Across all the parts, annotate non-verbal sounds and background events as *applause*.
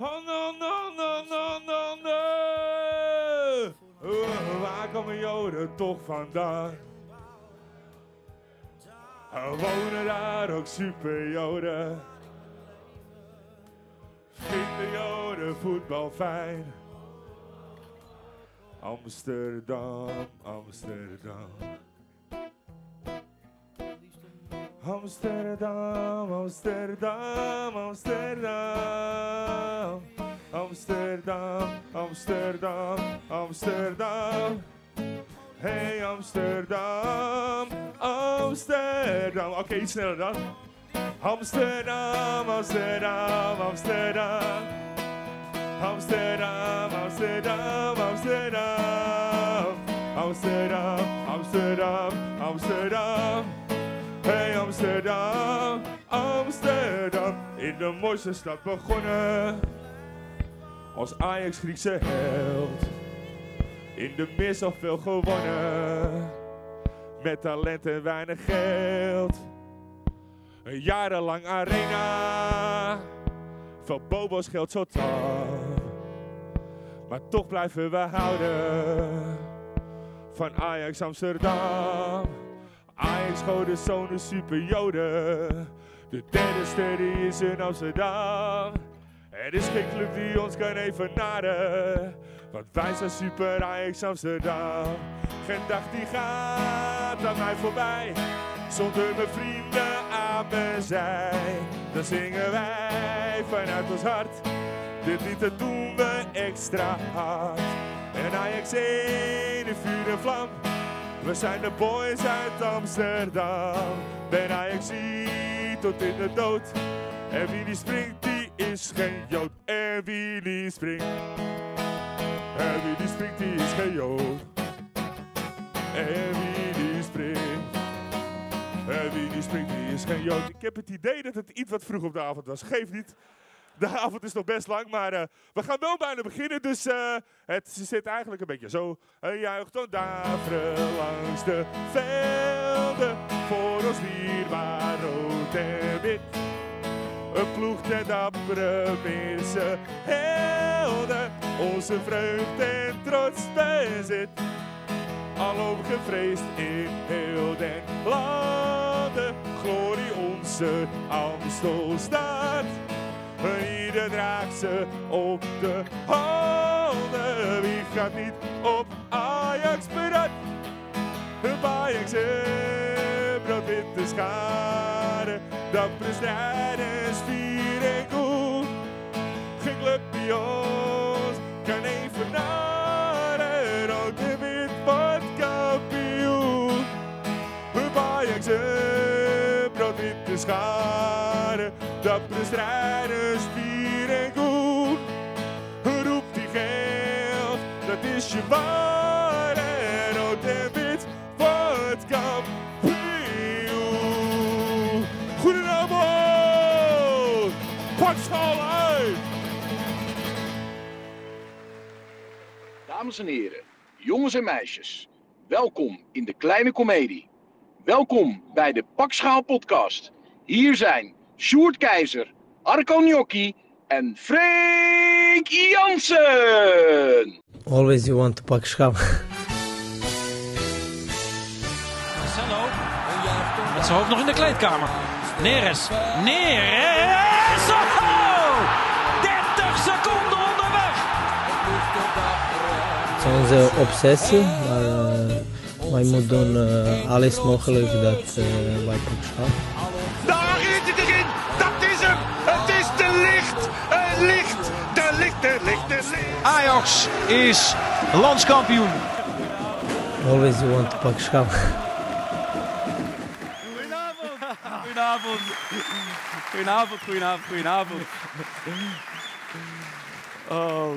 No, no. Oh, waar komen Joden toch vandaan? Wonen daar ook super Joden. Vinden Joden voetbal fijn? Amsterdam, Amsterdam. Amsterdam, Amsterdam, Amsterdam. Amsterdam, Amsterdam, Amsterdam. Hey Amsterdam, Amsterdam. Oké, iets sneller dan. Amsterdam, Amsterdam, Amsterdam. Amsterdam, Amsterdam, Amsterdam. Amsterdam, Amsterdam, Amsterdam. Hey Amsterdam, Amsterdam. In de mooiste stad begonnen. Als Ajax Griekse held. In de mis al veel gewonnen. Met talent en weinig geld. Een jarenlang arena. Veel bobo's geld zo taf. Maar toch blijven we houden. Van Ajax Amsterdam. Ajax Goden zonen super joden. De derde ster die is in Amsterdam. Er is geen club die ons kan evenaren. Want wij zijn super Ajax Amsterdam. Geen dag die gaat aan mij voorbij. Zonder mijn vrienden aan mijn zij. Dan zingen wij vanuit ons hart. Dit dat doen we extra hard. En Ajax 1 in vuur en vlam. We zijn de boys uit Amsterdam. Ben Ajax tot in de dood. En wie die springt, die is geen Jood. En wie die springt. En wie die springt, die is geen Jood. En wie die springt. En wie die springt, die is geen Jood. Ik heb het idee dat het iets wat vroeg op de avond was. Geef niet. *laughs* De avond is nog best lang, maar uh, we gaan wel bijna beginnen. Dus uh, het zit eigenlijk een beetje zo. Een juicht dan daveren langs de velden. Voor ons dierbaar rood en wit. Een ploeg ten dappere mensen helden. Onze vreugde en trots bezit. Alom gevreesd in heel den landen. Glorie onze Amstelstad. Ieder draagt ze op de handen. Wie gaat niet op Ajax berat? Op Ajax brood-witte schade. Dappere strijders, vier en koel. Geen club die ons kan evenaren. Rood en wit wordt kampioen. Op Ajax brood-witte schade. Dappere strijders, en goed. Roep die geld, dat is je waar. En rood en wit wordt kampioen. Goedenavond, pak schaal uit. Dames en heren, jongens en meisjes, welkom in de kleine komedie. Welkom bij de Pakschaal podcast. Hier zijn Sjoerd Keizer, Arco Gnocchi en Freek Jansen. Always you want to pak schaal. Marcelo. Met zijn hoofd nog in de kleedkamer. Neres. Neres. Oh! 30 seconden onderweg. Het is onze obsessie, maar uh, wij moeten doen uh, alles mogelijk dat uh, wij pak schaal. Ajax is landskampioen. Always you want to pak schaal. Goedenavond. Goedenavond, goedenavond, goedenavond. Oh.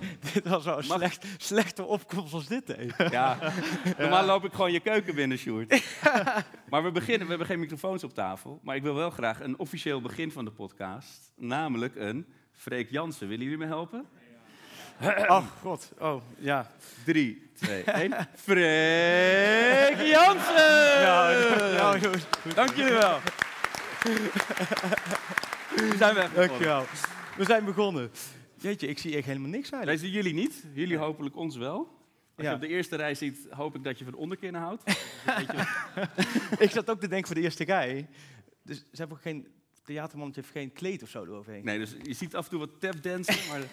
*laughs* dit was wel een slecht, slechte opkomst als dit, hè? *laughs* Ja, normaal loop ik gewoon je keuken binnen, Sjoerd. *laughs* maar we beginnen, we hebben geen microfoons op tafel. Maar ik wil wel graag een officieel begin van de podcast. Namelijk een Freek Jansen. Willen jullie me helpen? Oh, god. Oh, ja. 3, 2, 1. Freek Jansen! Nou, nou goed. Dank jullie wel. We zijn weg. Dankjewel. We zijn begonnen. Jeetje, ik zie echt helemaal niks Wij eigenlijk. zien jullie niet, jullie hopelijk ons wel. Als Ja. je op de eerste rij ziet, hoop ik dat je van onderkinnen houdt. *laughs* Ik zat ook te denken voor de eerste rij. Dus ze hebben ook geen... Theatermannetje heeft geen kleed of zo eroverheen. Nee, dus je ziet af en toe wat tapdansen, *laughs* maar Ja,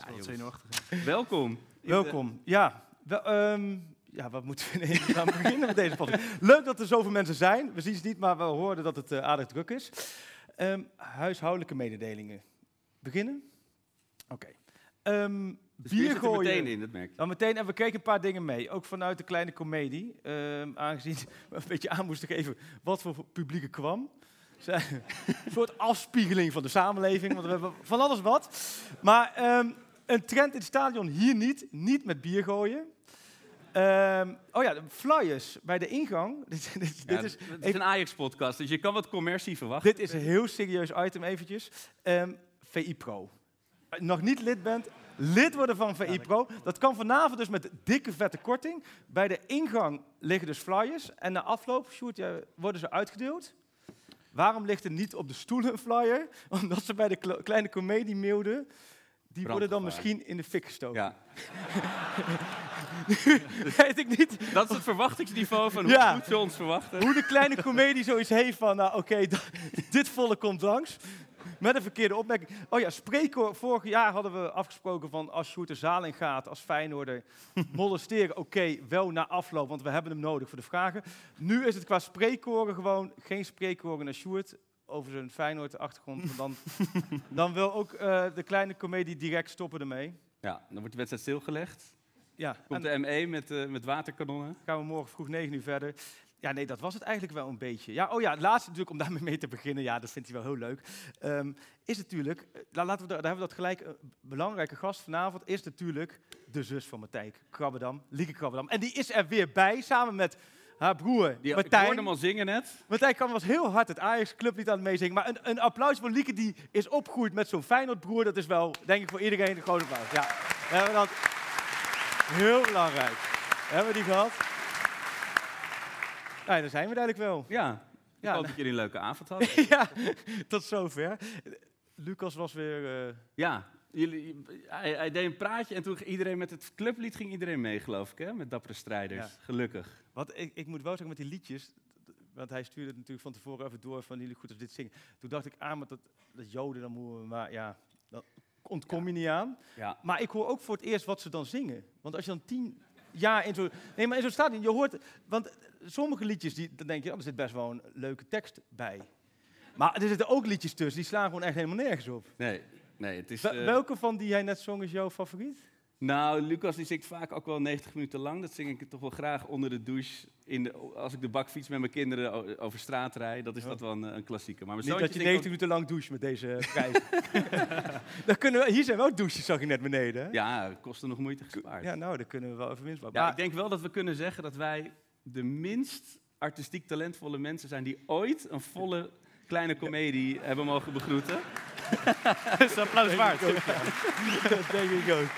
Wat jongens. zenuwachtig. welkom. De- Welkom. Ja, wel, ehm, ja, wat moeten we gaan beginnen met deze podcast? Leuk dat er zoveel mensen zijn. We zien ze niet, maar we hoorden dat het eh, aardig druk is. Ehm, huishoudelijke mededelingen. Beginnen? Oké. Ehm Dus we bier zitten er gooien. meteen in, dat merk je. Dan meteen, en we kregen een paar dingen mee, ook vanuit de kleine komedie. Ehm, aangezien *laughs* we een beetje aan moesten geven wat voor publiek er kwam. Een soort afspiegeling van de samenleving, want we hebben van alles wat. Maar ehm, een trend in het stadion hier niet, niet met bier gooien. Ehm, oh ja, de flyers bij de ingang. *laughs* Dit, dit, Ja, dit is, het is een Ajax-podcast, dus je kan wat commercie verwachten. dit is een heel serieus item eventjes. Ehm, VI Pro. Je nog niet lid bent, lid worden van VI Pro. Dat kan vanavond dus met dikke vette korting. Bij de ingang liggen dus flyers. En na afloop, ja, worden ze uitgedeeld. Waarom ligt er niet op de stoelen een flyer? *laughs* Omdat ze bij de kle- kleine comedie mailden. Die worden dan misschien in de fik gestoken. Ja. *laughs* Weet ik niet Dat is het verwachtingsniveau van hoe Ja. goed ze ons verwachten. hoe de kleine comedie zoiets heeft van, nou oké, *laughs* dit volle komt langs. Met een verkeerde opmerking. Oh ja, spreekkoor. Vorig jaar hadden we afgesproken van als Sjoerd de zaal in gaat, als Feyenoorder, *laughs* molesteren, oké, wel na afloop, want we hebben hem nodig voor de vragen. Nu is het qua spreekkoren gewoon geen spreekkoren naar Sjoerd over zijn Feyenoord-achtergrond. want Dan, *laughs* dan wil ook eh, de kleine comedie direct stoppen ermee. Ja, dan wordt de wedstrijd stilgelegd. Ja, Komt en de ME met, eh, met waterkanonnen. gaan we morgen vroeg 9 uur verder. Ja, nee, dat was het eigenlijk wel een beetje. Ja, oh ja, het laatste natuurlijk, om daarmee mee te beginnen, ja, dat vindt hij wel heel leuk, ehm, is natuurlijk, eh, la- laten we, daar hebben we dat gelijk, een belangrijke gast vanavond is natuurlijk de zus van Martijn Krabbedam, Lieke Krabbedam. En die is er weer bij, samen met haar broer Die, ik Martijn. hoorde hem al zingen net. Martijn kan was heel hard het Ajax clublied aan het meezingen. Maar een, een applaus voor Lieke die is opgegroeid met zo'n Feyenoord broer. Dat is wel, denk ik, voor iedereen een groot applaus. Ja, we hebben dat heel belangrijk. Hebben we die gehad? Nou, daar zijn we eigenlijk wel. Ja, ik Ja, hoop nou- dat jullie een leuke avond hadden. *laughs* ja, tot zover. Lucas was weer... eh, Ja, jullie, hij, hij deed een praatje en toen ging iedereen met het clublied ging iedereen mee, geloof ik, hè? Met Dappere Strijders. Ja. Gelukkig. wat ik, ik moet wel zeggen met die liedjes... Want hij stuurde het natuurlijk van tevoren even door van jullie goed als dit zingen. Toen dacht ik, ah, maar dat, dat joden, dan moeten we... Maar ja, dat ontkom je niet aan. Ja. Maar ik hoor ook voor het eerst wat ze dan zingen. Want als je dan tien jaar in zo'n... Nee, maar in zo'n stadion, je hoort... Want sommige liedjes, die, dan denk je, oh, er zit best wel een leuke tekst bij. Maar er zitten ook liedjes tussen, die slaan gewoon echt helemaal nergens op. Nee, nee, het is... Wel- eh, Welke van die hij net zong is jouw favoriet? Nou, Lucas die zingt vaak ook wel 90 minuten lang. Dat zing ik toch wel graag onder de douche. In de, als ik de bakfiets met mijn kinderen over straat rijd. Dat is dat wel een, een klassieker. Maar Niet dat je zoontje 90 zingt minuten lang doucht met deze *laughs* prijs. *laughs* dan kunnen we, hier zijn wel douches, zag ik net beneden. hè? Ja, kostte nog moeite gespaard. Ja, nou, dan kunnen we wel even winst. Ja, ik denk wel dat we kunnen zeggen dat wij de minst artistiek talentvolle mensen zijn die ooit een volle kleine komedie hebben mogen begroeten. *laughs* Dat is applaus waard. dat denk ik ook.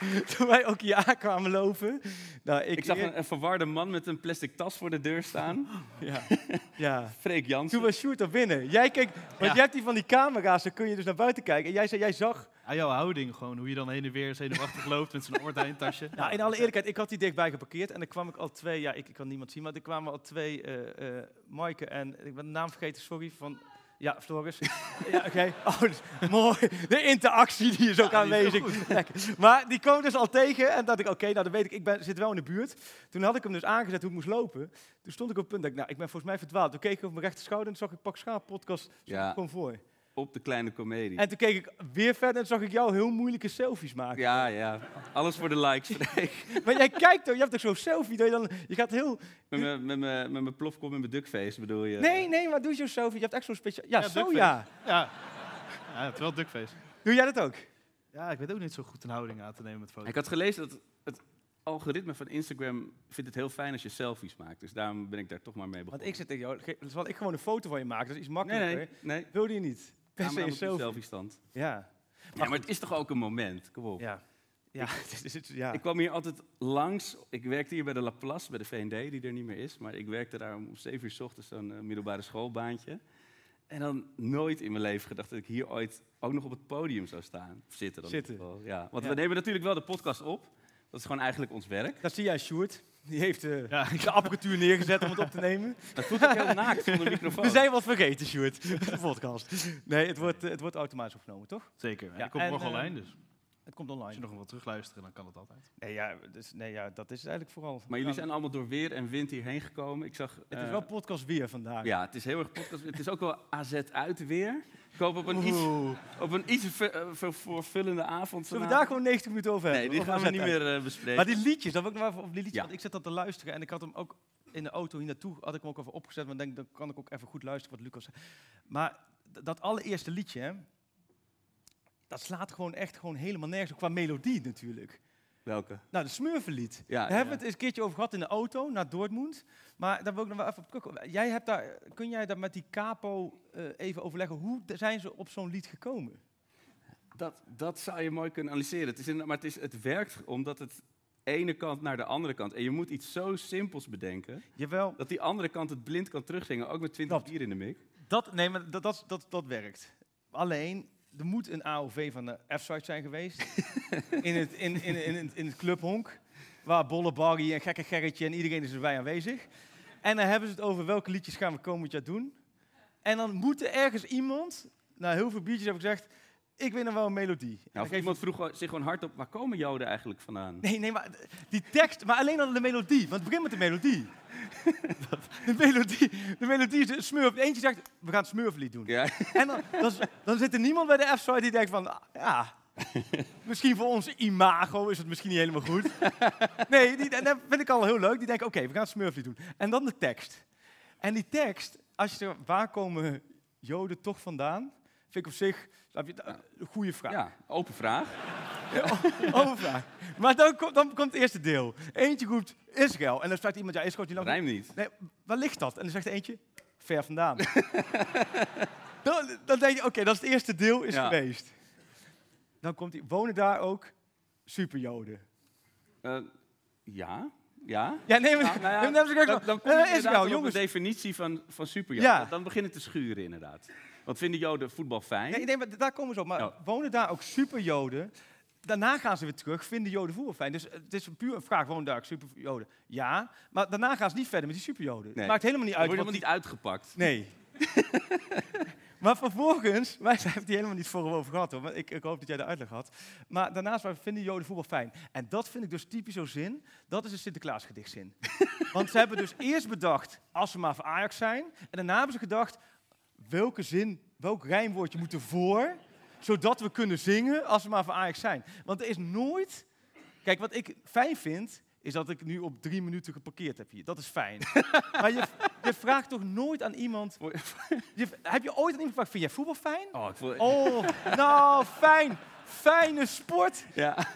*laughs* Toen wij ook hier aankwamen lopen. Nou, ik, Ik zag een, een verwarde man met een plastic tas voor de deur staan. *laughs* Ja, *laughs* ja. Freek Jansen. Toen was Sjoerd er binnen. Jij keek, want Ja. jij hebt die van die camera's, dan kun je dus naar buiten kijken. En jij zei, jij zag... Aan jouw houding gewoon, hoe je dan heen en weer zenuwachtig loopt met zo'n oortijntasje. Nou, in alle eerlijkheid, ik had die dichtbij geparkeerd. En dan kwam ik al twee, ja, ik, ik kan niemand zien, maar er kwamen al twee, eh eh Maaike en, ik ben de naam vergeten, sorry, van... Ja, Floris. *laughs* ja, oké. Oh, dus, mooi. De interactie die is ook Ja, is aanwezig. Maar die kwam dus al tegen en dacht ik, oké, nou dan weet ik, ik ben, zit wel in de buurt. Toen had ik hem dus aangezet hoe ik moest lopen. Toen stond ik op het punt, dat ik, nou, ik ben volgens mij verdwaald. Toen keek ik op mijn rechter schouder en toen zag ik Pak Schaap podcast Ja. gewoon voor. Op de kleine komedie. En toen keek ik weer verder en zag ik jou heel moeilijke selfies maken. Ja, ja. Alles voor de likes. *laughs* Maar jij kijkt toch, je hebt toch zo'n selfie, dat je dan, je gaat heel... met mijn- met met mijn plofkop en mijn duckface bedoel je? Nee, nee, maar doe zo'n selfie. Je hebt echt zo'n speciaal... Ja, Ja, zo duckface. ja. Ja, ja het is wel duckface. Doe jij dat ook? Ja, ik weet ook niet zo goed een houding aan te nemen met foto's. Ik had gelezen dat het algoritme van Instagram vindt het heel fijn als je selfies maakt. Dus daarom ben ik daar toch maar mee begonnen. Want ik zit tegen jou, zal ik gewoon een foto van je maken? Dat is iets nee, makkelijker. nee, nee. Wilde je niet? Per se een selfie. stand. Ja. Ja, maar het is toch ook een moment? Kom op. Ja. Ja, het *laughs* is, het is- ja. Ik kwam hier altijd langs. Ik werkte hier bij de Laplace, bij de VND, die er niet meer is. Maar ik werkte daar om 7 uur s ochtends zo'n eh, middelbare schoolbaantje. En dan nooit in mijn leven gedacht dat ik hier ooit ook nog op het podium zou staan. Of zitten dan. Zitten. Ja, want Ja. we nemen natuurlijk wel de podcast op. Dat is gewoon eigenlijk ons werk. Dat zie jij, Sjoerd. Die heeft eh, Ja, de apparatuur neergezet om het op te nemen. *laughs* Het voelt ook heel naakt zonder *laughs* microfoon. We zijn wat vergeten, Sjoerd. De podcast. Nee, het wordt, eh, het wordt automatisch opgenomen, toch? Zeker. En Ja, ik kom en, morgen eh, online, dus Het komt als je online. nog wat terugluisteren, dan kan dat altijd. Nee, ja, dus, nee, ja, dat is het eigenlijk vooral. Maar jullie zijn allemaal door weer en wind hierheen gekomen. Ik zag... Het is eh, wel podcast weer vandaag. Ja, het is heel erg podcast. Het is ook wel AZ uit weer. Ik hoop op een iets, Oeh. op een iets ver- eh, vervullende avond Zullen we daar gewoon 90 minuten over hebben? Nee, die gaan we niet meer eh, bespreken. Maar die liedjes, dat wil ik nog even op die liedjes. Ja. Want ik zit dat te luisteren en ik had hem ook in de auto hier naartoe, had ik hem ook even opgezet. Want ik denk, dan kan ik ook even goed luisteren wat Lucas zei. Maar dat allereerste liedje, hè, dat slaat gewoon echt gewoon helemaal nergens op qua melodie natuurlijk. Welke? Nou, de Smurfenlied. Ja, daar hebben we het eens een keertje over gehad in de auto naar Dortmund. Maar daar wil ik nog wel even op terugkomen. Jij hebt daar, kun jij daar met die capo eh, even overleggen? Hoe zijn ze op zo'n lied gekomen? Dat, dat zou je mooi kunnen analyseren. Het is in, maar het, is, het werkt omdat het ene kant naar de andere kant. En je moet iets zo simpels bedenken, Jawel, dat die andere kant het blind kan terugzingen. Ook met 20 Klopt. bier in de mik. Dat, nee, maar dat, dat, dat, dat werkt. Alleen, er moet een AOV van de F-site zijn geweest. *laughs* in, het, in, in, in, in, het clubhonk. Waar Bolle Barry en Gekke Gerritje en iedereen is erbij aanwezig. En dan hebben ze het over welke liedjes gaan we komend jaar doen. En dan moet er ergens iemand, na heel veel biertjes, hebben gezegd... Ik weet nog wel een melodie. Nou, of iemand vroeg zich gewoon hardop, waar komen Joden eigenlijk vandaan? Nee, nee, maar die tekst, maar alleen al de melodie. Want het begint met de melodie. *laughs* de melodie, de melodie is de smurf. Eentje zegt, we gaan het smurflied doen. Ja. En dan, dan, dan zit er niemand bij de F-site die denkt van, ah, ja, misschien voor ons imago is het misschien niet helemaal goed. Nee, die, en dat vind ik al heel leuk. Die denken, oké, we gaan het smurflied doen. En dan de tekst. En die tekst, als je er, waar komen Joden toch vandaan? Vind ik op zich, snap je, een goede vraag. Ja, open vraag. *laughs* Maar dan, komt- dan komt het eerste deel. Eentje roept Israël. En dan zegt iemand, ja, Israël is niet lang. Rijm niet. Nee, waar ligt dat? En dan zegt eentje, ver vandaan. *laughs* dan, dan denk je, oké, dat is het eerste deel is Ja. geweest. Dan komt die, wonen daar ook superjoden? Eh, ja, ja. Ja, nee, maar, Nou, nou ja, dan, Dan, dan kom eh, je inderdaad Israël, op de jongens. definitie van, van superjoden. Ja. Dan begint het te schuren inderdaad. Want vinden Joden voetbal fijn? Nee, nee, maar daar komen ze op. Maar wonen daar ook superjoden? Daarna gaan ze weer terug, vinden joden voetbal fijn. Dus het is puur een vraag, wonen daar ook superjoden? Ja, maar daarna gaan ze niet verder met die superjoden. Nee. Maakt helemaal niet uit. wordt wat helemaal niet uitgepakt. Nee. *laughs* maar vervolgens, *laughs* wij hebben het hier helemaal niet voor over gehad hoor, maar ik, ik hoop dat jij de uitleg had. Maar daarnaast wij vinden Joden voetbal fijn. En dat vind ik dus typisch zo'n zin, dat is een Sinterklaasgedichtzin. *laughs* Want ze hebben dus eerst bedacht, als ze maar voor Ajax zijn, en daarna hebben ze gedacht, welke zin, welk rijmwoordje moet er voor, zodat we kunnen zingen als we maar voor Ajax zijn. Want er is nooit, kijk wat ik fijn vind, is dat ik nu op drie minuten geparkeerd heb hier. Dat is fijn. *laughs* maar je, je vraagt toch nooit aan iemand, *laughs* je, heb je ooit aan iemand gevraagd, vind jij voetbal fijn? Oh, ik voel... Oh, *laughs* nou, fijn. Fijne sport. Ja.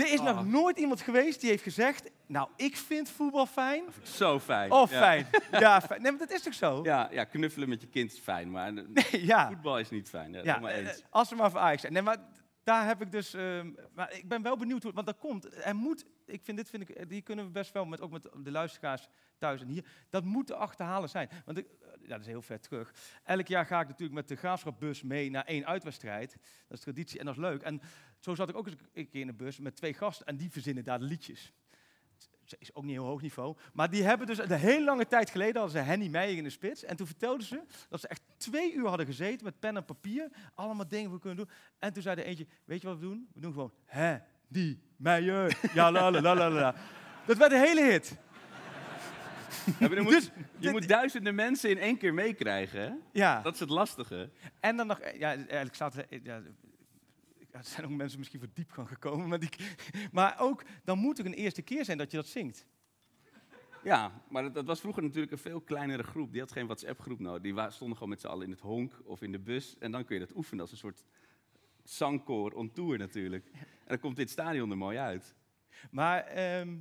Er is Oh. nog nooit iemand geweest die heeft gezegd, nou, ik vind voetbal fijn. Zo fijn. Oh, Ja. fijn. *laughs* Ja, fijn. Nee, maar dat is toch zo? Ja, ja, knuffelen met je kind is fijn, maar eh, *laughs* Nee, ja. voetbal is niet fijn. Ja, helemaal eh, eens. Als ze maar voor Ajax zijn. Nee, maar daar heb ik dus... ehm, maar ik ben wel benieuwd, hoe, want dat komt. Er moet, ik vind dit, vind ik, die kunnen we best wel, met, ook met de luisteraars thuis en hier, dat moet te achterhalen zijn. Want eh, ja, dat is heel ver terug. Elk jaar ga ik natuurlijk met de graafschapbus mee naar één uitwedstrijd. Dat is traditie en dat is leuk. En zo zat ik ook eens een keer in een bus met twee gasten en die verzinnen daar de liedjes. Is ook niet heel hoog niveau. Maar die hebben dus een hele lange tijd geleden hadden ze Henny Meijer in de spits. En toen vertelden ze dat ze echt twee uur hadden gezeten met pen en papier. Allemaal dingen we kunnen doen. En toen zei de eentje, weet je wat we doen? We doen gewoon Henny Meijer. Ja, la la la la. Dat werd een hele hit. Ja, moet, Dus, je moet duizenden mensen in één keer meekrijgen. Ja. Dat is het lastige. En dan nog, ja, eigenlijk er, eh, ja, er zijn ook mensen misschien voor diepgang gekomen. Maar, die, maar ook, dan moet er een eerste keer zijn dat je dat zingt. Ja, maar dat, dat was vroeger natuurlijk een veel kleinere groep. Die had geen WhatsApp-groep nodig. Die stonden gewoon met z'n allen in het honk of in de bus. En dan kun je dat oefenen als een soort zangkoor on tour natuurlijk. En dan komt dit stadion er mooi uit. Maar ehm,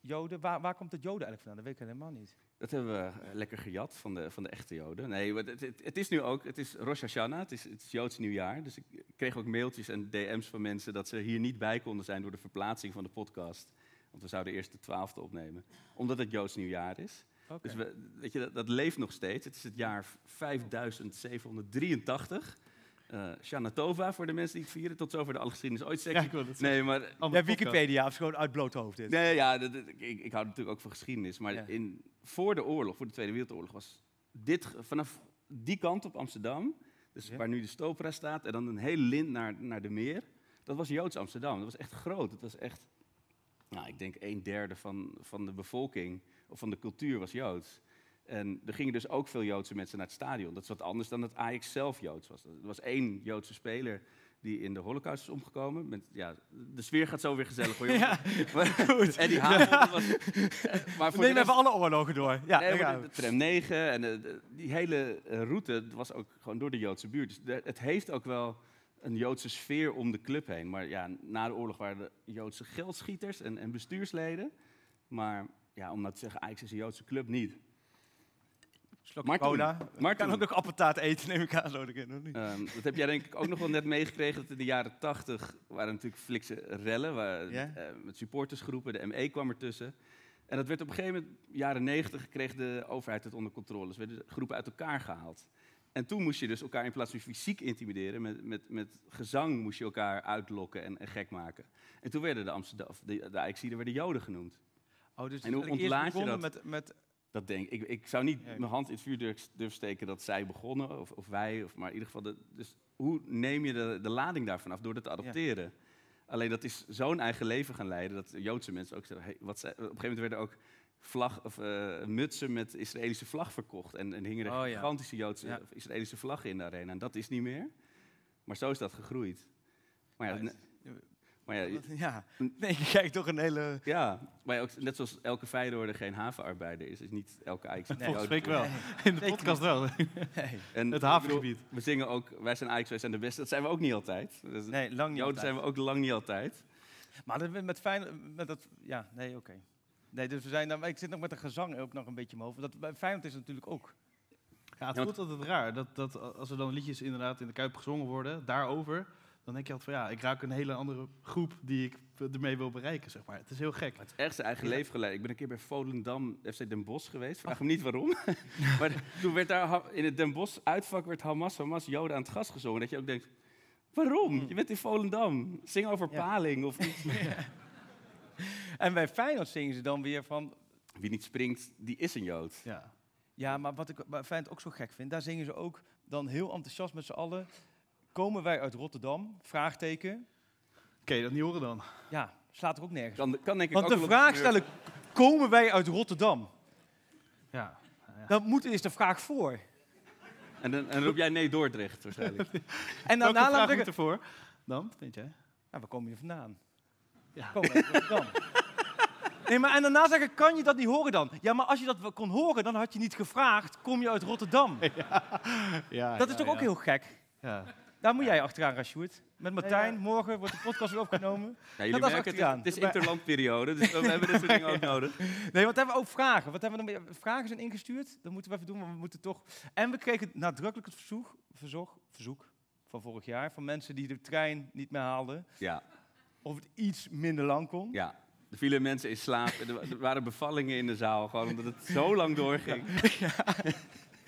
Joden, waar, waar komt het Joden eigenlijk vandaan? Dat weet ik helemaal niet. Dat hebben we eh, lekker gejat van de, van de echte Joden. Nee, het, het, het is nu ook, het is Rosh Hashanah, het is, het is Joods nieuwjaar. Dus ik kreeg ook mailtjes en DM's van mensen dat ze hier niet bij konden zijn door de verplaatsing van de podcast. Want we zouden eerst de twaalfde opnemen, omdat het Joods nieuwjaar is. Dus we, weet je, dat, dat leeft nog steeds. Het is het jaar 5783. Eh Shanatova voor de mensen die het vieren. Tot zover de alle geschiedenis ooit. Ja, ik wil het nee, maar Ja. Wikipedia, of gewoon uit bloot hoofd dit. Nee, ja, dat- dat- ik, ik hou natuurlijk ook van geschiedenis. Maar Ja. in, voor de oorlog, voor de Tweede Wereldoorlog, was dit vanaf die kant op Amsterdam, dus Ja. waar nu de Stopera staat, en dan een hele lint naar, naar de meer, dat was Joods Amsterdam. Dat was echt groot. Dat was echt, nou, ik denk een derde van, van de bevolking, of van de cultuur was Joods. En er gingen dus ook veel Joodse mensen naar het stadion. Dat is wat anders dan dat Ajax zelf Joods was. Er was één Joodse speler die in de holocaust is omgekomen. Met, ja, de sfeer gaat zo weer gezellig hoor. *laughs* Ja, Maar- Eddie Havel was... Maar voor Neem de even alle oorlogen door. Ja, Nee, de, we. de tram 9 en de- de- die hele eh, route was ook gewoon door de Joodse buurt. Dus de- het heeft ook wel een Joodse sfeer om de club heen. Maar ja, na de oorlog waren er Joodse geldschieters en, en bestuursleden. Maar ja, om nou te zeggen, Ajax is een Joodse club niet. Slokje cola. maar Ik kan ook nog appeltaart eten, neem ik aan zo of niet? Ehm, dat heb jij denk ik ook nog wel net meegekregen. Dat in de jaren 80 waren natuurlijk flikse rellen. Waar, eh, met supportersgroepen. De ME kwam ertussen. En dat werd op een gegeven moment, jaren 90, kreeg de overheid het onder controle. Dus werden groepen uit elkaar gehaald. En toen moest je dus elkaar in plaats van fysiek intimideren, met, met, met gezang moest je elkaar uitlokken en, en gek maken. En toen werden de Amsterdam, de, de Ajaxiden werden Joden genoemd. Oh, dus en hoe ontlaat je dat? Met, met, Dat denk ik. Ik zou niet mijn hand in het vuur durf, durven steken dat zij begonnen, of, of wij, of, maar in ieder geval. De, dus hoe neem je de, de lading daarvan af door dat te adopteren? Alleen dat is zo'n eigen leven gaan leiden dat Joodse mensen ook zeggen. Hey, wat zij- op een gegeven moment werden ook vlag, of, eh, mutsen met Israëlische vlag verkocht. En, en hingen er Oh, ja. gigantische Joodse Ja. Israëlische vlaggen in de arena. En dat is niet meer. Maar zo is dat gegroeid. Maar ja, maar ja, je- ja, nee, je kijkt toch een hele... ja, maar ja, ook, net zoals elke Feyenoorder geen havenarbeider is, is niet elke Ajax een Volgens spreek wel. Nee. *laughs* In de podcast wel. Nee, *laughs* En Het havengebied. We zingen ook, wij zijn Ajax, wij zijn de beste. Dat zijn we ook niet altijd. Dus nee lang niet Joden altijd. zijn we ook lang niet altijd. Maar dat, met fijn, met dat, ja, nee, oké. Nee, dus we zijn, dan, ik zit nog met de gezang ook nog een beetje in mijn hoofd. Dat, bij Feyenoord is natuurlijk ook. Ja, het Ja, voelt altijd raar. Dat, dat als er dan liedjes inderdaad in de Kuip gezongen worden, daarover, dan denk je altijd van ja, ik raak een hele andere groep die ik ermee wil bereiken, zeg maar. Het is heel gek. Het is echt zijn eigen leven geleid. Ik ben een keer bij Volendam, FC Den Bosch geweest. Vraag me niet waarom. *laughs* maar toen werd daar in het Den Bosch uitvak werd Hamas, Hamas, Joden aan het gas gezongen. Dat je ook denkt, waarom? Je bent in Volendam. Zing over Ja. paling of iets. *laughs* En bij Feyenoord zingen ze dan weer van... Wie niet springt, die is een Jood. Ja. Ja, maar wat ik bij Feyenoord ook zo gek vind, daar zingen ze ook dan heel enthousiast met z'n allen. Komen wij uit Rotterdam? Vraagteken. Oké, dat niet horen dan. Ja, slaat er ook nergens. Kan, kan denk ik Want ook de wel vraag stellen, komen wij uit Rotterdam? Ja. Dan moet is de vraag voor. En dan en roep jij nee Dordrecht waarschijnlijk. *laughs* En Welke daarna vraag we moet ervoor? Dan, vind jij? nou, waar kom je vandaan? Ja. Komen uit Rotterdam. Nee, maar en daarna zeggen, kan je dat niet horen dan? Ja, maar als je dat kon horen, dan had je niet gevraagd, kom je uit Rotterdam? *laughs* Ja, Dat is ja, toch ook heel gek? Ja. Daar moet jij achteraan gaan, Sjoerd. Met Martijn, Ja. morgen wordt de podcast weer opgenomen. *laughs* Ja, jullie merken, het, achteraan. is- het is interlandperiode, dus we hebben dit soort *laughs* dingen ook nodig. Nee, want hebben we ook vragen. Wat hebben we dan? Vragen zijn ingestuurd. Dat moeten we even doen, want we moeten toch... En we kregen nadrukkelijk het verzoek, verzoek, verzoek van vorig jaar... van mensen die de trein niet meer haalden. Ja, Of het iets minder lang kon. ja. Er vielen mensen in slaap. Er wa- er waren bevallingen in de zaal, gewoon omdat het zo lang doorging. *laughs*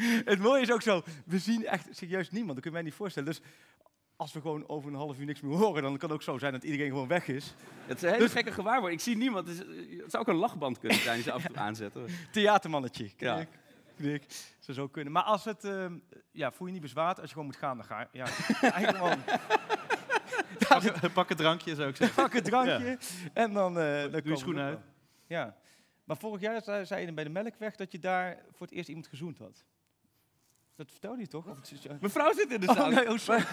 *laughs* Het mooie is ook zo, we zien echt serieus niemand. Dat kun je mij niet voorstellen. Dus als we gewoon over een half uur niks meer horen... dan kan het ook zo zijn dat iedereen gewoon weg is. Het is een hele Dus- gekke gewaarwording. Ik zie niemand. Het, is- het zou ook een lachband kunnen zijn die ze af en toe *laughs* aanzetten. Theatermannetje. Ja. Kijk. Zou zo kunnen. Maar als het... ehm, ja, voel je niet bezwaard. Als je gewoon moet gaan, dan ga je. Ja, *laughs* eigenlijk. Pak, pak een drankje, zou ik zeggen. pak een drankje en dan, eh dan je komen we schoenen uit. Ja. Maar vorig jaar zei je bij de Melkweg dat je daar voor het eerst iemand gezoend had. Dat vertelde je toch? Mevrouw zit in de Oh, zaal. nee, oh, sorry.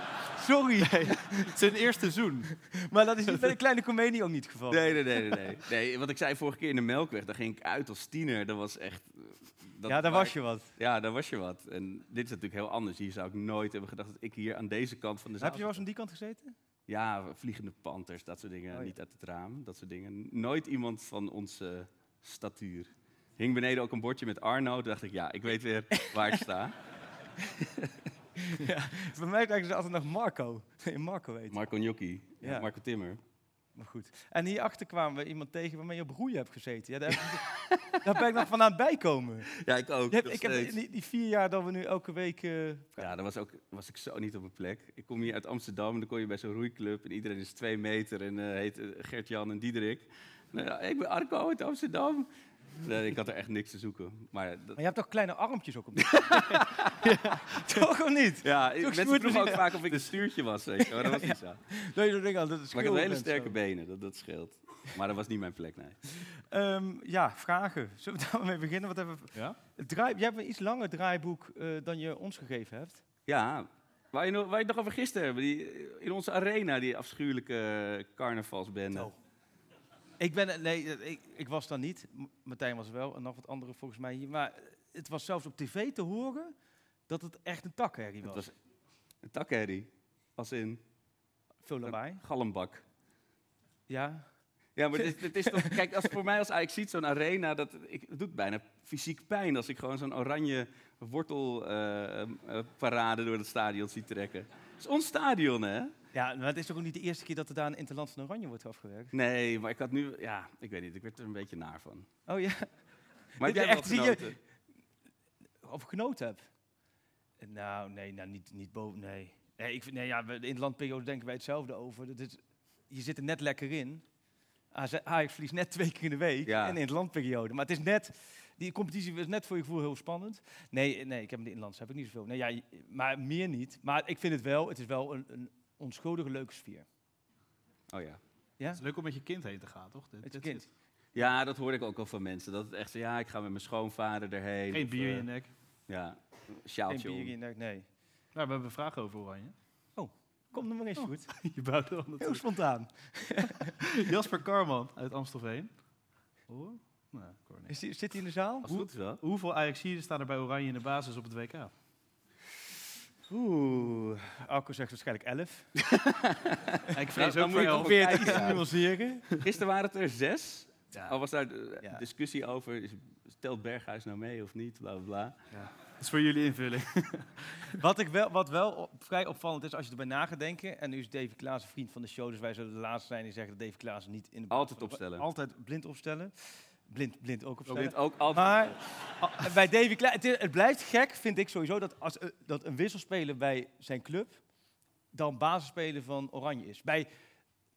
*laughs* sorry. Zijn eerste zoen. Maar dat is niet bij de kleine comedie ook niet het geval. Nee, nee, nee, nee, nee. nee. Wat ik zei vorige keer in de Melkweg, daar ging ik uit als tiener. Dat was echt... eh, dat ja, daar was je wat. Ja, daar was je wat. En dit is natuurlijk heel anders. Hier zou ik nooit hebben gedacht dat ik hier aan deze kant van de zaal... Heb je wel eens aan die kant gezeten? Ja, vliegende panthers, dat soort dingen. Oh, ja. Niet uit het raam, dat soort dingen. Nooit iemand van onze statuur. Hing beneden ook een bordje met Arno. Toen dacht ik, ja, ik weet weer waar ik sta. *laughs* Bij mij denken ze altijd nog Marco. *laughs* Nee, Marco weet. Marco Gnocchi. Ja. Marco Timmer. Maar goed. En hierachter kwamen we iemand tegen waarmee je op roeien hebt gezeten. Ja, daar, heb ik- *laughs* daar ben ik nog van aan het bijkomen. Ja, ik ook. Hebt- ik heb die, die vier jaar dat we nu elke week... eh, Ja, dan was, ook, was ik zo niet op mijn plek. Ik kom hier uit Amsterdam en dan kom je bij zo'n roeiclub en iedereen is twee meter en eh, heet eh, Gert-Jan en Diederik. Nou ja, ik ben Arco uit Amsterdam. Nee, ik had er echt niks te zoeken. Maar dat, Maar je hebt toch kleine armpjes ook op *laughs* de *laughs* Toch of niet? ja, Toch mensen vroegen ook vaak of ik een stuurtje was. Maar dat was *laughs* niet zo. Dat ding aan, dat is Maar ik had hele sterke zo. benen, dat, dat scheelt. Maar dat was niet mijn plek, nee. Ehm, ja, vragen. Zullen we daar mee beginnen? Wat hebben we... Ja? Het draai... Jij hebt een iets langer draaiboek eh, dan je ons gegeven hebt. Ja, waar je, nog, waar je het nog over gisteren hebben. Die, in onze arena, die afschuwelijke carnavalsbende. Oh. Ik, ben, nee, eh, ik, ik was daar niet. Martijn was wel en nog wat anderen volgens mij hier. Maar het was zelfs op tv te horen dat het echt een takherrie Het was. was een takherrie. Als in Veel lawaai. galmbak. Ja. Ja, maar het is, toch... *laughs* Kijk, als voor mij als Ajax ziet zo'n arena, dat, ik, het doet bijna fysiek pijn als ik gewoon zo'n oranje wortelparade door het stadion zie trekken. Het is ons stadion, hè? Ja, maar het is toch ook niet de eerste keer dat er daar een Interland van Oranje wordt afgewerkt? Nee, maar ik had nu... Ja, ik weet niet, ik werd er een beetje naar van. Oh ja, Maar heb jij echt, zie je- genoten? of ik genoten heb. Nou, nee, nou, niet, niet boven, nee. nee, ik, nee ja, we- de interlandperiode denken wij hetzelfde over. Dat is, je zit er net lekker in. Ajax verliest net twee keer in de week Ja. in de interlandperiode. Maar het is net, die competitie is net voor je gevoel heel spannend. Nee, nee ik heb in de inlands heb ik niet zoveel. Nee, ja, maar meer niet. Maar ik vind het wel, het is wel een, een onschuldige leuke sfeer. Oh ja. Het is leuk om met je kind heen te gaan, toch? Dit- Met je dit- kind. Ja, dat hoorde ik ook al van mensen. Dat het echt zo, ja, ik ga met mijn schoonvader erheen. Geen bier in eh, je nek. Ja, een Geen sjaaltje bier in, nee, nee. Nou, we hebben een vraag over Oranje. Kom er maar eens goed. *laughs* je bouwt er al Heel spontaan. *laughs* Jasper Karman uit Amstelveen. Oh, nou, ik hoor. Is die, zit hij in de zaal? Als het goed is wel. Hoeveel Ajaxiden staan er bij Oranje in de basis op het WK? Oeh, Alco zegt waarschijnlijk 11. *laughs* ik vrees dan ook voor je toch elf. Probeer het kijken, iets te ja. nuanceren. Gisteren waren het er zes. Ja. Al was daar de- Ja. discussie over, is- stelt Berghuis nou mee of niet, bla bla bla. Dat is voor jullie invulling. *laughs* Wat, ik wel, wat wel op- vrij opvallend is als je erbij na gaat denken. En nu is Davy Klaas een vriend van de show, dus wij zullen de laatste zijn die zeggen dat Davy Klaas niet in de Altijd opstellen. Altijd blind opstellen. Blind, blind ook opstellen. dit ook altijd. Maar ah, bij Davy het, blijft gek, vind ik sowieso, dat, als, eh, dat een wisselspeler bij zijn club dan basisspeler van Oranje is. Bij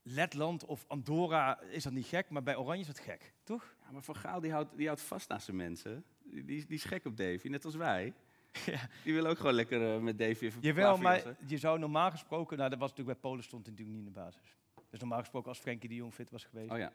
Letland of Andorra is dat niet gek, maar bij Oranje is dat gek, toch? Ja, maar Van Gaal die houdt, die houdt vast aan zijn mensen. Die, die, die is gek op Davy, net als wij. *laughs* Ja. Die wil ook gewoon lekker eh, met Davy even Jawel, maar je zou normaal gesproken, nou dat was natuurlijk bij Polen stond hij natuurlijk niet in de basis. Dus normaal gesproken als Frenkie de Jong fit was geweest. Oh ja.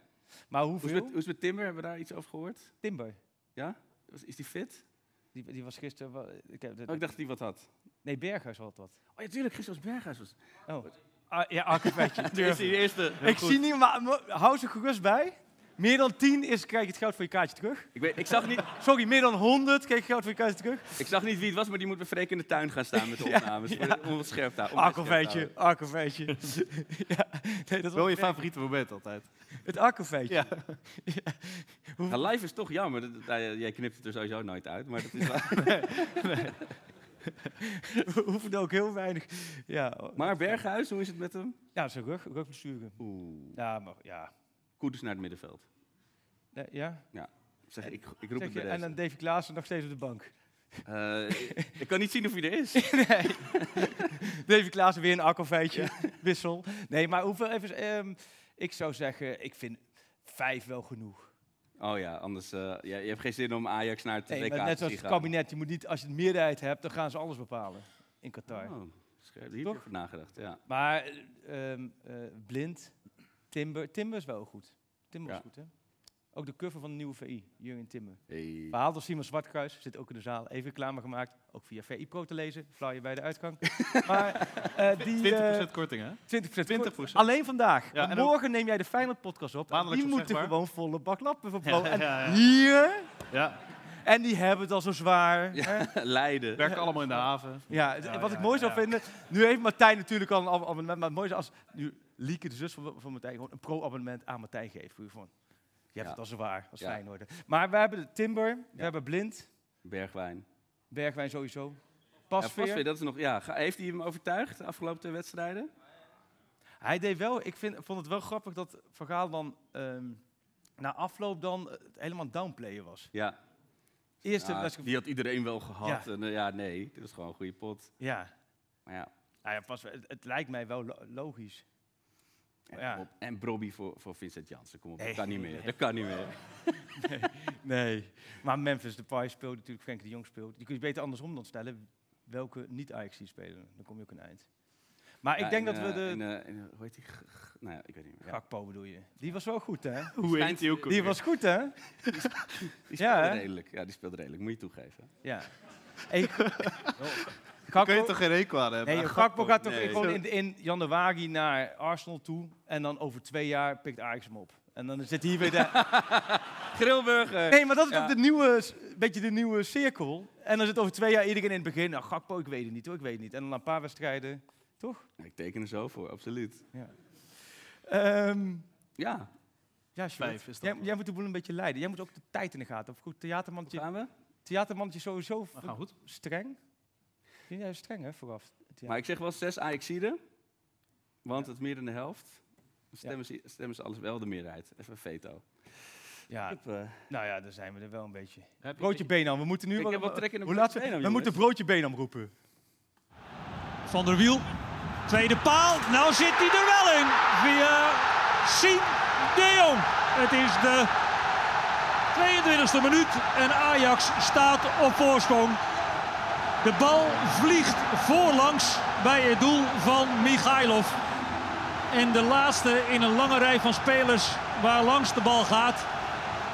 Maar Hoe is, met, hoe is met Timber? Hebben we daar iets over gehoord? Timber. Ja? Is die fit? Die, die was gisteren. wa- Ik heb, Oh, ik dacht dat hij wat had. Nee, Berghuis had wat. Oh ja, tuurlijk, gisteren was Berghuis. Was... Oh. Ah, ja. Dit *laughs* is die eerste. ik zie niet, maar maar hou ze gerust bij. Meer dan 10 is, krijg je het geld voor je kaartje terug. Ik, weet, ik, zag niet, Sorry, meer dan 100 krijg je geld voor je kaartje terug. ik zag niet wie het was, maar die moet bij Freek in de tuin gaan staan met de *laughs* opnames. ja. scherp te Akkerveetje, akkerveetje. *laughs* ja, nee, dat Wel je favoriete moment altijd. Het akkerveetje. Ja. *laughs* Ja, live is toch jammer. Dat- dat- jij knipt het er sowieso nooit uit, maar dat is wel... We hoeven er ook heel weinig. Ja, Maar Berghuis, hoe is het met hem? ja zijn rug, rugblessure. Oeh. Ja, maar ja. Koeders naar het middenveld. Nee, ja. Zeg, ik, ik roep Zeg het je, en dan. Davy Klaassen nog steeds op de bank. Eh, ik kan niet zien of hij er is. *laughs* nee. *laughs* Davy Klaassen weer een akkerveetje. *laughs* Wissel. Nee, maar hoeveel even... ehm, ik zou zeggen, ik vind vijf wel genoeg. Oh ja, anders... eh, ja, je hebt geen zin om Ajax naar het Nee, WK te net zien zoals het gaan. kabinet, je moet niet, als je de meerderheid hebt, dan gaan ze alles bepalen in Qatar. Oh, scherp. Hier heb nagedacht, ja. Maar eh, ehm, eh, blind, Timber, Timber is wel goed. Timber Ja. is goed, hè? Ook de cover van de nieuwe VI, Jurgen Timber. Hey. Verhaal door Simon Zwartkruis, zit ook in de zaal. Even reclame gemaakt, ook via VI Pro te lezen. Flyer bij de uitgang. *laughs* maar eh, die... 20% eh, korting, hè? 20%. 20%. Alleen vandaag. Ja, en morgen neem jij de Feyenoord podcast op. En die moeten gewoon volle bak lappen voor Ja, ja, En hier, Ja, en die hebben het al zo zwaar. hè? *laughs* Leiden. werken allemaal in de haven. Ja, wat ja, ik mooi zou ja. vinden. Nu heeft Martijn natuurlijk al een abonnement. Maar het mooie is als nu Lieke, de zus van, van Martijn, gewoon een pro-abonnement aan Martijn geeft. Van, je hebt het al zwaar als Ja. Feyenoord. Maar we hebben de Timber, we hebben Blind, Bergwijn. Bergwijn sowieso. Pasveer. Pasveer, dat is nog... Ja, heeft hij hem overtuigd de afgelopen twee wedstrijden? Hij deed wel, ik vind, vond het wel grappig dat Van Gaal dan ehm, na afloop dan eh, helemaal downplayen was. Ja, Eerste Ja, die had iedereen wel gehad. Ja. En, eh, ja, nee, dit was gewoon een goede pot. Ja, Maar ja, nou ja pas, het, het lijkt mij wel lo- logisch. Ja, op. En Brobby voor, voor Vincent Jansen. Kom op, Nee. dat kan niet meer. *laughs* Dat kan niet meer. Nee. Maar Memphis Depay speelt natuurlijk, Frenkie de Jong speelt. Die kun je beter andersom dan stellen. Welke niet ajax spelen. Dan kom je ook een eind. Maar Ja, ik denk in, dat we eh, de... in, eh, in, eh, hoe heet die? G- g- Nou ja, ik weet niet meer. Ja. Gakpo bedoel je. Die was wel goed, hè? *laughs* Hoe heet die ook Die was goed, hè? *laughs* Die speelde Ja, redelijk. Ja, die speelde redelijk. Moet je toegeven. Ja. Hey, Kun je toch geen rekel aan hebben? Nee, Gakpo gaat toch Nee. gewoon in, in januari naar Arsenal toe. En dan over twee jaar pikt Ajax hem op. En dan zit hij hier weer de... *laughs* Grillburger! Nee, maar dat is Ja. ook de nieuwe, beetje de nieuwe cirkel. En dan zit over twee jaar iedereen in het begin. Nou, Gakpo, ik weet het niet hoor, ik weet het niet. En dan na een paar wedstrijden, toch? Ik teken er zo voor, absoluut. Ehm Ja, ja. Vijf is dat Jij, moet de boel een beetje leiden. Jij moet ook de tijd in de gaten. Of goed, theatermandje, gaan we? theatermandje sowieso We gaan goed. streng. Vind jij streng, hè, vooraf? Maar ik zeg wel zes Ajaxiden. Want het meer dan de helft. Dan Stemmen, ze, stemmen ze alles wel de meerderheid. Even een veto. Ja, heb, eh, nou ja, daar zijn we er wel een beetje. Broodje Benam, we moeten nu... Ik heb wel trek in een Hoe broodje we, Benam, we moeten broodje Benam roepen. Van der Wiel. Tweede paal. Nou zit hij er wel in. Via Siem de Jong. Het is de 22e minuut en Ajax staat op voorsprong. De bal vliegt voorlangs bij het doel van Michailov. En de laatste in een lange rij van spelers waar langs de bal gaat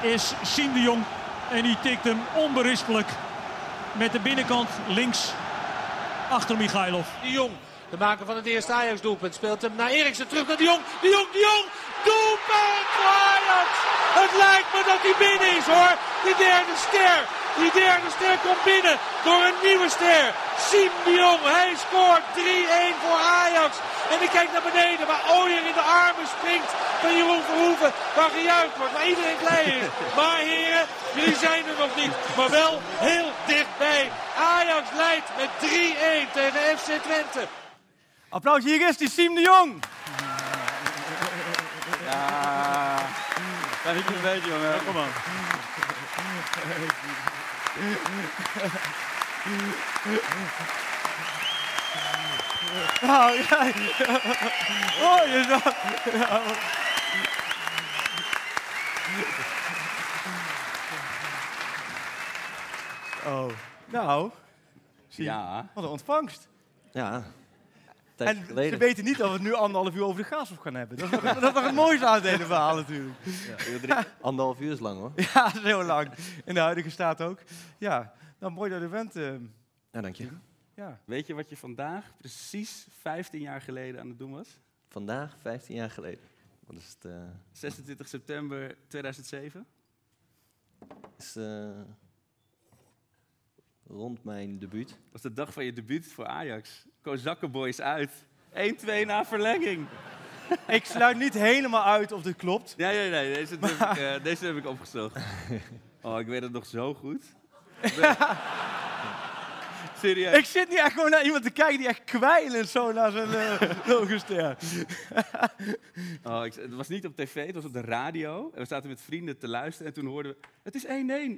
is Siem de Jong. En die tikt hem onberispelijk met de binnenkant links achter Michailov. De Jong, de maker van het eerste Ajax-doelpunt, speelt hem naar Eriksen. Terug naar De Jong. De Jong, De Jong. Doelpunt voor Ajax. Het lijkt me dat hij binnen is hoor. Die derde ster. Die derde ster komt binnen door een nieuwe ster. Siem De Jong, hij scoort 3-1 voor Ajax. En ik kijk naar beneden waar Ooyer in de armen springt van Jeroen Verhoeven. Waar gejuicht wordt, waar iedereen blij is. *laughs* Maar heren, jullie zijn er nog niet. Maar wel heel dichtbij. Ajax leidt met 3-1 tegen FC Twente. Applaus, hier is die Siem de Jong. Ja, kan ik een beetje, jongen. Kom aan. *laughs* Nou, ja. Oh, je. Ja. Oh, nou, Ja, wat een ontvangst. Ja, En tijdje ze geleden. weten niet dat we het nu anderhalf uur over de graafschap gaan hebben. Dat is, nog- dat is nog het mooiste aan het hele verhaal natuurlijk. Anderhalf uur is lang hoor. *laughs* Ja, dat is heel lang. In de huidige staat ook. Ja, nou mooi dat je bent. eh, Ja, dank je. ja. weet je wat je vandaag precies 15 jaar geleden aan het doen was? Vandaag, 15 jaar geleden. Wat is het? eh, 26 september 2007. is eh, rond mijn debuut. Dat was de dag van je debuut voor Ajax. Kozakkenboys uit. 1-2 na verlenging. *laughs* Ik sluit niet helemaal uit of dit klopt. Ja, ja, nee, deze, heb ik, *laughs* eh, deze heb ik opgezocht. Oh, ik weet het nog zo goed. *laughs* Serieus. Ik zit niet echt gewoon naar iemand te kijken die echt kwijlend zo naar zijn uh, logoster. Oh, ik, het was niet op tv, het was op de radio. En we zaten met vrienden te luisteren en toen hoorden we... Het is 1-1,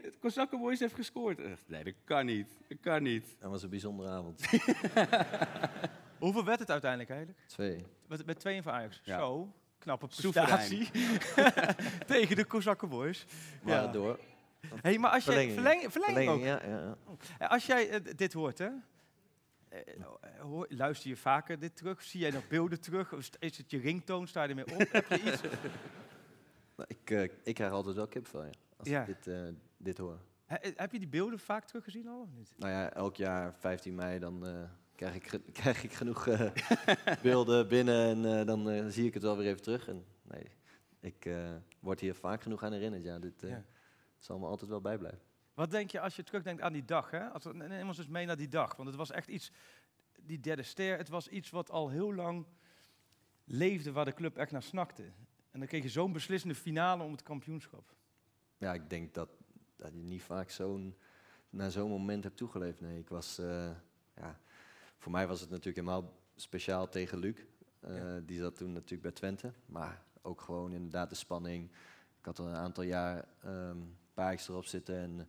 het Kozakkenboys heeft gescoord. Ik dacht, nee, dat kan niet. Dat kan niet. Dat was een bijzondere avond. *laughs* Hoeveel werd het uiteindelijk eigenlijk? Twee. Met, met 2 voor Ajax. Ja. Zo, knappe prestatie. *laughs* Tegen de Kozakkenboys. Maar Ja. door. Hey, maar als jij Verlenging. verleng, verlenging ook. Verlenging, ja, ja, ja. Eh, Als jij eh, dit hoort, hè? eh, hoor- luister je vaker dit terug? Zie jij nog beelden terug? Of Is het je ringtoon? Sta je ermee op? Heb je iets? *laughs* Nou, ik, eh, ik krijg altijd wel kip van je. Als Ja. ik dit, eh, dit hoor. He- heb je die beelden vaak teruggezien al of niet? Nou ja, elk jaar 15 mei dan eh, krijg, ik, *laughs* krijg ik genoeg eh, *laughs* beelden binnen en eh, dan zie ik het wel weer even terug. En, nee, ik eh, word hier vaak genoeg aan herinnerd. Ja, dit eh, Ja. Zal me altijd wel bijblijven. Wat denk je als je terugdenkt aan die dag? Hè? Als we, neem ons eens mee naar die dag. Want het was echt iets, die derde ster, het was iets wat al heel lang leefde, waar de club echt naar snakte. En dan kreeg je zo'n beslissende finale om het kampioenschap. Ja, ik denk dat, dat je niet vaak zo'n, naar zo'n moment hebt toegeleefd. Nee, ik was, eh, ja, voor mij was het natuurlijk helemaal speciaal tegen Luc. Eh, Ja. Die zat toen natuurlijk bij Twente. Maar ook gewoon inderdaad de spanning. Ik had al een aantal jaar ehm paardjes erop zitten en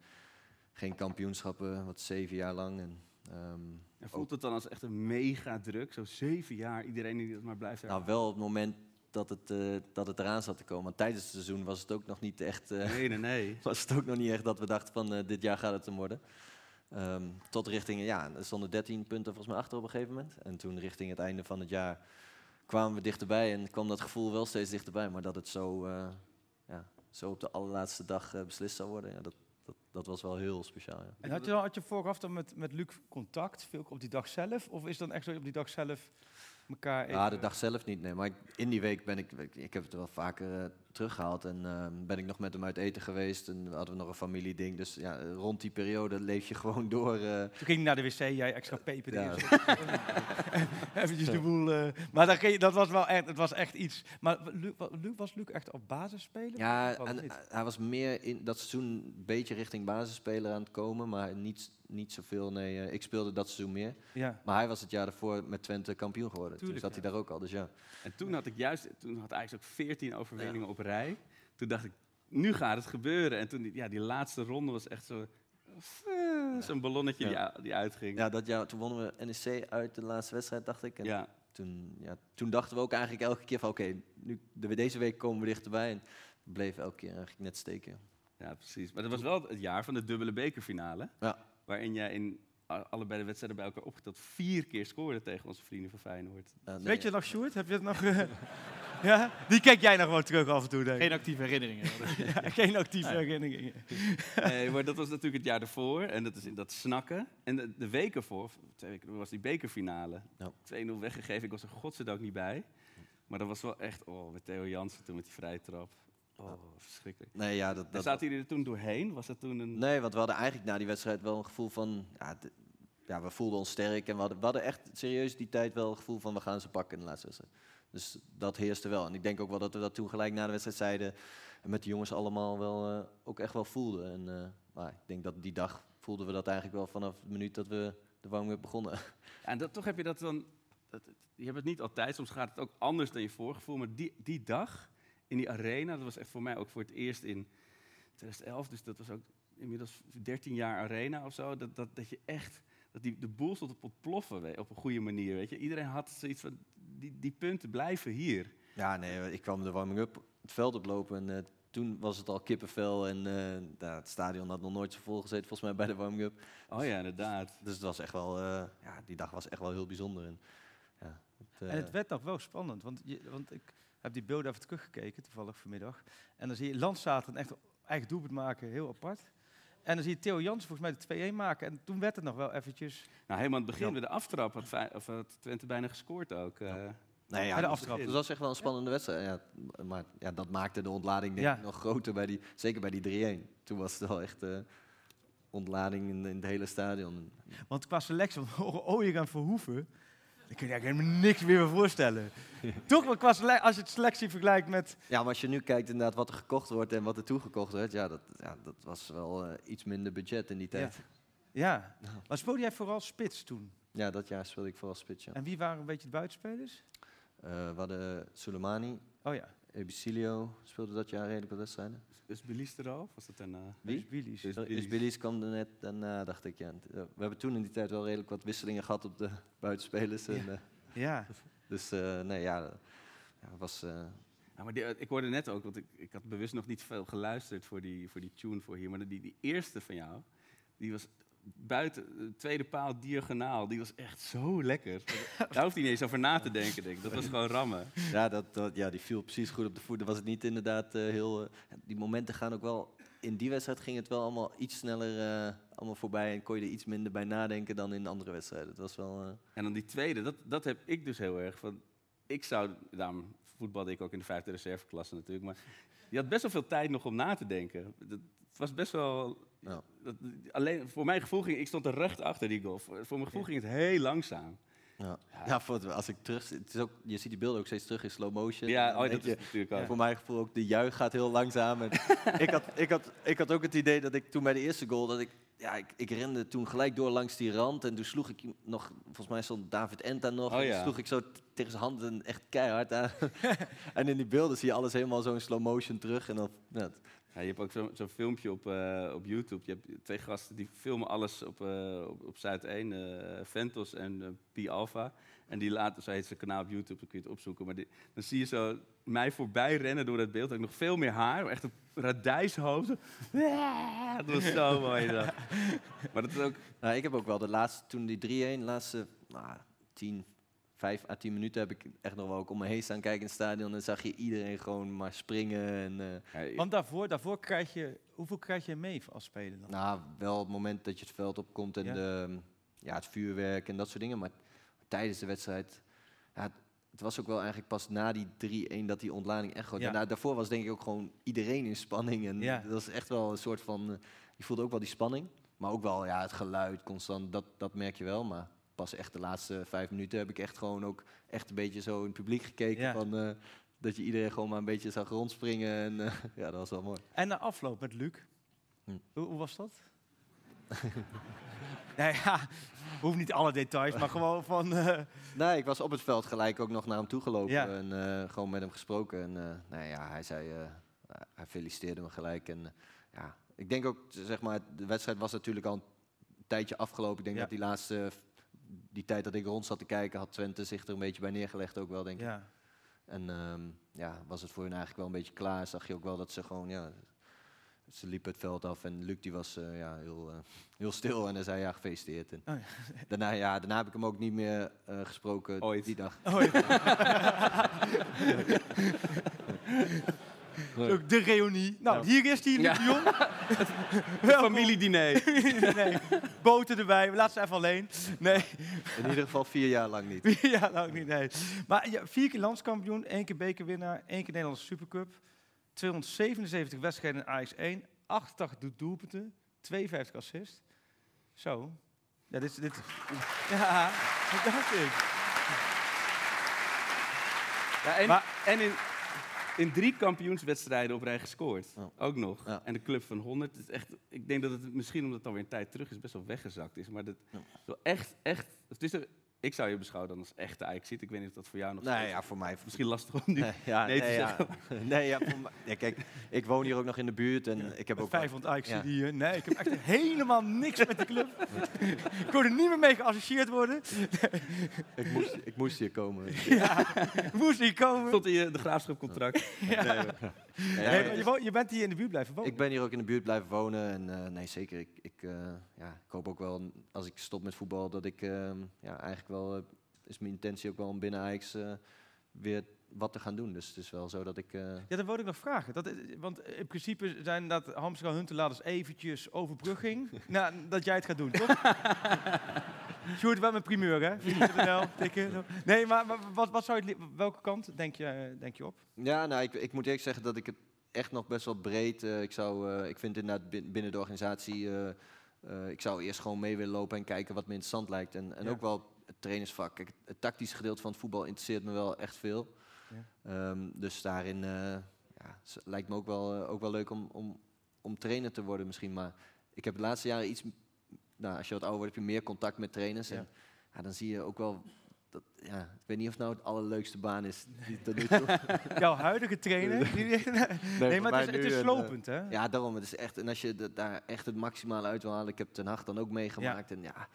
geen kampioenschappen, wat zeven jaar lang. En, ehm, En voelt het dan als echt een mega druk? Zo zeven jaar, iedereen die dat maar blijft nou, herhalen. wel op het moment dat het, eh, dat het eraan zat te komen. Want tijdens het seizoen was het ook nog niet echt... eh, Nee, nee, nee. *laughs* was het ook nog niet echt dat we dachten van eh, dit jaar gaat het hem worden. Ehm, tot richting, ja, er stonden 13 punten volgens mij achter op een gegeven moment. En toen richting het einde van het jaar kwamen we dichterbij en kwam dat gevoel wel steeds dichterbij. Maar dat het zo, zo op de allerlaatste dag eh, beslist zou worden, ja, dat, dat, was wel heel speciaal. Ja. En had je, had je vooraf dan met, met Luc contact, veel op die dag zelf? Of is dan echt zo op die dag zelf elkaar even... Ja, de dag zelf niet, nee. Maar ik- in die week ben ik, ik, ik heb het wel vaker eh, teruggehaald. En ehm, ben ik nog met hem uit eten geweest. En hadden we nog een familieding. Dus ja, rond die periode leef je *laughs* gewoon door. eh, Toen ging je naar de wc, jij extra peper Ja. *laughs* Eventjes de boel... eh, maar dat, ging, je- dat was wel echt, het was echt iets. Maar Luc, wa- Luc, was Luc echt op basis spelen? Ja, en hij was meer in dat seizoen een beetje richting basisspeler aan het komen, maar niet, niet zoveel. Nee, eh, ik speelde dat seizoen meer. Ja. Maar hij was het jaar daarvoor met Twente kampioen geworden. Tuurlijk, Toen zat hij daar ook al, dus ja. En toen had ik juist, toen had Ajax ook 14 overwinningen op rij. Toen dacht ik, nu gaat het gebeuren. En toen, die- ja, die laatste ronde was echt zo, eh, zo'n ballonnetje die, Ja. u- die uitging. Ja, dat jaar, toen wonnen we NEC uit de laatste wedstrijd, dacht ik. En Ja. Toen, ja, toen dachten we ook eigenlijk elke keer van, oké, nu de, deze week komen we dichterbij. En we bleven elke keer eigenlijk net steken. Ja, precies. Maar dat was wel het jaar van de dubbele bekerfinale. Ja. Waarin jij in allebei de wedstrijden bij elkaar opgeteld vier keer scoorde tegen onze vrienden van Feyenoord. Nee, Weet je nog, Sjoerd? Heb je het nog... eh, *laughs* ja? Die kijk jij nog wel terug af en toe, denk ik. Geen actieve herinneringen. *laughs* Ja, geen actieve herinneringen. *laughs* Nee, maar dat was natuurlijk het jaar ervoor. En dat is in dat snakken. En de, de weken voor, twee weken ervoor, was die bekerfinale. Ja. 2-0 weggegeven. Ik was er godzijdank niet bij. Maar dat was wel echt, oh, met Theo Jansen toen met die vrije trap. Oh, verschrikkelijk. Nee, ja, dat, dat, zaten jullie er toen doorheen? Was dat toen een... Nee, want we hadden eigenlijk na die wedstrijd wel een gevoel van... Ja, ja, we voelden ons sterk en we hadden, we hadden echt serieus die tijd wel het gevoel van... we gaan ze pakken in de laatste wedstrijd. Dus dat heerste wel. En ik denk ook wel dat we dat toen gelijk na de wedstrijd zeiden... en met de jongens allemaal wel eh, ook echt wel voelden. En, eh, maar ik denk dat die dag voelden we dat eigenlijk wel vanaf de minuut dat we de warming begonnen. Ja, En dat, toch heb je dat dan... Dat, je hebt het niet altijd, soms gaat het ook anders dan je voorgevoel. Maar die, die dag in die arena, dat was echt voor mij ook voor het eerst in 2011. Dus dat was ook inmiddels 13 jaar arena of zo. Dat, dat, dat je echt... Dat die, de boel stond op ontploffen we- op een goede manier, weet je. Iedereen had zoiets van, die, die punten blijven hier. Ja, nee, ik kwam de warming-up het veld oplopen en eh, toen was het al kippenvel. En eh, nou, het stadion had nog nooit zo vol gezeten volgens mij bij de warming-up. Oh ja, inderdaad. Dus het was echt wel, eh, ja, die dag was echt wel heel bijzonder. En, ja, het, En het werd nog wel spannend, want, je, want ik heb die beelden even teruggekeken, toevallig vanmiddag. En dan zie je Landzaten echt eigen doelpunt maken, heel apart. En dan zie je Theo Jansen volgens mij de 2-1 maken. En toen werd het nog wel eventjes... Nou, helemaal aan het begin Ja. bij de aftrap had, of had Twente bijna gescoord ook. eh. nee, ja, bij de aftrap. Dus dat was echt wel een spannende wedstrijd. Ja, maar ja, dat maakte de ontlading denk Ja. ik nog groter, bij die, zeker bij die 3-1. Toen was het wel echt eh, ontlading in, in het hele stadion. Want qua selectie, van *laughs* Ooyek en Verhoeven... daar kun je eigenlijk helemaal niks meer voorstellen. *laughs* Toch, qua als je het selectie vergelijkt met... Ja, maar als je nu kijkt inderdaad wat er gekocht wordt en wat er toegekocht wordt, ja, dat, ja, dat was wel eh, iets minder budget in die tijd. Ja, maar speelde jij vooral spits toen? Ja, dat jaar speelde ik vooral spits, ja. En wie waren een beetje de buitenspelers? Eh, we hadden Soleimani, Oh ja, Ebicilio speelde dat jaar redelijk wat wedstrijden. Is Belize er al? Of was dat daarna? Wie? Billy's. Is- Is Billy's. Billy's kwam er net daarna, dacht ik. Ja. Eh, We hebben toen in die tijd wel redelijk wat wisselingen gehad op de *laughs* buitenspelers. En, eh, Ja, dus eh, nee, ja, eh, ja, was... eh, Ja, maar die, eh, ik hoorde net ook, want ik, ik had bewust nog niet veel geluisterd voor die, voor die tune voor hier. Maar die, die eerste van jou, die was buiten, de tweede paal diagonaal. Die was echt zo lekker. *laughs* Daar hoeft hij niet eens over na te denken, denk ik. Dat was gewoon rammen. ja, dat, dat, ja, die viel precies goed op de voet. Dan was het niet inderdaad eh, heel... eh, die momenten gaan ook wel... In die wedstrijd ging het wel allemaal iets sneller eh, allemaal voorbij. En kon je er iets minder bij nadenken dan in andere wedstrijden. Het was wel... eh, En dan die tweede, dat, dat heb ik dus heel erg. Van, ik zou, daarom voetbalde ik ook in de vijfde reserveklasse natuurlijk. Maar je had best wel veel tijd nog om na te denken. Dat, het was best wel... Ja. Dat, alleen voor mijn gevoel ging ik stond er recht achter die goal. Voor, mijn gevoel ging het heel langzaam. Ja, ja als ik terug het is ook, je ziet die beelden ook steeds terug in slow motion. Ja, oh, dat is natuurlijk ook. Voor mijn gevoel ook, de juich gaat heel langzaam. En *laughs* ik, had, ik, had, ik had ook het idee dat ik toen bij de eerste goal, dat ik ja, ik, ik rende toen gelijk door langs die rand. En toen sloeg ik nog, volgens mij stond David Enta nog. Oh ja. sloeg ik zo tegen zijn handen echt keihard aan. *laughs* en in die beelden zie je alles helemaal zo in slow motion terug. En dan, ja, Ja, je hebt ook zo- zo'n filmpje op, eh, op YouTube. Je hebt twee gasten die filmen alles op, eh, op, op Zuid 1, eh Ventos en Pi Alpha. En die laten, zo heet zijn kanaal op YouTube, dan kun je het opzoeken. Maar die- dan zie je zo mij voorbij rennen door dat beeld. Ik nog veel meer haar, echt een radijshoofd. Dat was zo *laughs* mooi. Maar dat is ook... Nou, ik heb ook wel de laatste, toen die 3-1, de laatste nou, 10, 5 à 10 minuten heb ik echt nog wel ook om me heen staan kijken in het stadion. En dan zag je iedereen gewoon maar springen. En, eh, Ja, Want daarvoor, daarvoor krijg je, hoeveel krijg je mee als speler dan? nou, wel het moment dat je het veld opkomt en Ja. de, ja, het vuurwerk en dat soort dingen. Maar tijdens de wedstrijd, ja, het, het was ook wel eigenlijk pas na die 3-1 dat die ontlading echt gewoon... Ja. Nou, daarvoor was denk ik ook gewoon iedereen in spanning. En Ja. dat was echt wel een soort van... eh, je voelde ook wel die spanning. Maar ook wel ja, het geluid constant, dat, dat merk je wel. Maar pas echt de laatste vijf minuten heb ik echt gewoon ook echt een beetje zo in het publiek gekeken. Ja. Van, eh, dat je iedereen gewoon maar een beetje zag rondspringen. En eh, *laughs* ja, dat was wel mooi. En na afloop met Luc. Hm. Hoe, hoe was dat? *laughs* nee, ja, hoeft niet alle details, maar gewoon van... eh, Nee, ik was op het veld gelijk ook nog naar hem toe gelopen Ja. en gewoon met hem gesproken. En nou ja, hij zei, hij feliciteerde me gelijk. En ja, ik denk ook, zeg maar, de wedstrijd was natuurlijk al een tijdje afgelopen. Ik denk Ja. dat die laatste, die tijd dat ik rond zat te kijken, had Twente zich er een beetje bij neergelegd ook wel, denk ik. ja. En ehm, ja, was het voor hun eigenlijk wel een beetje klaar. Zag je ook wel dat ze gewoon, ja, ze liepen het veld af en Luc die was eh, ja, heel, eh, *laughs* heel stil en hij zei ja, gefeliciteerd. En Oh *laughs* daarna, ja, daarna heb ik hem ook niet meer eh, gesproken Ooit. die dag. Oh, *laughs* Ook de reunie. Nou, hier is die, Luc de Jong. *laughs* Familiediner. *laughs* nee, boten erbij. Laat ze even alleen. Nee, In ieder geval vier jaar lang niet. ja, nou niet, nee. Maar ja, vier keer landskampioen, één keer bekerwinnaar, één keer Nederlandse Supercup. 277 wedstrijden in Ajax 1, 88 doel- doelpunten, 52 assists. Zo. Ja, dit, is- dit, ja, dat dacht ik. Ja, en Maar- en in, in drie kampioenswedstrijden op rij gescoord. Ja. Ook nog. Ja. En de club van 100. Het is echt, ik denk dat het misschien omdat het alweer een tijd terug is, best wel weggezakt is. Maar dat is wel echt, echt. Het is er, ik zou je beschouwen dan als echte Ajax Ik weet niet of dat voor jou nog Nee, ja, voor mij. Misschien lastig om nu. Nee, ja, nee nee, te ja. *laughs* nee, ja, voor mij- ja, kijk, ik woon hier ook nog in de buurt en ik heb ook. wel- 500 Ajax Ja. hier. Nee, ik heb echt helemaal niks met die club. ik wil er niet meer mee geassocieerd worden. *laughs* ik, moest, ik moest hier komen. *laughs* ja, moest niet komen. Tot in de graafschapcontract. Nee, maar- Nee, je, je bent hier in de buurt blijven wonen. Ik ben hier ook in de buurt blijven wonen en eh, nee, zeker. Ik, ik, eh, ja, ik hoop ook wel, als ik stop met voetbal, dat ik ehm, ja, eigenlijk wel, eh, is mijn intentie ook wel om binnen Ajax eh, weer wat te gaan doen. Dus het is wel zo dat ik... eh, Ja, dat wilde ik nog vragen. Dat, want in principe zijn dat Hamster Huntelaars eventjes overbrugging. *laughs* nou, dat jij het gaat doen, toch? *laughs* Sjoerd, wel mijn primeur, hè? Tikken. Nee, maar, maar wat, wat zou je, welke kant denk je, denk je op? Ja, nou, ik, ik moet eerlijk zeggen dat ik het echt nog best wel breed. ik, zou, ik vind inderdaad bin- binnen de organisatie. Eh, ik zou eerst gewoon mee willen lopen en kijken wat me interessant lijkt. En, en Ja. ook wel het trainersvak. Kijk, het, tactische gedeelte van het voetbal interesseert me wel echt veel. Ja. Ehm, dus daarin eh, ja, lijkt me ook wel, eh, ook wel leuk om, om, om trainer te worden misschien. Maar ik heb de laatste jaren iets. Nou, als je wat ouder wordt, heb je meer contact met trainers. En ja, dan zie je ook wel. Dat, ja, ik weet niet of het nou het allerleukste baan is. Die tot nu *laughs* toe. Jouw huidige trainer? die- *laughs* nee, voor maar het is, het is slopend, hè? eh, Ja, daarom. Het is echt, en als je dat daar echt het maximale uit wil halen, ik heb Ten Hag dan ook meegemaakt. En ja,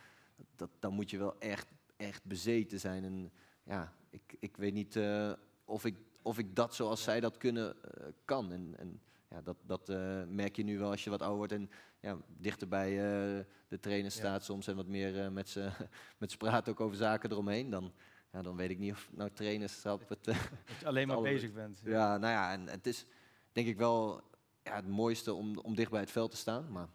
dat, dan moet je wel echt, echt bezeten zijn. En ja, ik, ik weet niet eh, of, ik, of ik dat zoals zij dat kunnen, eh, kan. En, en ja, dat, dat eh, merk je nu wel als je wat ouder wordt en ja, dichter bij eh, de trainer staat soms en wat meer eh, met ze *laughs* met ze praat ook over zaken eromheen. Dan, ja, dan weet ik niet of nou trainerschap het, Dat je *laughs* alleen maar bezig bent. ja, nou ja, en het is denk ik wel ja, het mooiste om, om dicht bij het veld te staan. Maar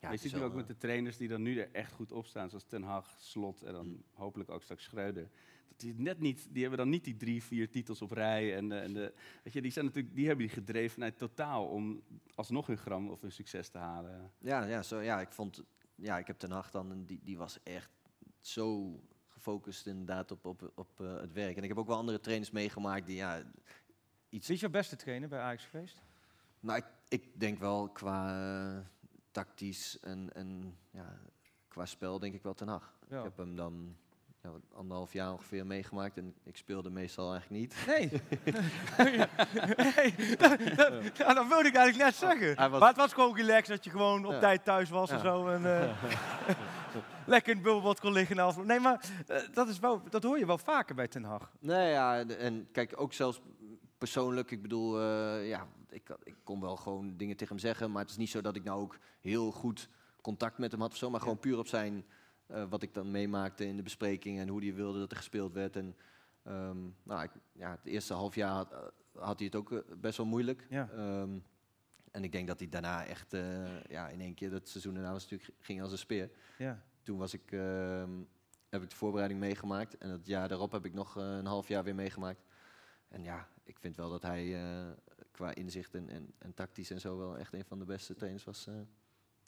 ja, je ziet nu ook met de trainers die dan nu er echt goed op staan, zoals Ten Hag, Slot en dan Mm. hopelijk ook straks Schreuder. Die, net niet, die hebben dan niet die drie, vier titels op rij. En, eh, en de, weet je, die, zijn natuurlijk, die hebben die gedrevenheid totaal om alsnog hun gram of hun succes te halen. ja, ja, zo, ja, ik vond, ja, ik heb Ten Hag dan, die, die was echt zo gefocust inderdaad op, op, op eh, het werk. En ik heb ook wel andere trainers meegemaakt die, ja, iets... Wie is jouw beste trainer bij Ajax geweest? Nou, ik, ik denk wel qua, eh, tactisch en, en ja, qua spel denk ik wel ten Hag. Ja. Ik heb hem dan ja, anderhalf jaar ongeveer meegemaakt en ik speelde meestal eigenlijk niet. Nee. *laughs* nee. dat, dat, ja, dat wilde ik eigenlijk net zeggen. Hij was- Maar het was gewoon relaxed dat je gewoon op Ja. tijd thuis was en Ja. zo. En, eh, *laughs* *laughs* lekker in het bubbelbad kon liggen. na afloop. Nee, maar eh, dat, is wel, dat hoor je wel vaker bij Ten Hag. Nee, ja, en- en kijk, ook zelfs persoonlijk, ik bedoel, eh, ja, ik, ik kon wel gewoon dingen tegen hem zeggen, maar het is niet zo dat ik nou ook heel goed contact met hem had of zo, maar gewoon puur op zijn, eh, wat ik dan meemaakte in de bespreking en hoe hij wilde dat er gespeeld werd. En, ehm, nou, ik, ja, het eerste half jaar had, eh, had hij het ook eh, best wel moeilijk. Ja. Ehm, en ik denk dat hij daarna echt, ja, in één keer, dat seizoen daarna was natuurlijk, ging als een speer. Ja. Toen was ik, ehm, heb ik de voorbereiding meegemaakt. En het jaar daarop heb ik nog een half jaar weer meegemaakt. En ja, ik vind wel dat hij qua inzicht en, en, en tactisch en zo wel echt een van de beste trainers was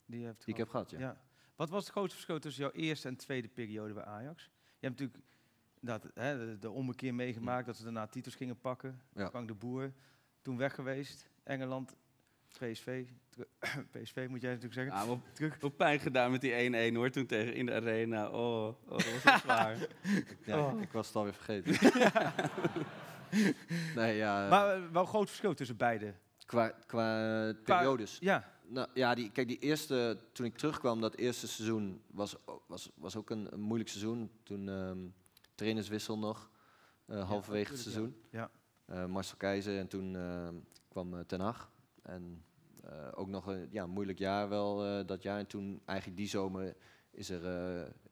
Die, heeft die ik heb gehad. Ja. Ja. Wat was het grootste verschil tussen jouw eerste en tweede periode bij Ajax? Je hebt natuurlijk dat, hè, de, de ommekeer meegemaakt, dat ze daarna titels gingen pakken. Ja. Frank de Boer, toen weg geweest. Engeland, PSV. *coughs* PSV moet jij natuurlijk zeggen. Ja, Terug. wel pijn gedaan met die 1-1 hoor, toen tegen in de arena. Oh, oh dat was wel zwaar. *laughs* Ja, Oh. ik, ik was het alweer vergeten. *laughs* nee, ja, Maar eh, wel een groot verschil tussen beide. qua, qua Qua- periodes. Ja, Nou ja, die, kijk, die eerste, toen ik terugkwam, dat eerste seizoen was, was, was ook een, een moeilijk seizoen. Toen ehm trainerswissel nog, eh, halverwege het seizoen. ja. Eh, Marcel Keizer en toen ehm, kwam eh, Ten Hag. En ook nog een ja, moeilijk jaar wel dat jaar. En toen eigenlijk die zomer is er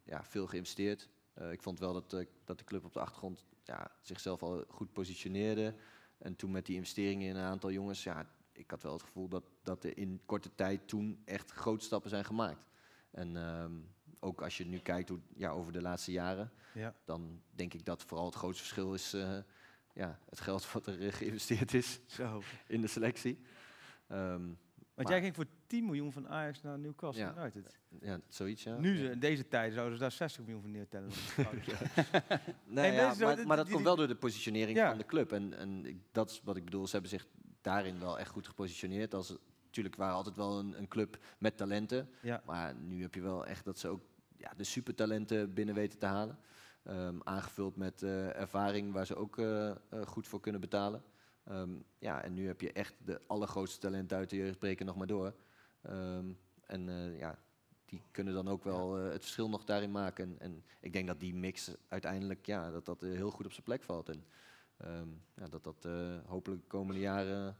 ja, veel geïnvesteerd. Ik vond wel dat, dat de club op de achtergrond ja, zichzelf al goed positioneerde. En toen met die investeringen in een aantal jongens, ja, ik had wel het gevoel dat, dat er in korte tijd toen echt grote stappen zijn gemaakt. En ehm, ook als je nu kijkt hoe, ja, over de laatste jaren, ja. dan denk ik dat vooral het grootste verschil is eh, ja, het geld wat er eh, geïnvesteerd is Zo. in de selectie. Ehm, Want Maar- jij ging voor 10 miljoen van Ajax naar Newcastle Ja. United. ja, zoiets, ja. Nu, in deze tijden, zouden ze daar 60 miljoen voor neertellen. *laughs* *laughs* Nee, Nee, ja, maar, maar dat komt wel door de positionering van de club. En, en ik, dat is wat ik bedoel. Ze hebben zich daarin wel echt goed gepositioneerd. Als, natuurlijk waren altijd wel een, een club met talenten. Ja. Maar nu heb je wel echt dat ze ook ja, de supertalenten binnen weten te halen. Ehm, aangevuld met eh, ervaring waar ze ook eh, eh, goed voor kunnen betalen. Ehm, ja, en nu heb je echt de allergrootste talenten uit de jeugd breken nog maar door. Ehm, en ja, die kunnen dan ook wel het verschil nog daarin maken. En, en ik denk dat die mix uiteindelijk ja, dat dat heel goed op zijn plek valt. En ehm, ja, dat dat eh, hopelijk de komende jaren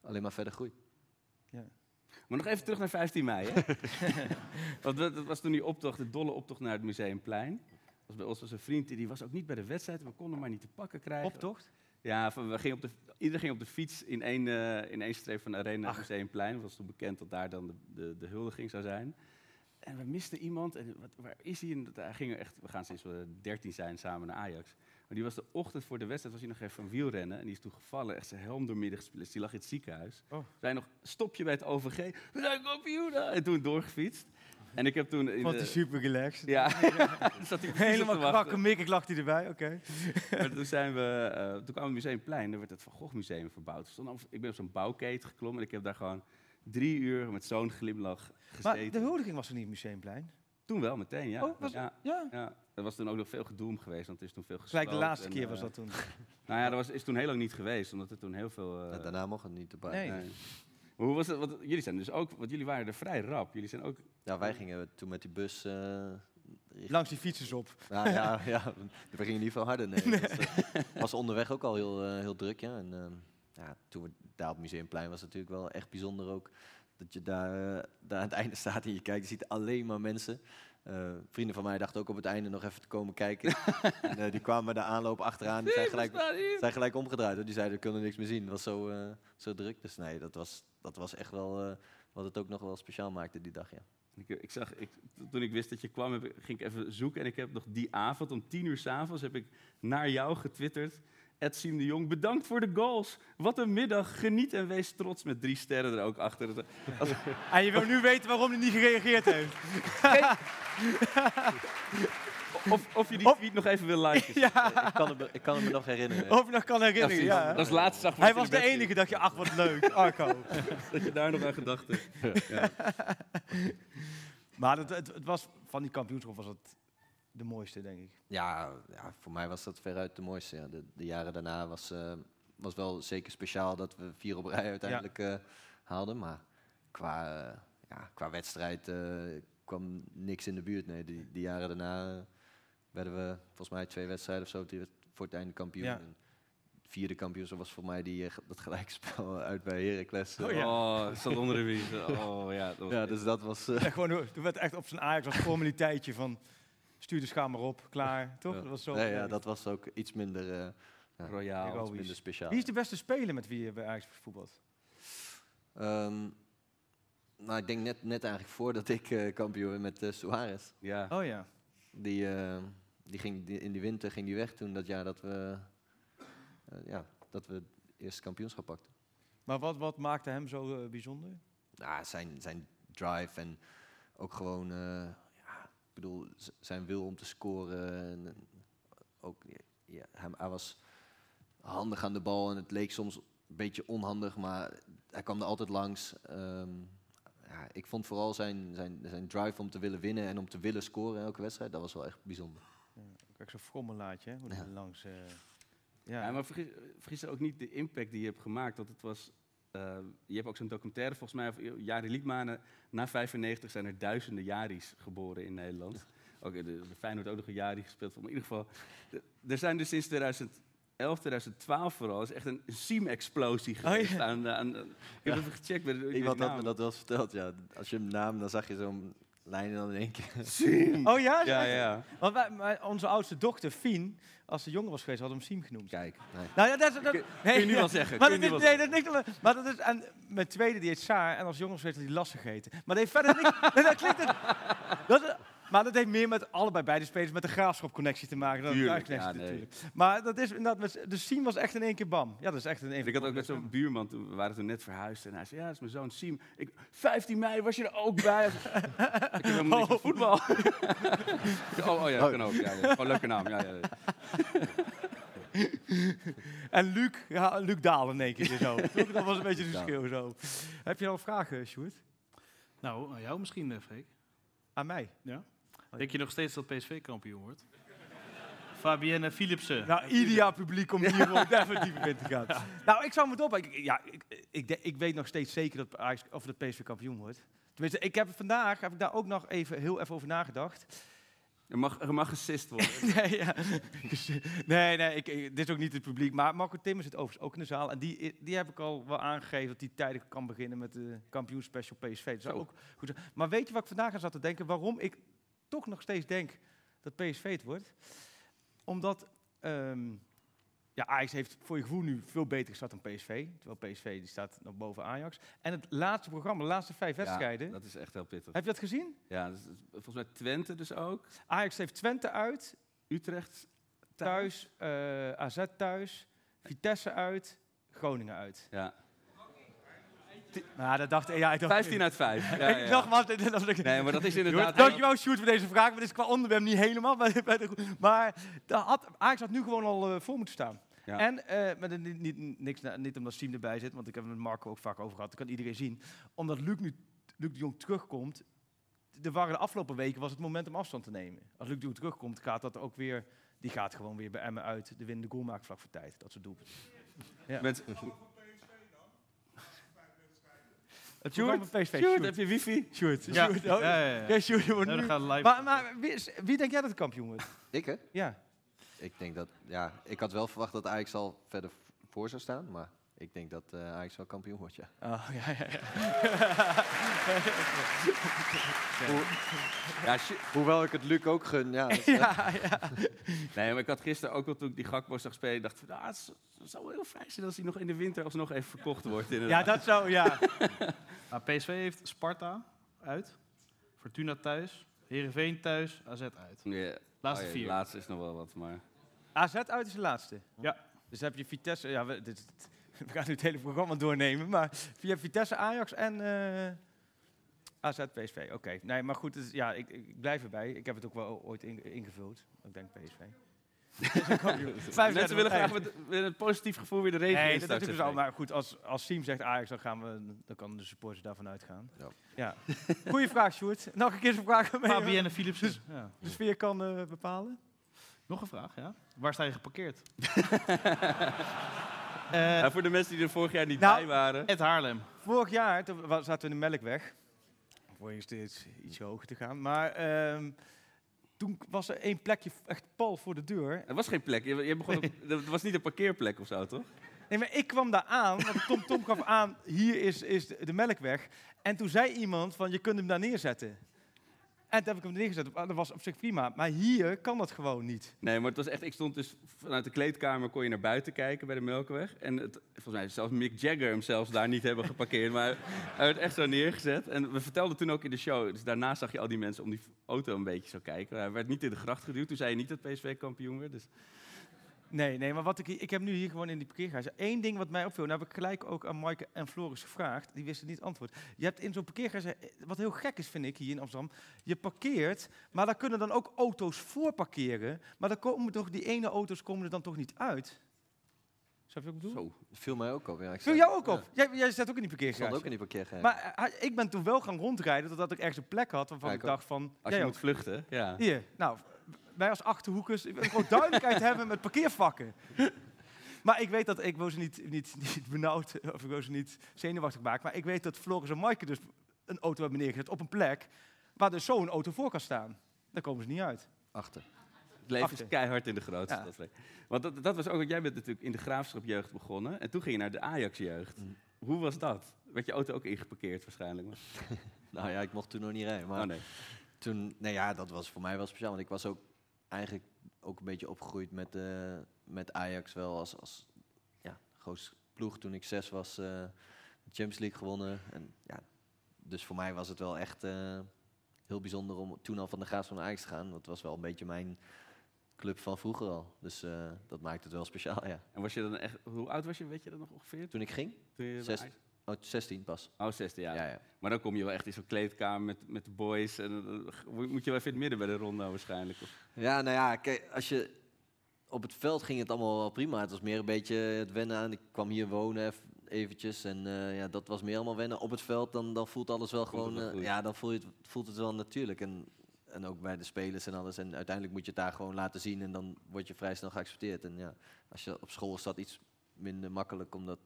alleen maar verder groeit. Maar nog even terug naar 15 mei. Hè? *laughs* Want dat, dat was toen die optocht, de dolle optocht naar het Museumplein. Was bij ons was een vriend, die was ook niet bij de wedstrijd. We konden hem maar niet te pakken krijgen. Optocht? Ja, van, we gingen op de, iedereen ging op de fiets in één, eh, in één streep van de arena naar het Museumplein. Het was toen bekend dat daar dan de, de, de huldiging zou zijn. En we misten iemand. En wat, waar is hij? En dat- hij ging er echt, we gaan sinds we 13 zijn samen naar Ajax. Maar die was de ochtend voor de wedstrijd, was hij nog even van wielrennen. En die is toen gevallen, echt zijn helm doormidden gesplitst. Die lag in het ziekenhuis. Oh. Zijn nog, stop je bij het OVG. We zijn kampioen! En toen doorgefietst. En ik heb toen... in Vond de- super relaxed. Ja, *laughs* *laughs* zat hij Helemaal wachten. krakkemikkig lag hij erbij, oké. Maar toen, zijn we, eh, toen kwam het Museumplein, daar werd het Van Gogh Museum verbouwd. Op- ik ben op zo'n bouwketen geklommen en ik heb daar gewoon drie uur met zo'n glimlach Maar gezeten. de huldiging was er niet Museumplein. Toen wel, meteen, ja. Oh, was- ja, Ja. ja. Er was toen ook nog veel gedoe om geweest, want er is toen veel gesloopt. Gelijk de laatste en, keer eh, was dat toen. *laughs* Nou ja, dat was, is toen heel lang niet geweest, omdat er toen heel veel... eh, Ja, daarna mocht het niet erbij. Nee. nee. Maar hoe was het? Want jullie zijn dus ook, want jullie waren er vrij rap. Jullie zijn ook Ja, wij gingen toen met die bus... eh, Langs die fietsers op. Nou ja, ja, we gingen niet veel harder. Nee. *laughs* Het was, eh, was onderweg ook al heel, eh, heel druk, ja. En ehm, ja, toen we daar op het Museumplein was het natuurlijk wel echt bijzonder ook. Dat je daar, eh, daar aan het einde staat en je kijkt, je ziet alleen maar mensen. Eh, vrienden van mij dachten ook op het einde nog even te komen kijken. *laughs* en, eh, die kwamen de aanloop achteraan. Die zijn gelijk, zijn gelijk omgedraaid. hoor. Die zeiden, we kunnen niks meer zien. Het was zo, eh, zo druk. Dus nee, dat was, dat was echt wel eh, wat het ook nog wel speciaal maakte die dag, ja. Ik, ik zag, ik, toen ik wist dat je kwam, heb, ging ik even zoeken. En ik heb nog die avond, om tien uur s'avonds, heb ik naar jou getwitterd. Ed Siem de Jong, bedankt voor de goals. Wat een middag. Geniet en wees trots. Met drie sterren er ook achter. Als, *laughs* En je wil nu weten waarom hij niet gereageerd heeft. *laughs* of, of je die tweet nog even wil liken. *laughs* Ja, Ik kan, het me, ik kan het me nog herinneren. of je nog kan herinneren. precies. Ja, Dat is laatste zag Hij was de enige, dacht je, ach wat leuk, Arco. dat je daar nog aan gedacht hebt. Maar het, het, het was, van die kampioenschap was het de mooiste, denk ik. Ja, ja, voor mij was dat veruit de mooiste. Ja. De, de jaren daarna was, eh, was wel zeker speciaal dat we vier op rij uiteindelijk eh, haalden. Maar qua, eh, ja, qua wedstrijd eh, kwam niks in de buurt. Nee, die, die jaren daarna werden we volgens mij twee wedstrijden of zo voor het einde kampioen. Ja. Vierde kampioen zo was voor mij die, dat gelijkspel *laughs* uit bij Heracles. Oh ja. Oh, onder de wies. Oh ja, dat was ja, dus dat was... eh, Echt gewoon, toen werd echt op zijn Ajax als formaliteitje van stuur de schaam maar op, klaar, toch? ja. Dat was zo. nee, ja, dat was ook iets minder, eh, ja, royaal. Iets minder speciaal. Wie is de beste speler met wie je bij Ajax voetbalt? Ehm, nou, ik denk net, net eigenlijk voordat ik eh, kampioen werd met eh, Suarez. Ja. Oh ja. Die, eh, die ging die- in die winter ging die weg toen dat jaar dat we, eh, ja, dat we het eerste kampioenschap pakten. Maar wat, wat maakte hem zo eh, bijzonder? Nou, zijn, zijn drive en ook gewoon, eh, ik bedoel, zijn wil om te scoren. En, ook, ja, hij, hij was handig aan de bal en het leek soms een beetje onhandig, maar hij kwam er altijd langs. Ehm, ja, ik vond vooral zijn, zijn, zijn drive om te willen winnen en om te willen scoren in elke wedstrijd, dat was wel echt bijzonder. Kijk, zo'n frommelaatje, hoe Ja. langs... eh, ja. Ja, maar vergis, vergis er ook niet de impact die je hebt gemaakt. Want het was, eh, je hebt ook zo'n documentaire volgens mij over Jari Liedmanen. Na 95 zijn er duizenden Jaris geboren in Nederland. Ook de, de Feyenoord ook nog een Jari gespeeld. Maar in ieder geval, de- er zijn dus sinds 2011, 2012 vooral, is echt een siem-explosie ja. geweest. aan, aan, ik heb even gecheckt. Iemand had me dat wel eens verteld, ja. Als je hem naam, dan zag je zo'n lijn en dan in één keer. Siem! Oh ja? Ja, ja. Want wij, onze oudste dochter, Fien, als ze jonger was geweest, hadden we hem Siem genoemd. Kijk, nee. Nou ja, dat is... Dat, Kun- nee, kun je nu wel zeggen, Maar dat nee, dat is niks... Maar dat is... En mijn tweede, die heet Saar. En als jongen was geweest, had hij lastig gegeten. Maar dat heeft verder niks... *laughs* dat klinkt... Het, dat, maar dat heeft meer met allebei beide spelers met de graafschap-connectie te maken. Dan Tuurlijk, de ja, nee. natuurlijk. Maar dat is inderdaad... Met, de Siem was echt in één keer bam. Ja, dat is echt in één Ik had ook met zo'n buurman, toen, we waren toen net verhuisd. En hij zei, ja, dat is mijn zoon Siem. Ik, 15 mei was je er ook bij. ik heb helemaal niks met voetbal. *laughs* oh, oh ja, dat kan ook. Ja, ja. Gewoon een leuke naam. Ja, ja, ja. *laughs* En Luc, ja, Luc Daal in één keer zo. *laughs* dat was een beetje de verschil zo. Heb je nog een vraag, eh, Sjoerd? Nou, aan jou misschien, eh, Freek. Aan mij? Ja? Denk je nog steeds dat PSV kampioen wordt? Fabienne Philipsen. Nou, ideaal publiek om hier gewoon definitief in te gaan. *laughs* Nou, ik zou me het op. Ik, ja, ik, ik, ik weet nog steeds zeker dat, Ajax, of dat PSV kampioen wordt. Tenminste, ik heb vandaag heb ik daar ook nog even heel even over nagedacht. Er mag, er mag gesist worden. *laughs* nee, ja. nee, nee ik, ik- dit is ook niet het publiek. Maar Marco Timmer zit overigens ook in de zaal. En die, die heb ik al wel aangegeven dat hij tijdig kan beginnen met de kampioenspecial PSV. Dat zou Zo. ook goed zijn. Maar weet je wat ik vandaag aan zat te denken? Waarom ik toch nog steeds denk dat PSV het wordt? Omdat ehm, ja, Ajax heeft voor je gevoel nu veel beter gestart dan PSV. Terwijl PSV die staat nog boven Ajax. En het laatste programma, de laatste vijf wedstrijden. Ja, dat is echt heel pittig. Heb je dat gezien? Ja, dat is- volgens mij Twente dus ook. Ajax heeft Twente uit, Utrecht thuis, eh, AZ thuis, Vitesse uit, Groningen uit. Ja. Nou, dat dacht. Ja, ik dacht, 15 uit 5. *laughs* Ja, ik dacht, maar, dat. Nee, maar dat is inderdaad... Dankjewel, Sjoerd, voor deze vraag. Maar dit is qua onderwerp niet helemaal. bij- bij de- Maar daar had, Ajax had nu gewoon al eh, voor moeten staan. Ja. En met een, niet, niet, niks, niet omdat Siem erbij zit, want ik heb het met Marco ook vaak over gehad. Dat kan iedereen zien. Omdat Luc nu Luc de Jong terugkomt. Er waren de afgelopen weken was het moment om afstand te nemen. Als Luc de Jong terugkomt, gaat dat ook weer. Die gaat gewoon weer bij Emmen uit. De winnende goal maken vlak voor tijd. Dat soort doelpunten. Ja. Met, Het Sjoerd. Sjoerd, heb je wifi? Sjoerd. Ja, Sjoerd. Oh, ja, ja. ja, Sjoerd wordt Ja, nu- dan gaan we live. Maar, maar wie, wie denk jij dat de kampioen wordt? Ik hè? Ja. Ik denk dat, ja, ik had wel verwacht dat Ajax al verder voor zou staan, maar ik denk dat eh Ajax wel kampioen wordt, ja. Oh, ja, ja, ja. *laughs* Ja, shit. Hoewel ik het Luc ook gun, ja. *laughs* dat- ja, ja. Nee, maar ik had gisteren ook al toen ik die Gakpo zag spelen, dacht ik, ah, het, zou wel heel fijn zijn als hij nog in de winter alsnog even verkocht wordt. ja, Inderdaad. dat zou, ja. *laughs* Nou, PSV heeft Sparta uit, Fortuna thuis, Heerenveen thuis, AZ uit. Ja. Laatste Oh ja, vier. laatste is nog wel wat, maar... AZ uit is de laatste. Ja. Dus dan heb je Vitesse, ja, we, dit, *laughs* we gaan nu het hele programma doornemen, maar via Vitesse, Ajax en, eh, AZ PSV, oké. Nee, maar goed, dus, ja, ik, ik blijf erbij. Ik heb het ook wel ooit in- ingevuld. Ik denk PSV. *laughs* Mensen willen graag met, met een positief gevoel weer de regen Nee, dat natuurlijk wel. Freek. Maar goed, als, als Siem zegt Ajax, dan, gaan we, dan kan de supporter daarvan uitgaan. Ja. Ja. Goeie vraag, Sjoerd. Nog een keer zo'n vraag Fabienne Philipsen. Ja. de sfeer kan eh, bepalen. Nog een vraag, ja. Waar sta je geparkeerd? *laughs* Ja, voor de mensen die er vorig jaar niet Nou, bij waren. Ed Haarlem. Vorig jaar toen zaten we in de Melkweg. Voor je steeds ietsje hoger te gaan. Maar ehm, toen was er één plekje echt pal voor de deur. Er was geen plek. Je, je begon op, het *laughs* was niet een parkeerplek of zo, toch? Nee, maar ik kwam daar aan, want Tom Tom gaf aan, hier is, is de, de Melkweg. En toen zei iemand van, je kunt hem daar neerzetten. En toen heb ik hem neergezet. Dat was op zich prima. Maar hier kan dat gewoon niet. Nee, maar het was echt, ik stond dus vanuit de kleedkamer kon je naar buiten kijken bij de Melkweg. En het, volgens mij zelfs Mick Jagger hem zelfs daar niet hebben geparkeerd. Maar hij werd echt zo neergezet. En we vertelden toen ook in de show, dus daarna zag je al die mensen om die auto een beetje zo kijken. Hij werd niet in de gracht geduwd. Toen zei je niet dat PSV kampioen werd. Dus Nee, nee, maar wat ik, hier- ik heb nu hier gewoon in die parkeergarage. Eén ding wat mij opviel, en daar heb ik gelijk ook aan Maaike en Floris gevraagd. Die wisten niet het antwoord. Je hebt in zo'n parkeergarage, eh, wat heel gek is vind ik hier in Amsterdam. Je parkeert, maar daar kunnen dan ook auto's voor parkeren. Maar dan komen toch die ene auto's komen er dan toch niet uit. Snap je ik bedoel? zo. Viel mij ook op. Ja, ik Viel jou ook op? Jij, jij zit ook in die Ik stond parkeergarage. ook in die parkeergarage. Maar eh, ik ben toen wel gaan rondrijden, totdat ik ergens een plek had waarvan Ja, ik ik ook. dacht van... Als jij je ook. moet vluchten, ja. Hier, nou, wij als achterhoekers, ik wil gewoon duidelijkheid *laughs* hebben met parkeervakken. Maar ik weet dat, ik wil ze niet, niet, niet benauwd, of ik wil ze niet zenuwachtig maken, maar ik weet dat Floris en Maaike dus een auto hebben neergezet op een plek waar dus zo'n auto voor kan staan. Daar komen ze niet uit. Achter. Het leven Achter. is keihard in de grootste Ja. stad. Freek. Want dat, dat was ook, want jij bent natuurlijk in de Graafschap jeugd begonnen. En toen ging je naar de Ajax jeugd. Mm. Hoe was dat? Werd je auto ook ingeparkeerd waarschijnlijk? *laughs* Nou ja, ik mocht toen nog niet rijden. Maar Oh nee. Toen, nou ja, dat was voor mij wel speciaal. Want ik was ook eigenlijk ook een beetje opgegroeid met, eh, met Ajax wel als, als ja, grootste ploeg. Toen ik zes was, eh, de Champions League gewonnen. En, ja, dus voor mij was het wel echt eh, heel bijzonder om toen al van de Graafschap naar Ajax te gaan. Dat was wel een beetje mijn club van vroeger al. Dus dat maakt het wel speciaal, ja. En was je dan echt, hoe oud was je, weet je dat nog ongeveer? Toen ik ging, Toen je Zes- oh, 16 pas. Oh, 16 jaar. Ja, ja. Maar dan kom je wel echt in zo'n kleedkamer met, met de boys. En dan moet je wel even in het midden bij de ronde waarschijnlijk. Of- Ja, nou ja, kijk, als je op het veld ging het allemaal wel prima. Het was meer een beetje het wennen aan. Ik kwam hier wonen ev- eventjes en eh, ja, dat was meer allemaal wennen. Op het veld dan, dan voelt alles wel Voelt gewoon, eh, ja, dan voel je het, voelt het wel natuurlijk. En, en ook bij de spelers en alles. En uiteindelijk moet je het daar gewoon laten zien en dan word je vrij snel geaccepteerd. En ja, als je op school is dat iets minder makkelijk om dat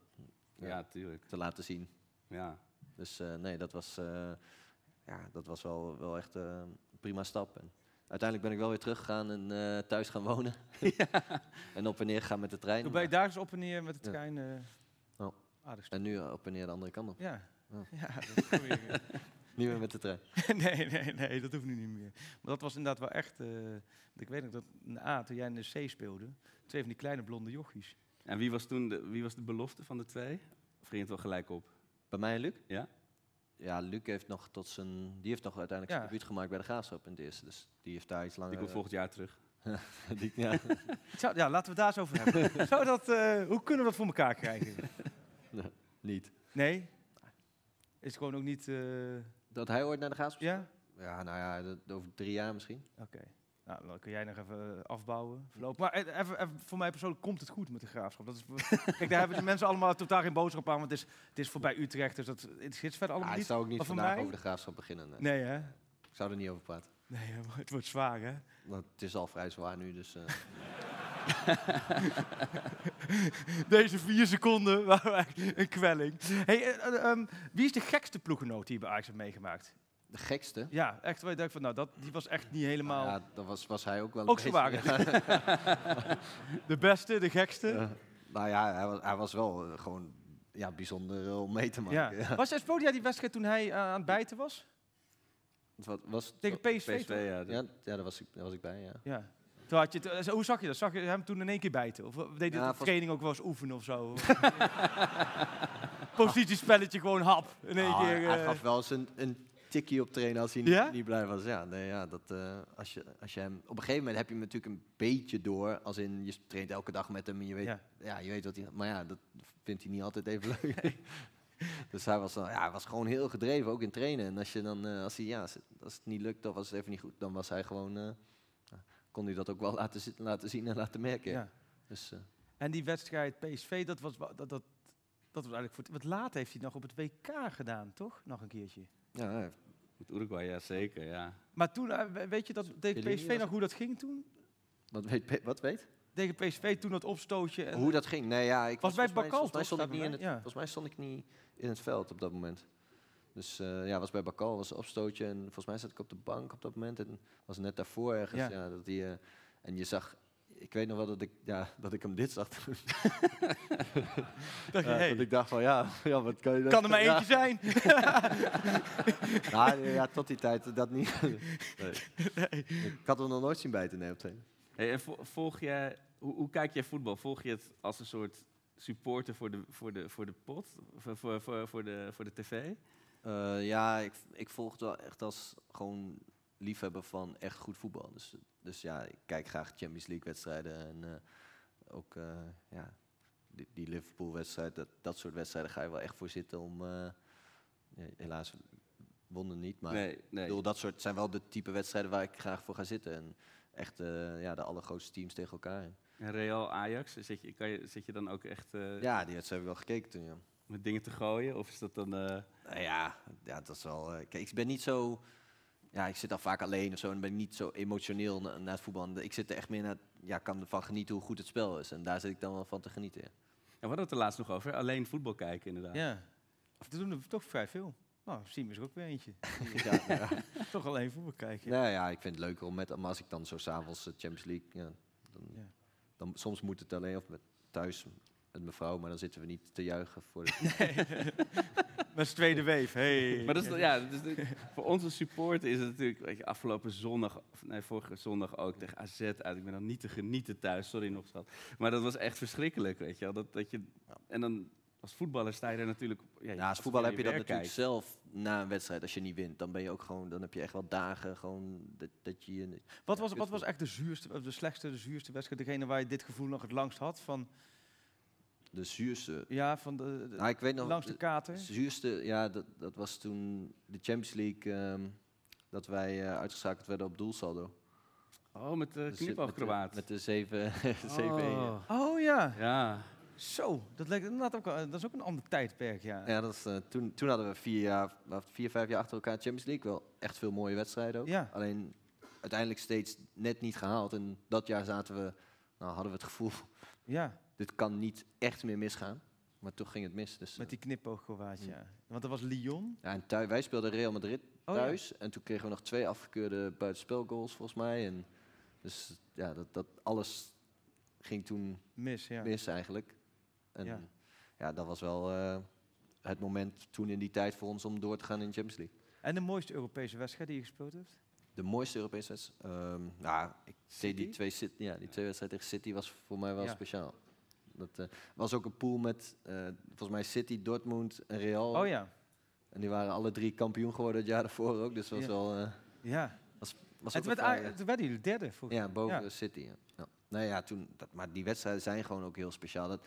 Ja, ja, tuurlijk. te laten zien. Ja. Dus eh, nee, dat was, eh, ja, dat was wel, wel echt eh, een prima stap. En uiteindelijk ben ik wel weer teruggegaan en eh, thuis gaan wonen. *laughs* *laughs* en op en neer gaan met de trein. Toen ben je daar eens op en neer met de Ja. trein. eh Oh. aardig En nu op en neer de andere kant op. Ja. Oh. *laughs* ja dat is. Niet meer met de trein. nee, nee, nee, dat hoeft nu niet meer. Maar dat was inderdaad wel echt... eh, ik weet nog dat in de A, toen jij in de C speelde, twee van die kleine blonde jochies. En wie was toen de, wie was de belofte van de twee? Of ging het wel gelijk op? Bij mij en Luc? Ja? Ja, Luc heeft nog tot zijn... Die heeft nog uiteindelijk Ja. zijn debuut gemaakt bij de Graafschap in het eerste. Dus die heeft daar iets langer... Die komt volgend jaar terug. *laughs* die, ja. *laughs* Ik zou- ja, laten we het daar eens over hebben. *laughs* Zou dat, eh, hoe kunnen we dat voor elkaar krijgen? niet. Nee? Is het gewoon ook niet... eh, Dat hij ooit naar de Graafschap ja? Ja, nou ja, dat, over drie jaar misschien. Oké. Nou, dan kun jij nog even eh, afbouwen. Maar eh, even, even, voor mij persoonlijk komt het goed met de graafschap. Dat is, *laughs* kijk, daar hebben de mensen allemaal totaal geen boodschap aan, want het is, het is voorbij Utrecht, dus dat het zit verder Ja, allemaal ik niet. zou ook niet Maar vandaag mij? over de Graafschap beginnen. nee. Nee, hè? Ik zou er niet over praten. Nee, het wordt zwaar, hè? Want het is al vrij zwaar nu, dus... eh, *laughs* Deze vier seconden waren een kwelling. Hey, eh, eh, ehm, wie is de gekste ploegenoot die je bij Ajax hebt meegemaakt? De gekste. Ja, echt waar je denkt van, nou, dat, die was echt niet helemaal Ja, dat was, was hij ook wel. Ook de *laughs* beste, de gekste. Ja. nou ja, hij was, hij was wel eh, gewoon ja, bijzonder eh, om mee te maken. Ja. Was jij die wedstrijd toen hij eh, aan het bijten was? Wat was, Tegen PSV, ja. ja, ja, daar was ik, daar was ik bij, ja. Ja. Toen had je het- eh, hoe zag je dat? Zag je hem toen in één keer bijten? Of deed Ja, op vast- training ook wel eens oefenen of zo? *laughs* Positiespelletje gewoon hap. In één Ah, keer. hij eh, gaf wel eens een, een tikkie op trainen als hij Ja? niet, blij was. Ja, nee, ja dat, eh, als, je, als je hem... Op een gegeven moment heb je hem natuurlijk een beetje door. Als in, je traint elke dag met hem en je weet, Ja. ja. je weet wat hij... Maar ja, dat vindt hij niet altijd even leuk. *laughs* dus hij was, wel- ja, hij was gewoon heel gedreven, ook in trainen. En als, je dan, eh, als, hij, ja, als als het niet lukt of als het even niet goed, dan was hij gewoon, eh, kon hij dat ook wel laten, laten zien en laten merken. Ja. Dus, En die wedstrijd PSV, dat was, wa- dat, dat, dat was eigenlijk voor het... Wat laat heeft hij nog op het WK gedaan, toch? Nog een keertje. ja, hij- Met Uruguay, ja zeker, ja. Maar toen, eh, we- weet je dat tegen PSV nog hoe dat ging toen? wat weet? Wat weet? Tegen PSV toen dat opstootje. En, Hoe dat ging? Nee, ja, ik Was bij Bakal, volgens mij stond ik niet in het, ja. Volgens mij stond ik niet in het veld op dat moment. Dus eh, ja, was bij Bakal, was een opstootje. En volgens mij zat ik op de bank op dat moment. En was net daarvoor ergens. Ja. Ja. dat die, eh, en je zag, ik weet nog wel dat ik, ja, dat ik hem dit zag doen. *laughs* dacht je, Ja, hey, Dat ik dacht van, ja, ja wat kan je dat? kan er maar ja. eentje zijn. *laughs* Nou, ja, tot die tijd dat niet. nee. Ik had hem nog nooit zien bijten, nee, op. Hey, en vo- volg je, hoe, hoe kijk jij voetbal? Volg je het als een soort supporter voor de, voor de, voor de pot? Voor, voor, voor, voor, de, voor de tv? Eh, ja, ik, ik volg het wel echt als gewoon liefhebber van echt goed voetbal. Dus, dus ja, ik kijk graag Champions League wedstrijden en eh, ook eh, ja, die, die Liverpool wedstrijd, dat, dat soort wedstrijden ga je wel echt voor zitten om, eh, ja, helaas wonnen niet, maar nee, ik bedoel, dat soort zijn wel de type wedstrijden waar ik graag voor ga zitten. En echt ja, de allergrootste teams tegen elkaar. En Real Ajax, zit je, kan je, zit je dan ook echt Ja, die wedstrijd heb ik wel gekeken toen, ja. met dingen te gooien? Of is dat dan... Nou ja, ja, dat is wel. kijk, ik ben niet zo. Ja, ik zit dan vaak alleen of zo en ben ik niet zo emotioneel na- naar het voetbal. En Ik zit er echt meer naar. Ja, kan ervan genieten hoe goed het spel is. En daar zit ik dan wel van te genieten. Ja. Ja, we hadden het er laatst nog over. Alleen voetbal kijken, inderdaad. Ja. Of doen er toch vrij veel. Nou, Siem is er ook weer eentje. *laughs* ja, ja. *laughs* toch alleen voetbal kijken. Nou ja, ik vind het leuker om met. Maar als ik dan zo s'avonds avonds Champions League. Ja, dan, Ja. dan soms moet het alleen of met thuis met mijn vrouw, maar dan zitten we niet te juichen voor *laughs* de. Met z'n tweede weef. Hey. Maar dat is, ja, dat is voor onze supporter is het natuurlijk, weet je, afgelopen zondag, of nee, vorige zondag ook tegen AZ uit. Ik ben dan niet te genieten thuis, sorry nog zat. Maar dat was echt verschrikkelijk, weet je wel. Dat, dat je, en dan als voetballer sta je er natuurlijk... Ja, Ja, als voetbal heb je dat natuurlijk kijkt. zelf na een wedstrijd. Als je niet wint, dan ben je ook gewoon. Dan heb je echt wel dagen gewoon dat, dat je. Wat Ja, was, wat was echt de zuurste, de slechtste, de zuurste wedstrijd? Degene waar je dit gevoel nog het langst had? Van, De zuurste. ja, van de, de Nou, ik weet nog. langs de kater? De zuurste, ja, dat, dat was toen de Champions League. ehm, dat wij eh, uitgeschakeld werden op doelsaldo. Oh, met de Dus met de- kniepelacrobaat. Met de 7 7 Oh. Oh ja, Ja. zo. Dat, lijkt inderdaad ook, dat is ook een ander tijdperk, ja. Ja, dat is, eh, toen, toen hadden we vier, jaar, vier, vijf jaar achter elkaar Champions League. Wel echt veel mooie wedstrijden ook. Ja. Alleen uiteindelijk steeds net niet gehaald. En dat jaar zaten we, nou, hadden we het gevoel, Ja, dit kan niet echt meer misgaan. Maar toch ging het mis. Dus, met die knipooggewaad, ja. Want dat was Lyon. ja, en thuis, wij speelden Real Madrid Oh, ja. thuis. En toen kregen we nog twee afgekeurde buitenspelgoals volgens mij. En dus ja, dat, dat alles ging toen Mis, ja. mis eigenlijk. En Ja. ja, dat was wel eh, het moment toen in die tijd voor ons om door te gaan in de Champions League. En de mooiste Europese wedstrijd die je gespeeld hebt? De mooiste Europese wedstrijd? Ehm, nou, ik deed die twee, ja, die twee wedstrijden tegen City was voor mij wel speciaal. Dat eh, was ook een pool met, eh, volgens mij City, Dortmund en Real. Oh ja, En die waren alle drie kampioen geworden het jaar daarvoor ook. Dus dat was Ja. wel... eh, ja. was, was een werd, werden jullie derde, volgens Ja, boven Ja. City. Ja. Ja. Nou ja, toen, dat, maar die wedstrijden zijn gewoon ook heel speciaal. Dat,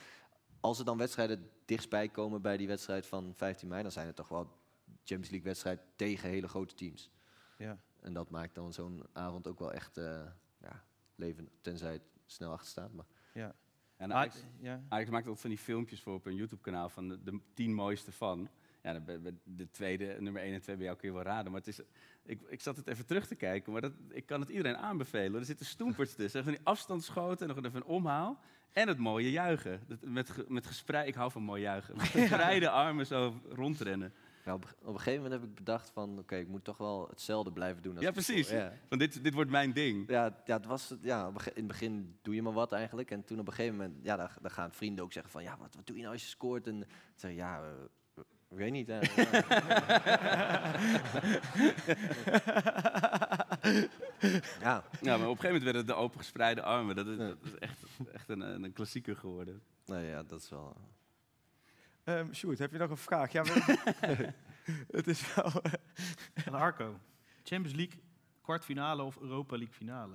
als er dan wedstrijden dichtstbij komen bij die wedstrijd van 15 mei, dan zijn het toch wel Champions League wedstrijd tegen hele grote teams. Ja. En dat maakt dan zo'n avond ook wel echt eh ja, leven, tenzij het snel achter staat. Maar ja. En Maar- Ajax, ja. Ajax maakt ook van die filmpjes voor op een YouTube-kanaal van de, de tien mooiste van. Ja, de tweede, nummer 1 en 2 bij jou kun je wel raden. Maar het is, ik, ik zat het even terug te kijken, maar dat, ik kan het iedereen aanbevelen. Er zitten stoemperts tussen. Van die afstandsschoten, nog even een omhaal. En het mooie juichen. Met, met gespreid, ik hou van mooi juichen. *laughs* Met gespreide armen zo rondrennen. Ja, op, op een gegeven moment heb ik bedacht van, oké, ik moet toch wel hetzelfde blijven doen. Als Ja, precies. Ja. Van dit, dit wordt mijn ding. Ja, ja, het was, ja in het begin doe je maar wat eigenlijk. En toen op een gegeven moment, ja, dan, gaan vrienden ook zeggen van, ja, wat, wat doe je nou als je scoort? En zeg, ja, eh, ik weet niet. *laughs* ja, Ja, maar op een gegeven moment werden het de open gespreide armen. Dat is, dat is echt, echt een, een klassieker geworden. nou ja, dat is wel... Ehm Sjoerd, heb je nog een vraag? Ja, maar- *laughs* het is wel... En Arco, Champions League kwartfinale of Europa League finale?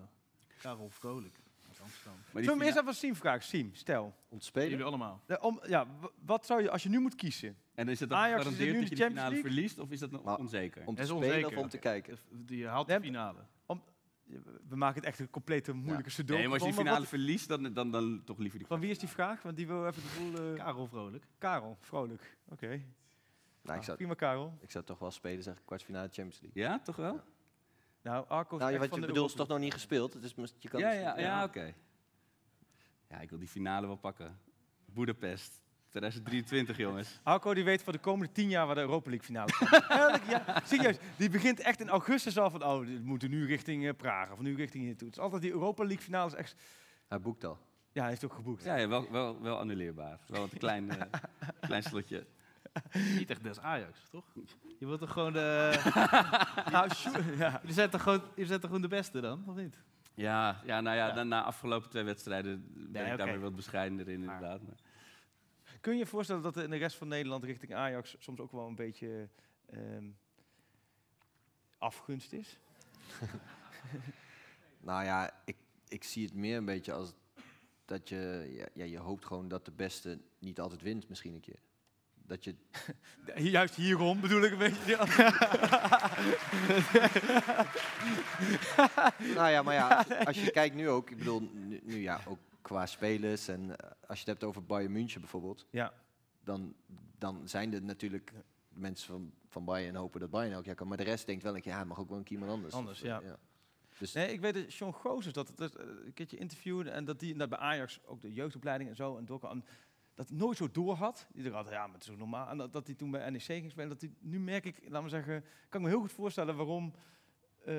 Karel Vrolijk. Amsterdam. Maar die Zullen we eerst even vragen? Siem, stel. Ontspelen? Jullie allemaal. Om, ja, wat zou je, als je nu moet kiezen? En is het dan Ajax dat je de de Champions finale League? verliest? Of is dat nog onzeker? Om te is spelen onzeker. of om te kijken? Die haalt de Nee, finale. We maken het echt een complete moeilijke sudoku Nee, maar als je die finale verliest, dan, dan, dan toch liever die Van wie is die vraag? Want die wil even de boel... eh, Karel Vrolijk. Karel, vrolijk. Oké. Nou, ik zou, Prima, Karel. ik zou toch wel spelen, zeg ik, kwartfinale Champions League. Ja, toch wel? Nou, Arco is Nou, wat van je de bedoelt is toch nog niet gespeeld? Het is, mis- je kan Ja, dus- ja, ja, oké. Ja, ik wil die finale wel pakken. Boedapest, 2023, jongens. Arco die weet voor de komende tien jaar waar de Europa League finale komt. *laughs* Elk jaar, serieus, die begint echt in augustus al van, oh, we moeten nu richting eh, Praag of nu richting hier toe. Het is altijd die Europa League finale is echt, Hij boekt al. ja, hij heeft ook geboekt. Ja, ja wel, wel, wel annuleerbaar. Wel een klein, eh, *laughs* klein slotje. Niet echt des Ajax, toch? Je wilt toch gewoon de... *laughs* Nou, sjoe- ja. Jullie zijn toch gewoon, jullie zijn toch gewoon de beste dan, of niet? Ja, ja nou ja, Ja. Na, na afgelopen twee wedstrijden ben Nee, ik oké. daar weer wat bescheidener in, inderdaad. Maar- Kun je je voorstellen dat er in de rest van Nederland richting Ajax soms ook wel een beetje ehm, afgunst is? *laughs* Nou ja, ik, ik zie het meer een beetje als dat je, ja, ja, je hoopt gewoon dat de beste niet altijd wint misschien een keer. Dat je, *laughs* Juist hierom bedoel ik een beetje. Ja. *laughs* nou ja, maar ja, als je kijkt nu ook, ik bedoel, nu, nu ja, ook qua spelers en eh, als je het hebt over Bayern München bijvoorbeeld, Ja. dan, dan zijn er natuurlijk mensen van, van Bayern hopen dat Bayern elk jaar kan, maar de rest denkt wel een keer, ja, het mag ook wel een keer iemand anders. Anders, ja. Dus Nee, ik weet dat Sean Gozes dat, dat eh, een keertje interviewde en dat die dat bij Ajax ook de jeugdopleiding en zo en Dokken, en dat nooit zo door had. Die dacht, ja, maar het is ook normaal. En dat, dat hij toen bij NEC ging spelen, dat hij nu merk ik, laten we zeggen, kan ik me heel goed voorstellen waarom eh,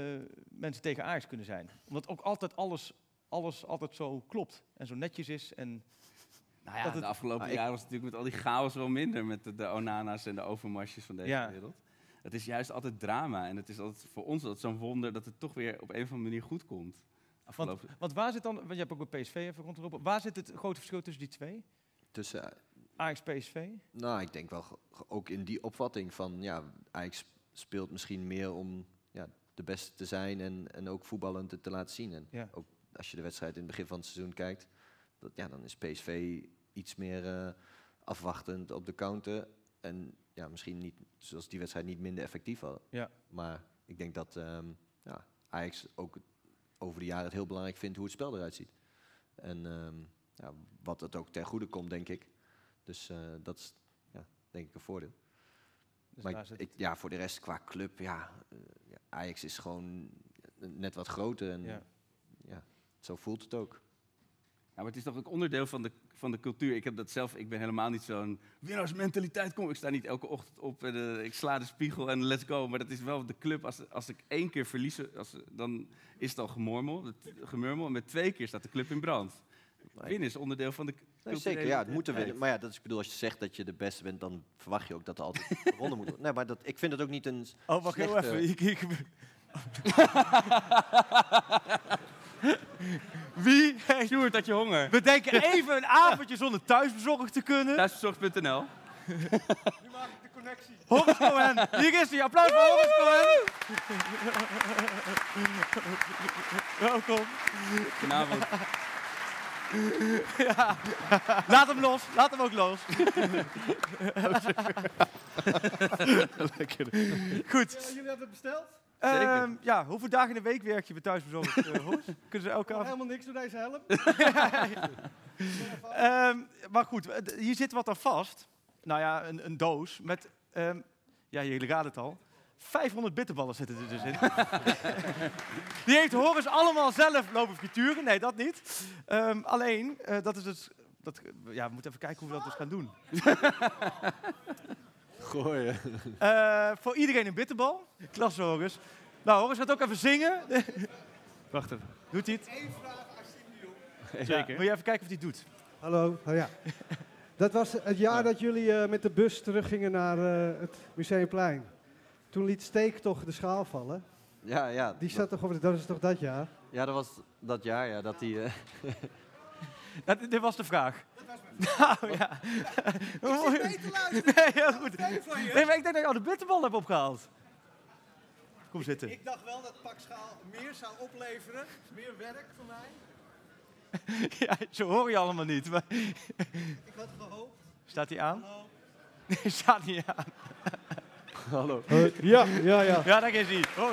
mensen tegen Ajax kunnen zijn. Omdat ook altijd alles, alles altijd zo klopt en zo netjes is en Nou ja, Dat het- de afgelopen ik- jaren was het natuurlijk met al die chaos wel minder. Met de, de Onana's en de overmarsjes van deze Ja. wereld. Het is juist altijd drama. En het is altijd voor ons altijd zo'n wonder dat het toch weer op een of andere manier goed komt. Want waar zit dan, want je hebt ook bij PSV even rondgelopen, waar zit het grote verschil tussen die twee? tussen, eh, Ajax, PSV? nou, ik denk wel ook in die opvatting van, ja, Ajax speelt misschien meer om ja, de beste te zijn en, en ook voetballend te, te laten zien. En Ja. ook als je de wedstrijd in het begin van het seizoen kijkt, dat, ja, dan is PSV iets meer eh, afwachtend op de counter. En ja, misschien niet, zoals die wedstrijd niet minder effectief hadden. Ja. Maar ik denk dat ehm, ja, Ajax ook over de jaren het heel belangrijk vindt hoe het spel eruit ziet. En ehm, ja, wat het ook ten goede komt, denk ik. Dus eh, dat is ja, denk ik een voordeel. Dus maar ik, ik- ja, voor de rest qua club, ja, eh, ja, Ajax is gewoon net wat groter. En Ja. Zo voelt het ook. Ja, maar het is toch ook onderdeel van de, van de cultuur. Ik heb dat zelf, ik ben helemaal niet zo'n winnaarsmentaliteit. Kom, ik sta niet elke ochtend op en eh, ik sla de spiegel en let's go. Maar dat is wel de club. Als, als ik één keer verlies, als, dan is het al gemurmel. Het, gemurmel. En met twee keer staat de club in brand. Winnen is onderdeel van de Nee, culturele zeker, ja, het moet er identiteit. winnen. Maar ja, dat is, ik bedoel, als je zegt dat je de beste bent, dan verwacht je ook dat er altijd *laughs* gewonnen moet worden. Nee, maar dat, ik vind het ook niet een Oh, wacht heel even. Ik, ik- *laughs* *laughs* Wie? Hey, *laughs* Sjoerd, had je honger? we denken even een avondje zonder thuisbezorgd te kunnen. Thuisbezorgd.nl Horace Cohen. Hier is hij. Applaus voor Cohen. Welkom. Vanavond. Ja. Laat hem los. Laat hem ook los. *laughs* Goed. jullie hebben het besteld? Ehm, ja, hoeveel dagen in de week werk je bij thuisbezorgd, uh, Horace? Kunnen ze elke Nog avond... helemaal niks door deze helm. *laughs* Ehm, maar goed, eh, hier zit wat aan vast. Nou ja, een, een doos met, ehm, ja, jullie raden het al. 500 bitterballen zitten er dus in. *laughs* Die heeft Horace allemaal zelf lopen frituren. Nee, dat niet. Alleen, eh, dat is dus... Dat, ja, we moeten even kijken hoe we dat dus gaan doen. *laughs* gooien. Eh, voor iedereen een bitterbal. Klasse, Horace. Nou, Horace gaat ook even zingen. Wacht even. Doet hij het? Eén vraag Zeker. Wil je even kijken of hij het doet? Hallo, oh ja. *laughs* Dat was het jaar dat jullie eh, met de bus teruggingen naar eh, het Museumplein. Toen liet Steek toch de schaal vallen. Ja, ja. Die dat- staat toch over, dat is toch dat jaar? Ja, dat was dat jaar, ja, dat die... eh, *laughs* Dat, dit was de vraag. Nou ja. *laughs* Nee, heel goed. Nee, maar ik denk dat je al de bitterbal hebt opgehaald. Kom zitten. Ik dacht wel dat pak schaal meer zou opleveren, meer werk voor mij. *laughs* ja, zo hoor je allemaal niet. Maar... *laughs* Ik had gehoopt. Staat hij aan? Nee, staat niet aan. Hallo. Ja, ja, ja. Ja, daar is hij. Oh,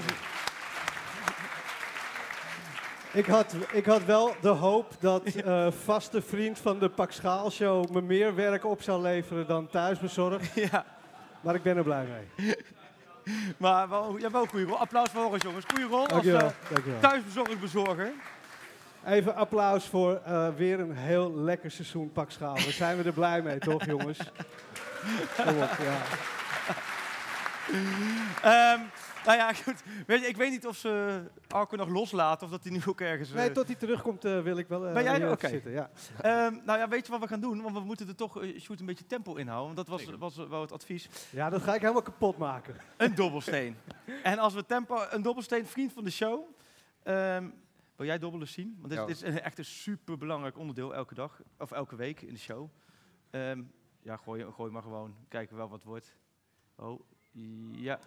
Ik had, ik had wel de hoop dat eh, vaste vriend van de Pak Schaal Show me meer werk op zou leveren dan thuisbezorgd. *laughs* ja. Maar ik ben er blij mee. *laughs* Maar wel, ja, wel een goede rol. Applaus voor Horus, jongens. Goede rol als uh, dankjewel. thuisbezorgd bezorger. Even applaus voor eh, weer een heel lekker seizoen Pak Schaal. Daar zijn we er blij mee, *laughs* toch jongens? Kom op, ja. Ehm, nou ja, goed. Weet je, ik weet niet of ze Arco nog loslaten of dat hij nu ook ergens... eh, Nee, tot hij terugkomt eh, wil ik wel eh, Ben jij er? hier Oké. zitten. Ja. Ehm, nou ja, weet je wat we gaan doen? Want we moeten er toch eh, shoot een beetje tempo inhouden. Want dat was, was wel het advies. ja, dat ga ik helemaal kapot maken. Een dobbelsteen. en als we tempo... Een dobbelsteen, vriend van de show. Ehm, wil jij dobbelen zien? Want dit, Ja. dit is een, echt een superbelangrijk onderdeel elke dag. Of elke week in de show. Ehm, ja, gooi, gooi maar gewoon. Kijken wel wat wordt. Oh, ja.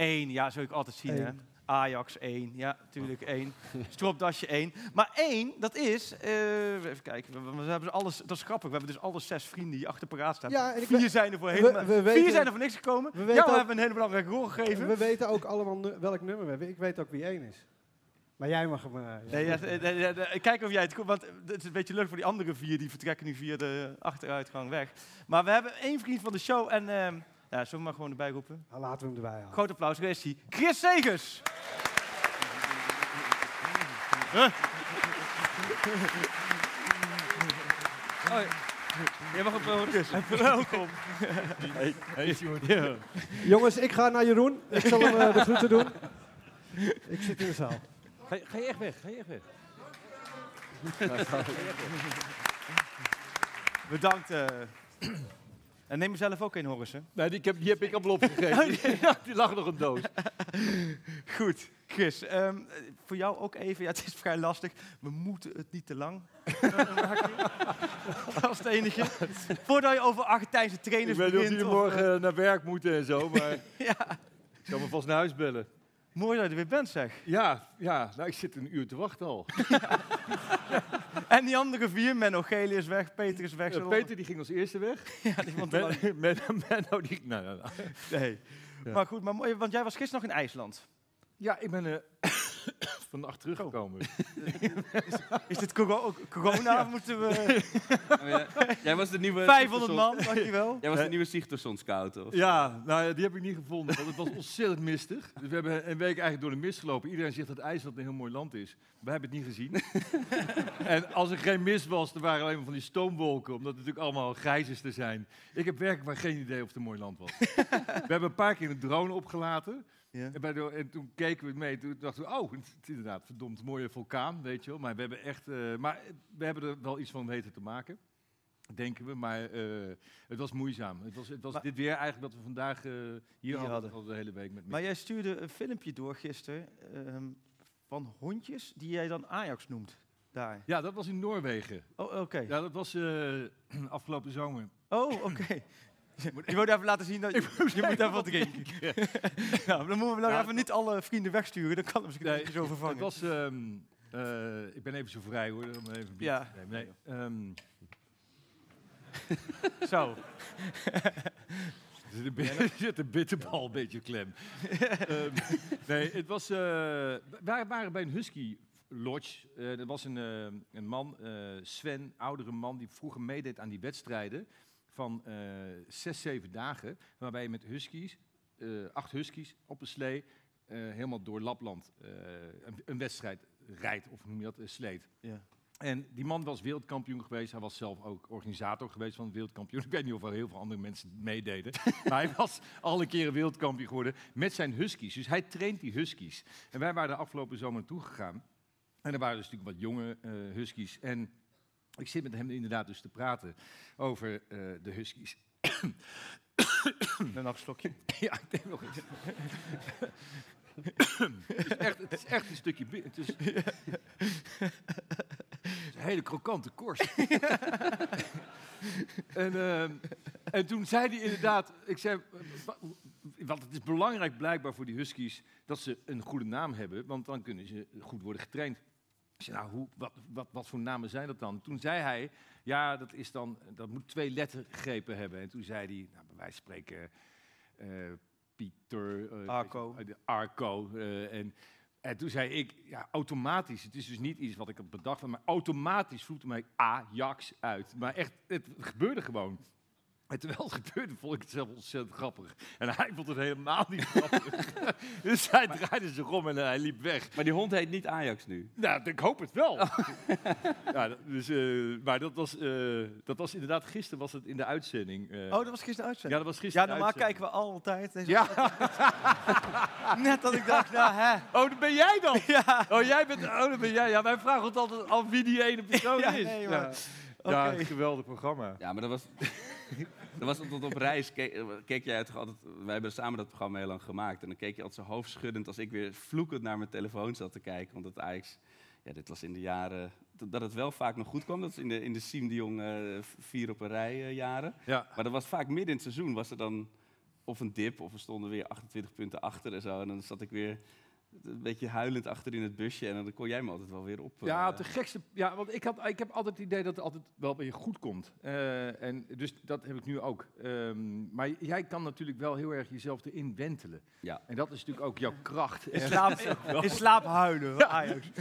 Eén, ja, zou ik altijd zien, hè. Ajax 1, ja, natuurlijk 1. *laughs* Stropdasje 1. Maar 1, dat is, eh, even kijken, we, we hebben ze alles, dat is grappig, we hebben dus alle zes vrienden die achter paraat staan. Ja, en Vier we- zijn er voor helemaal, we vier weten- zijn er voor niks gekomen. we Ja, weten we ook- hebben een hele belangrijke rol gegeven. We weten ook allemaal welk nummer we hebben. Ik weet ook wie één is. Maar jij mag hem... eh. Nee, ja, nee, nee, nee, kijk of jij het goed, want het is een beetje leuk voor die andere vier, die vertrekken nu via de achteruitgang weg. Maar we hebben één vriend van de show en, ehm ja, zullen we maar gewoon erbij roepen? Nou, laten we hem erbij halen. Groot applaus, daar is hij. Chris Segers! Huh? Oh, jij mag op uh, Chris, welkom. Hey, Sjoerd. Ja. Jongens, ik ga naar Jeroen. Ik zal hem eh, de groeten doen. Ik zit in de zaal. Ga, je- ga je echt weg? Ga je echt weg? Bedankt. eh. En neem mezelf ook in, Horus. hè? Nee, die, ik heb, die heb ik allemaal opgegeven. die, *laughs* *laughs* die lag nog een doos. *laughs* Goed, Chris. ehm, eh, voor jou ook even. Ja, het is vrij lastig. We moeten het niet te lang maken. Dat is het enige. Voordat je over Argentijnse Ik trainers weet niet of begint. jullie morgen eh, naar werk moeten en zo, maar ja, ik zal me vast naar huis bellen. Mooi dat je er weer bent, zeg. Ja, ja nou, ik zit een uur te wachten al. *laughs* En die andere vier, Menno Gele is weg, Peter is weg. We- Peter die ging als eerste weg. *laughs* Ja, die vond het Menno die... Nou, nou, nou. Nee. Ja. Maar goed, maar want jij was gisteren nog in IJsland. Ja, ik ben eh vannacht teruggekomen. Is dit coro- corona? Moeten we... Oh, ja. Jij was de nieuwe... 500 man, dankjewel. Jij was de nieuwe Sigtersson scout, of? Ja, nou ja, die heb ik niet gevonden, want het was ontzettend mistig. Dus we hebben een week eigenlijk door de mist gelopen. Iedereen zegt dat IJsland een heel mooi land is. Wij hebben het niet gezien. *laughs* en als er geen mist was, er waren alleen maar van die stoomwolken, omdat het natuurlijk allemaal grijs is te zijn. Ik heb werkelijk maar geen idee of het een mooi land was. *laughs* we hebben een paar keer een drone opgelaten. Ja. En, toen keken we mee. Toen dachten we, oh, *laughs* het is inderdaad verdomd mooie vulkaan, weet je wel. Maar we hebben echt, eh, maar we hebben er wel iets van weten te maken. Denken we, maar eh, het was moeizaam. Het was, het was Maar- dit weer eigenlijk dat we vandaag eh, hier, Hier hadden, hadden. al de hele week met Maar jij stuurde een filmpje door gisteren ehm, van hondjes die jij dan Ajax noemt. Daar. Ja, dat was in Noorwegen. Oh, oké. Ja, dat was *clears throat* afgelopen zomer. Oh, oké. *clears throat* Je moet even laten zien dat *laughs* je, je moet even wat drinken. nou, *laughs* dan moeten we Ja, even niet alle vrienden wegsturen. Dan kan het misschien Nee, zo vervangen. Het was, ehm, eh, ik ben even zo vrij hoor. om even Ja. Nee, nee, ehm, *laughs* Zo. Er zit een, er bitterbal een beetje klem. Ehm, nee, het was. eh, wij waren bij een Husky Lodge. Eh, er was een, een man, Sven, oudere man, die vroeger meedeed aan die wedstrijden van eh, zes, zeven dagen. Waarbij je met Huskies, eh, acht Huskies op een slee, eh, helemaal door Lapland een, een wedstrijd rijdt. Of noem je dat? Sleet. Ja. En die man was wereldkampioen geweest. Hij was zelf ook organisator geweest van het wereldkampioen. *laughs* Ik weet niet of er heel veel andere mensen meededen. *laughs* maar hij was alle keren wereldkampioen geworden met zijn huskies. Dus hij traint die huskies. En wij waren de afgelopen zomer naartoe gegaan. En er waren dus natuurlijk wat jonge huskies. En ik zit met hem inderdaad dus te praten over eh, de huskies. Een slokje. *coughs* ja, ik denk nog eens. het, is echt, het is echt een stukje... Het is, het is een hele krokante korst. *laughs* en, ehm, en toen zei hij inderdaad... Ik zei, wa- want het is belangrijk blijkbaar voor die huskies... dat ze een goede naam hebben, want dan kunnen ze goed worden getraind. Ik zei, nou, hoe, wat, wat, wat voor namen zijn dat dan? Toen zei hij, ja, dat, is dan, dat moet twee lettergrepen hebben. En toen zei hij, nou, bij wijze van spreken, eh, Pieter... Arco. eh, Arco. eh, en, en toen zei ik, ja, automatisch, het is dus niet iets wat ik had bedacht, maar automatisch voelde mij Ajax uit. Maar echt, het gebeurde gewoon. En terwijl het gebeurde, vond ik het zelf ontzettend grappig. En hij vond het helemaal niet grappig. *laughs* dus hij draaide zich om en hij liep weg. Maar die hond heet niet Ajax nu. Nou, ik hoop het wel. *laughs* ja, dus, eh, maar dat was, eh, dat was inderdaad, gisteren was het in de uitzending. eh. Oh, dat was gisteren uitzending? Ja, dat was gisteren Ja, normaal de kijken we altijd. Deze Ja. *laughs* Net dat ik dacht, nou hè. Oh, dat ben jij dan? Ja. Oh, jij bent, oh, dat ben jij. Ja, wij vragen ons altijd af wie die ene persoon Ja, is. nee, ja. maar- Ja, geweldig programma. Ja, maar dat was... dat was tot op reis. Keek, keek jij altijd... Wij hebben samen dat programma heel lang gemaakt. En dan keek je altijd zo hoofdschuddend als ik weer vloekend naar mijn telefoon zat te kijken. Want het Ajax... Ja, dit was in de jaren... Dat het wel vaak nog goed kwam. Dat is in de, in de Siem de Jong eh, vier op een rij eh, jaren. Ja. Maar dat was vaak midden in het seizoen. Was er dan of een dip of we stonden weer 28 punten achter en zo. En dan zat ik weer een beetje huilend achter in het busje. En dan kon jij me altijd wel weer op. Ja, eh, de gekste. Ja, want ik, had, ik heb altijd het idee dat het altijd wel weer goed komt. Eh, en dus dat heb ik nu ook. Ehm, maar jij kan natuurlijk wel heel erg jezelf erin wentelen. Ja. En dat is natuurlijk ook jouw kracht. In slaap, *laughs* in slaap huilen, Ja. Ajax. *laughs*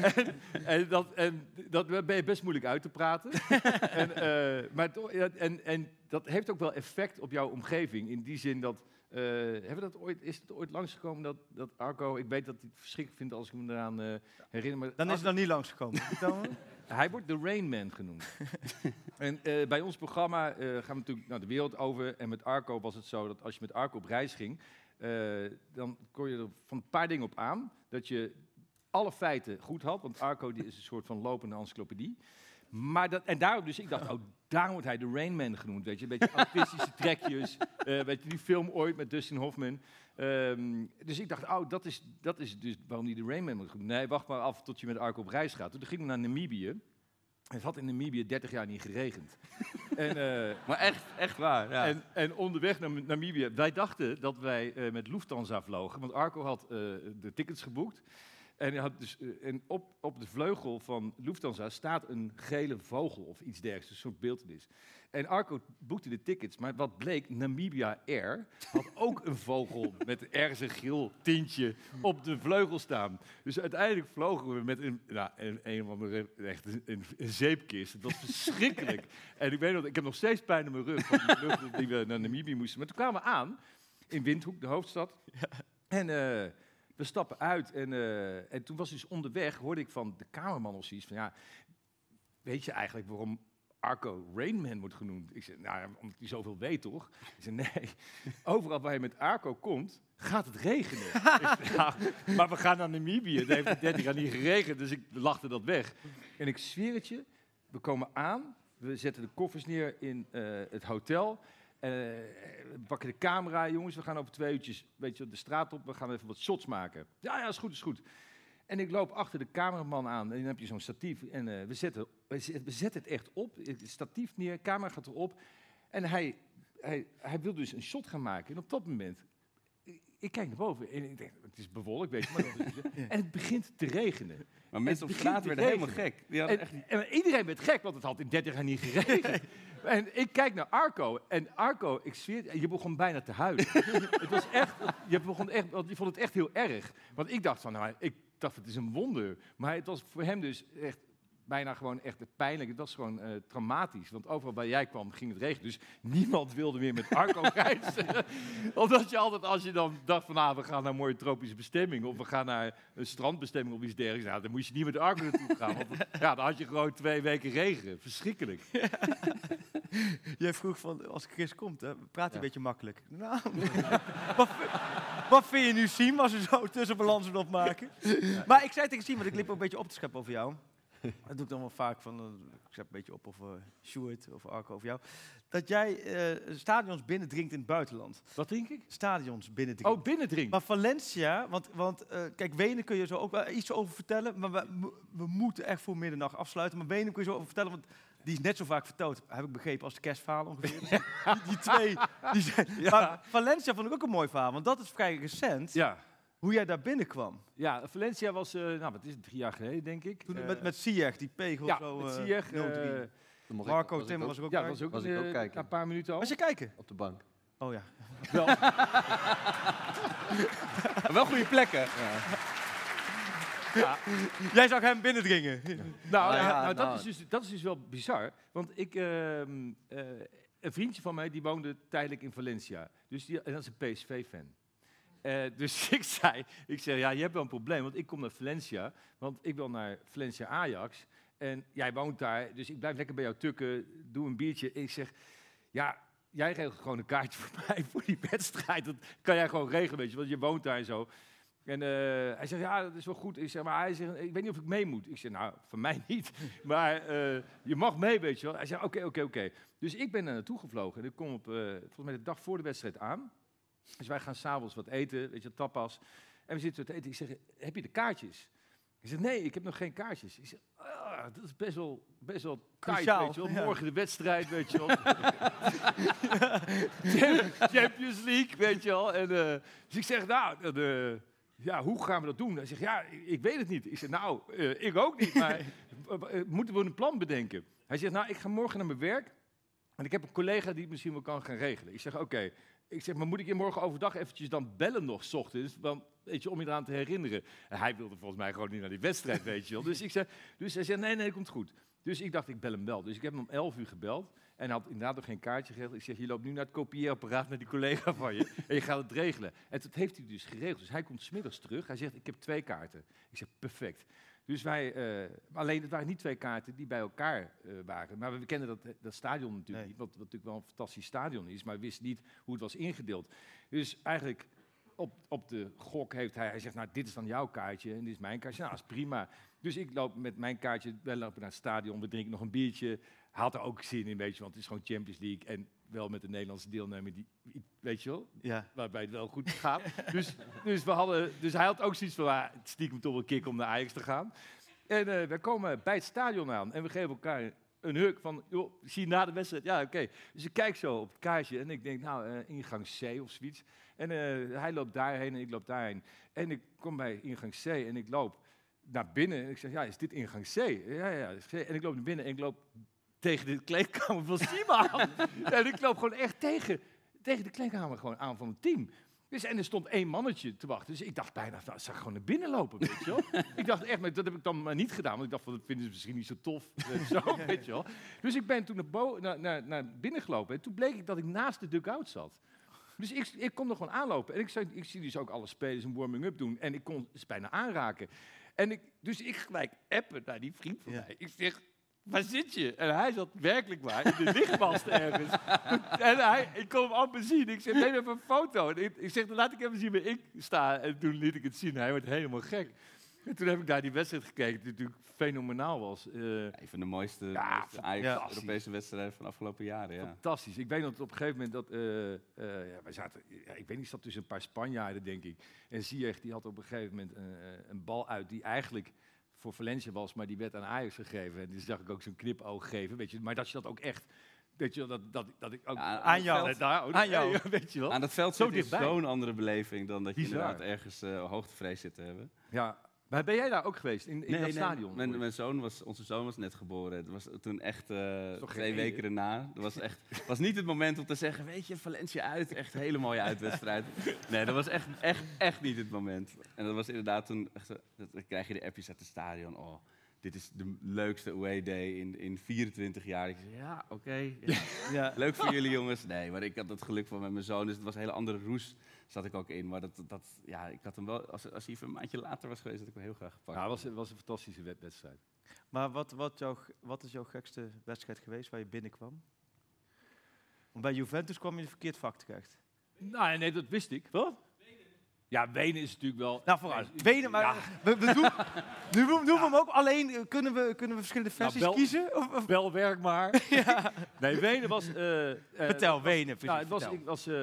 En, en, dat, en dat ben je best moeilijk uit te praten. *laughs* en, eh, maar en, en dat heeft ook wel effect op jouw omgeving. In die zin dat. Eh, hebben dat ooit, is het ooit langsgekomen dat, dat Arco, ik weet dat hij het verschrikkelijk vindt als ik me eraan eh, herinner. Maar Dan is het nog niet langsgekomen. *laughs* Hij wordt de Rain Man genoemd. *laughs* en eh, bij ons programma gaan we natuurlijk naar de wereld over. En met Arco was het zo dat als je met Arco op reis ging, dan kon je er van een paar dingen op aan. Dat je alle feiten goed had, want Arco die is een soort van lopende encyclopedie. Maar dat, en daarom dus, ik dacht, oh, daarom wordt hij de Rain Man genoemd. Weet je, een beetje autistische *laughs* trekjes. eh, weet je, die film ooit met Dustin Hoffman. Ehm, dus ik dacht, oh, dat is, dat is dus waarom hij de Rain Man wordt genoemd. Nee, wacht maar af tot je met Arco op reis gaat. Toen gingen we naar Namibië. Het had in Namibië 30 jaar niet geregend. *laughs* en, eh, Maar echt, echt waar. Ja. en, en onderweg naar Namibië, wij dachten dat wij eh, met Lufthansa vlogen, want Arco had de tickets geboekt. En, had dus, eh, en op, op de vleugel van Lufthansa staat een gele vogel of iets dergelijks, een soort beeltenis. En Arco boekte de tickets, maar wat bleek, Namibia Air had ook een vogel met ergens een geel tintje op de vleugel staan. Dus uiteindelijk vlogen we met een, nou, een, echt een, een, een zeepkist. Het was verschrikkelijk. *laughs* en ik weet nog, ik heb nog steeds pijn in mijn rug van die vlucht die we naar Namibië moesten. Maar toen kwamen we aan in Windhoek, de hoofdstad. En eh, we stappen uit en, eh, en toen was dus onderweg, hoorde ik van de kamerman of zoiets van, ja, weet je eigenlijk waarom Arco Rainman wordt genoemd? Ik zei, nou, omdat hij zoveel weet, toch? Ik zei, nee, *laughs* overal waar je met Arco komt, gaat het regenen. *laughs* Ik zei, "Nou, maar we gaan naar Namibië, het heeft 30 jaar niet geregend, dus ik lachte dat weg. En ik zweer het je, we komen aan, we zetten de koffers neer in eh, het hotel. Eh, we pakken de camera, jongens, we gaan over twee uurtjes weet je, de straat op, we gaan even wat shots maken. Ja, ja, is goed, is goed. En ik loop achter de cameraman aan en dan heb je zo'n statief. En eh, we, zetten, we, zet- we zetten het echt op, het statief neer, camera gaat erop. En hij, hij, hij wil dus een shot gaan maken. En op dat moment, ik, kijk naar boven en ik denk, het is bewolkt, weet je. Maar *laughs* en het begint te regenen. Maar mensen op straat werden helemaal gek. Die En, echt en iedereen werd gek, want het had in 30 jaar niet geregend. *laughs* En ik kijk naar Arco. En Arco, ik zweer, het, je begon bijna te huilen. *laughs* het was echt, je, begon echt, want je vond het echt heel erg. Want ik dacht van, nou, ik dacht het is een wonder. Maar het was voor hem dus echt bijna gewoon echt pijnlijk. Het was gewoon eh, traumatisch. Want overal waar jij kwam ging het regenen. Dus niemand wilde meer met Arco *laughs* reizen. Omdat je altijd, als je dan dacht van, ah, we gaan naar een mooie tropische bestemming. Of we gaan naar een strandbestemming of iets dergelijks. Nou, dan moest je niet met Arco naartoe gaan. Want *laughs* ja, dan had je gewoon twee weken regen. Verschrikkelijk. *laughs* Jij vroeg van, als Chris komt, hè, praat hij Ja. een beetje makkelijk. Nou, wat, vi- wat vind je nu, Siem, als we zo tussenbalansen opmaken? Maar ik zei tegen Siem, want ik liep ook een beetje op te scheppen over jou. *laughs* Dat doe ik dan wel vaak, van, eh, ik schep een beetje op over Sjoerd, over Arco, over jou. Dat jij eh, stadions binnendringt in het buitenland. Wat drink ik? Stadions binnendringt. Oh, binnendrinken. Maar Valencia, want, want eh, kijk, Wenen kun je zo ook wel iets over vertellen. Maar we, we moeten echt voor middernacht afsluiten. Maar Wenen kun je zo over vertellen, want die is net zo vaak vertoond, heb ik begrepen, als de kerstverhaal ongeveer. *laughs* die, die twee, die zijn, Ja. Maar Valencia vond ik ook een mooi verhaal, want dat is vrij recent. Ja. Hoe jij daar binnenkwam. Ja, Valencia was, eh, nou wat is het, drie jaar geleden denk ik. Toen Eh, met, met Ziyech, die pegel ja, zo. met eh, Ziyech, 0-3. Dan mocht ik- Marco was ik Timmer ook- was er ook ja, was ook, Was ik eh, ook kijken. na een paar minuten al. Was je kijken? Op de bank. Oh ja. Wel, *laughs* Wel goede plekken. Jij zag hem binnendringen. Nou, Ah, ja, ja, nou, dat, nou. is dus, dat is dus wel bizar. Want ik, ehm, eh, een vriendje van mij die woonde tijdelijk in Valencia. Dus die, en dat is een PSV-fan. Eh, dus *laughs* ik zei, ik zei, ja, je hebt wel een probleem, want ik kom naar Valencia. Want ik wil naar Valencia Ajax. En jij woont daar, dus ik blijf lekker bij jou tukken, doe een biertje. Ik zeg, ja, jij regelt gewoon een kaartje voor *laughs* mij voor die wedstrijd. Dat kan jij gewoon regelen, weet je, want je woont daar en zo. En eh, hij zegt, ja, dat is wel goed. Ik zeg, maar hij zegt, ik weet niet of ik mee moet. Ik zeg, nou, van mij *laughs* niet. Maar eh, je mag mee, weet je wel. Hij zegt, oké, oké, oké. Dus ik ben er naartoe gevlogen. En ik kom op, volgens mij de dag voor de wedstrijd aan. Dus wij gaan s'avonds wat eten, weet je, tapas. En we zitten te eten. Ik zeg, heb je de kaartjes? Hij zegt, nee, ik heb nog geen kaartjes. Ik zeg, ah, dat is best wel, best wel tight, Cruciaal, weet je wel. ja. Morgen de wedstrijd, weet je wel. *laughs* *laughs* Champions League, weet je wel. En, eh, dus ik zeg, nou, ja, hoe gaan we dat doen? Hij zegt, ja, ik, ik weet het niet. Ik zeg, nou, eh, ik ook niet, maar *laughs* eh, moeten we een plan bedenken? Hij zegt, nou, ik ga morgen naar mijn werk en ik heb een collega die het misschien wel kan gaan regelen. Ik zeg, oké. Ik zeg, maar moet ik je morgen overdag eventjes dan bellen nog, s ochtends, want, weet je, om je eraan te herinneren? En hij wilde volgens mij gewoon niet naar die wedstrijd, weet je wel. Dus, ik zei, dus hij zei, nee, nee, komt goed. Dus ik dacht, ik bel hem wel. Dus ik heb hem om 11 uur gebeld. En had inderdaad nog geen kaartje geregeld. Ik zeg, je loopt nu naar het kopieerapparaat met die collega van je. En je gaat het regelen. En dat heeft hij dus geregeld. Dus hij komt smiddags terug. Hij zegt, ik heb twee kaarten. Ik zeg, perfect. Dus wij, eh, alleen het waren niet twee kaarten die bij elkaar eh, waren. Maar we kennen dat, dat stadion natuurlijk Nee. niet, wat, wat natuurlijk wel een fantastisch stadion is, maar we wisten niet hoe het was ingedeeld. Dus eigenlijk op, op de gok heeft hij, hij zegt, nou dit is dan jouw kaartje en dit is mijn kaartje. Nou, dat is prima. Dus ik loop met mijn kaartje, wij lopen naar het stadion, we drinken nog een biertje. Had er ook zin in, weet je, want het is gewoon Champions League en wel met de Nederlandse deelnemer die, weet je wel, Ja. waarbij het wel goed gaat. dus, dus, we hadden, dus hij had ook zoiets van, ah, het stiekem toch wel een kick om naar Ajax te gaan. En eh we komen bij het stadion aan en we geven elkaar een huk van, joh, zie je na de wedstrijd? Ja, oké. Dus ik kijk zo op het kaartje en ik denk, nou, eh, ingang C of zoiets. En eh, hij loopt daarheen en ik loop daarheen. En ik kom bij ingang C en ik loop naar binnen en ik zeg, ja, is dit ingang C? Ja, ja, is C. En ik loop naar binnen en ik loop tegen de kleedkamer van Sima aan. en ik loop gewoon echt tegen, tegen de kleedkamer gewoon aan van het team. Dus, en er stond één mannetje te wachten. Dus ik dacht bijna, nou, ik gewoon naar binnen lopen, weet je wel. *laughs* ik dacht echt, maar dat heb ik dan maar niet gedaan. Want ik dacht, van, dat vinden ze misschien niet zo tof. eh, zo, *laughs* weet je wel. Dus ik ben toen naar, naar, naar, naar binnen gelopen. En toen bleek ik dat ik naast de dugout zat. Dus ik, ik kon er gewoon aanlopen. En ik, zag, ik zie dus ook alle spelers een warming-up doen. En ik kon ze bijna aanraken. En ik, dus ik gelijk appen naar die vriend van Ja. mij. Ik zeg, waar zit je? En hij zat werkelijk waar in de *laughs* lichtmast ergens. en hij, ik kon hem amper zien. Ik zeg, neem even een foto. En ik, ik zeg, laat ik even zien waar ik sta. En toen liet ik het zien. Hij werd helemaal gek. En toen heb ik naar die wedstrijd gekeken, die natuurlijk fenomenaal was. Eh, Een van de mooiste, Ja. Europese wedstrijden van de afgelopen jaren. Ja. Fantastisch. Ik weet dat op een gegeven moment dat, eh, ja, wij zaten, ja, ik weet niet, zat tussen een paar Spanjaarden denk ik. En Ziyech die had op een gegeven moment een bal uit die eigenlijk voor Valencia was, maar die werd aan Ajax gegeven. En dus zag ik ook zo'n knipoog geven, weet je. Maar dat je dat ook echt, weet je, dat, dat, dat ik ook Ja, aan jou, veld- daar, aan jou. *laughs* weet je wel. Aan het veld Zo zit is zo'n andere beleving dan dat je Bizar. inderdaad ergens eh, hoogtevrees zit te hebben. Ja. Maar ben jij daar ook geweest, in, in dat stadion? Mijn, mijn zoon was, onze zoon was net geboren. Het was toen echt eh, twee weken erna. Dat was echt *laughs* was niet het moment om te zeggen, weet je, Valencia uit, echt een hele mooie uitwedstrijd. Nee, dat was echt, echt, echt niet het moment. En dat was inderdaad toen, echt, dan krijg je de appjes uit het stadion. Oh, dit is de leukste away day in, in 24 jaar. Ik zei, ja, oké. ja. *laughs* Ja. Leuk voor jullie jongens. Nee, maar ik had het geluk van met mijn zoon, dus het was een hele andere roes zat ik ook in. Maar dat, dat, ja, ik had hem wel, als, als hij even een maandje later was geweest, had ik hem heel graag gepakt. Ja, het was, het was een fantastische wed- wedstrijd. Maar wat, wat, jouw, wat is jouw gekste wedstrijd geweest waar je binnenkwam? Want bij Juventus kwam je in het verkeerd vak terecht. Nou, nee, dat wist ik. Wat? Ja, Wenen is natuurlijk wel... Nou, vooruit. Wenen, maar we, we doen, *laughs* nu doen we hem ook alleen. eh, Kunnen we, kunnen we verschillende Nou, versies bel- kiezen? Of, of- Wel werk maar. *laughs* Nee, Wenen was... eh, eh, vertel, Wenen. Nou, het was... Ik was eh,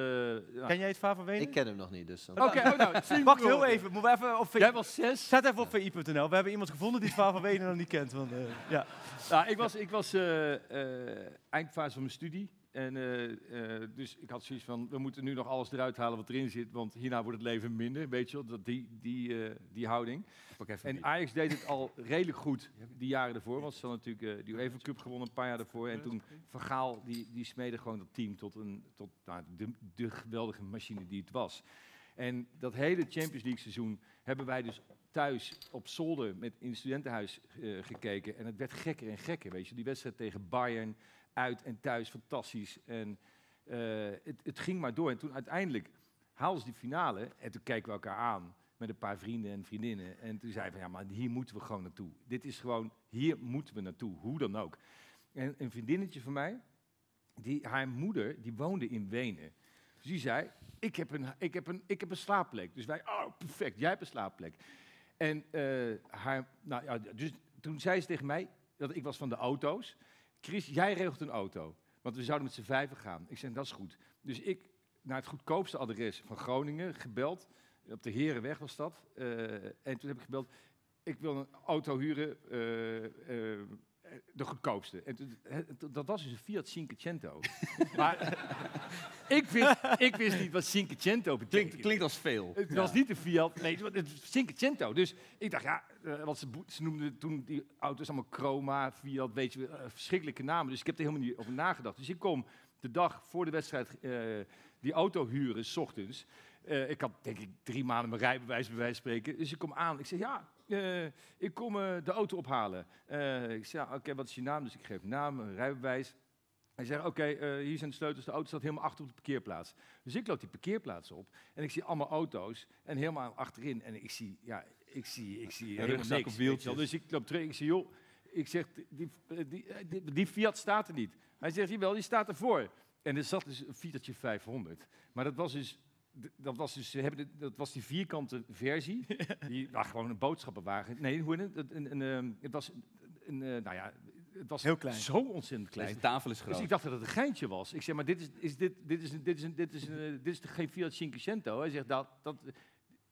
ja. Ken jij het vaar van Wenen? Ik ken hem nog niet, dus... Oké, oh, nou, *laughs* Wacht heel even. Moeten we even op Jij was zes. Zet even op vi.nl. We hebben iemand gevonden die het verhaal van Wenen nog niet kent. Want, eh, ja. Nou, ik was, ik was eh, eh, eindfase van mijn studie. En, eh, dus ik had zoiets van, we moeten nu nog alles eruit halen wat erin zit, want hierna wordt het leven minder, weet je wel, dat, die, die, eh, die houding. En. Ajax deed het al *laughs* redelijk goed die jaren ervoor, want ze hadden natuurlijk die UEFA Cup gewonnen een paar jaar ervoor. En toen Van Gaal, die, die smeedde gewoon dat team tot, een, tot nou, de, de geweldige machine die het was. En dat hele Champions League seizoen hebben wij dus thuis op zolder met in het studentenhuis gekeken. En het werd gekker en gekker, weet je. Die wedstrijd tegen Bayern, uit en thuis, fantastisch. En eh, het, het ging maar door. En toen uiteindelijk haalden ze die finale. En toen keken we elkaar aan met een paar vrienden en vriendinnen. En toen zeiden we, ja, maar hier moeten we gewoon naartoe. Dit is gewoon, hier moeten we naartoe, hoe dan ook. En een vriendinnetje van mij, die, haar moeder, die woonde in Wenen. Dus die zei, ik heb een, ik heb een, ik heb een slaapplek. Dus wij, oh, perfect, jij hebt een slaapplek. En eh, haar, nou ja, dus toen zei ze tegen mij, dat ik was van de auto's. Chris, jij regelt een auto. Want we zouden met z'n vijven gaan. Ik zei, dat is goed. Dus ik naar het goedkoopste adres van Groningen gebeld. Op de Herenweg was dat. Eh, en toen heb ik gebeld, ik wil een auto huren, eh, eh, de goedkoopste. En dat was dus een Fiat Cinquecento. *laughs* maar ik, wist, ik wist niet wat Cinquecento betekent. Klinkt, klinkt als veel. Het was niet de Fiat, nee, het was Cinquecento. Dus ik dacht, ja, eh, want ze, ze noemden toen die auto's allemaal Chroma, Fiat, weet je, eh, verschrikkelijke namen. Dus ik heb er helemaal niet over nagedacht. Dus ik kom de dag voor de wedstrijd eh, die auto huren, s ochtends. Ik had denk ik drie maanden mijn rijbewijs, bij wijze van spreken. Dus ik kom aan, ik zeg, ja, eh, ik kom eh, de auto ophalen. Eh, ik zeg, oké, wat is je naam? Dus ik geef naam, een rijbewijs. Hij zegt, oké, hier zijn de sleutels, de auto staat helemaal achter op de parkeerplaats. Dus ik loop die parkeerplaats op en ik zie allemaal auto's en helemaal achterin. En ik zie, ja, ik zie, ik zie helemaal niks. wieltjes. Dus ik loop terug, ik zie, joh, ik zeg, die, die, die, die Fiat staat er niet. Hij zegt, jawel, die staat ervoor. En er zat dus een Fiatje 500. Maar dat was dus, dat was dus, ze hebben de- dat was die vierkante versie. *laughs* die, nou, gewoon een boodschappenwagen. Nee, hoe heet het? Een, een, ehm, het was een, eh, nou ja, het was Heel klein. zo ontzettend klein. Deze tafel is groot. Dus ik dacht dat het een geintje was. Ik zeg, maar dit is, is, dit, dit is, een- dit is, een- dit is, een, eh, dit is geen Fiat Cinquecento? Hij zegt, dat, dat,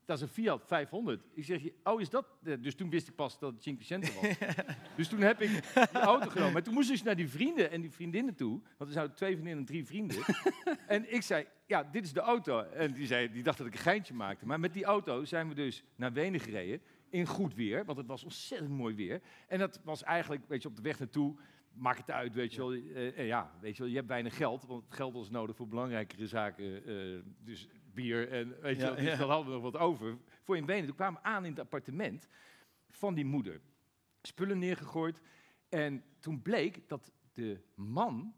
dat is een Fiat 500. Ik zeg, oh, is dat? eh, Dus toen wist ik pas dat het Cinquecento was. *laughs* dus toen heb ik die auto genomen. Maar toen moest ik dus naar die vrienden en die vriendinnen toe. Want er zouden twee vriendinnen en drie vrienden. *laughs* en ik zei, ja, dit is de auto. En die, zei, die dacht dat ik een geintje maakte. Maar met die auto zijn we dus naar Wenen gereden. In goed weer, want het was ontzettend mooi weer. En dat was eigenlijk, weet je, op de weg naartoe maakt het uit, weet je wel. Eh, eh, ja, weet je wel, je hebt weinig geld, want geld was nodig voor belangrijkere zaken. dus bier en weet je Ja, dus ja. dan hadden we nog wat over. Voor in Wenen, toen kwamen we aan in het appartement van die moeder. Spullen neergegooid. En toen bleek dat de man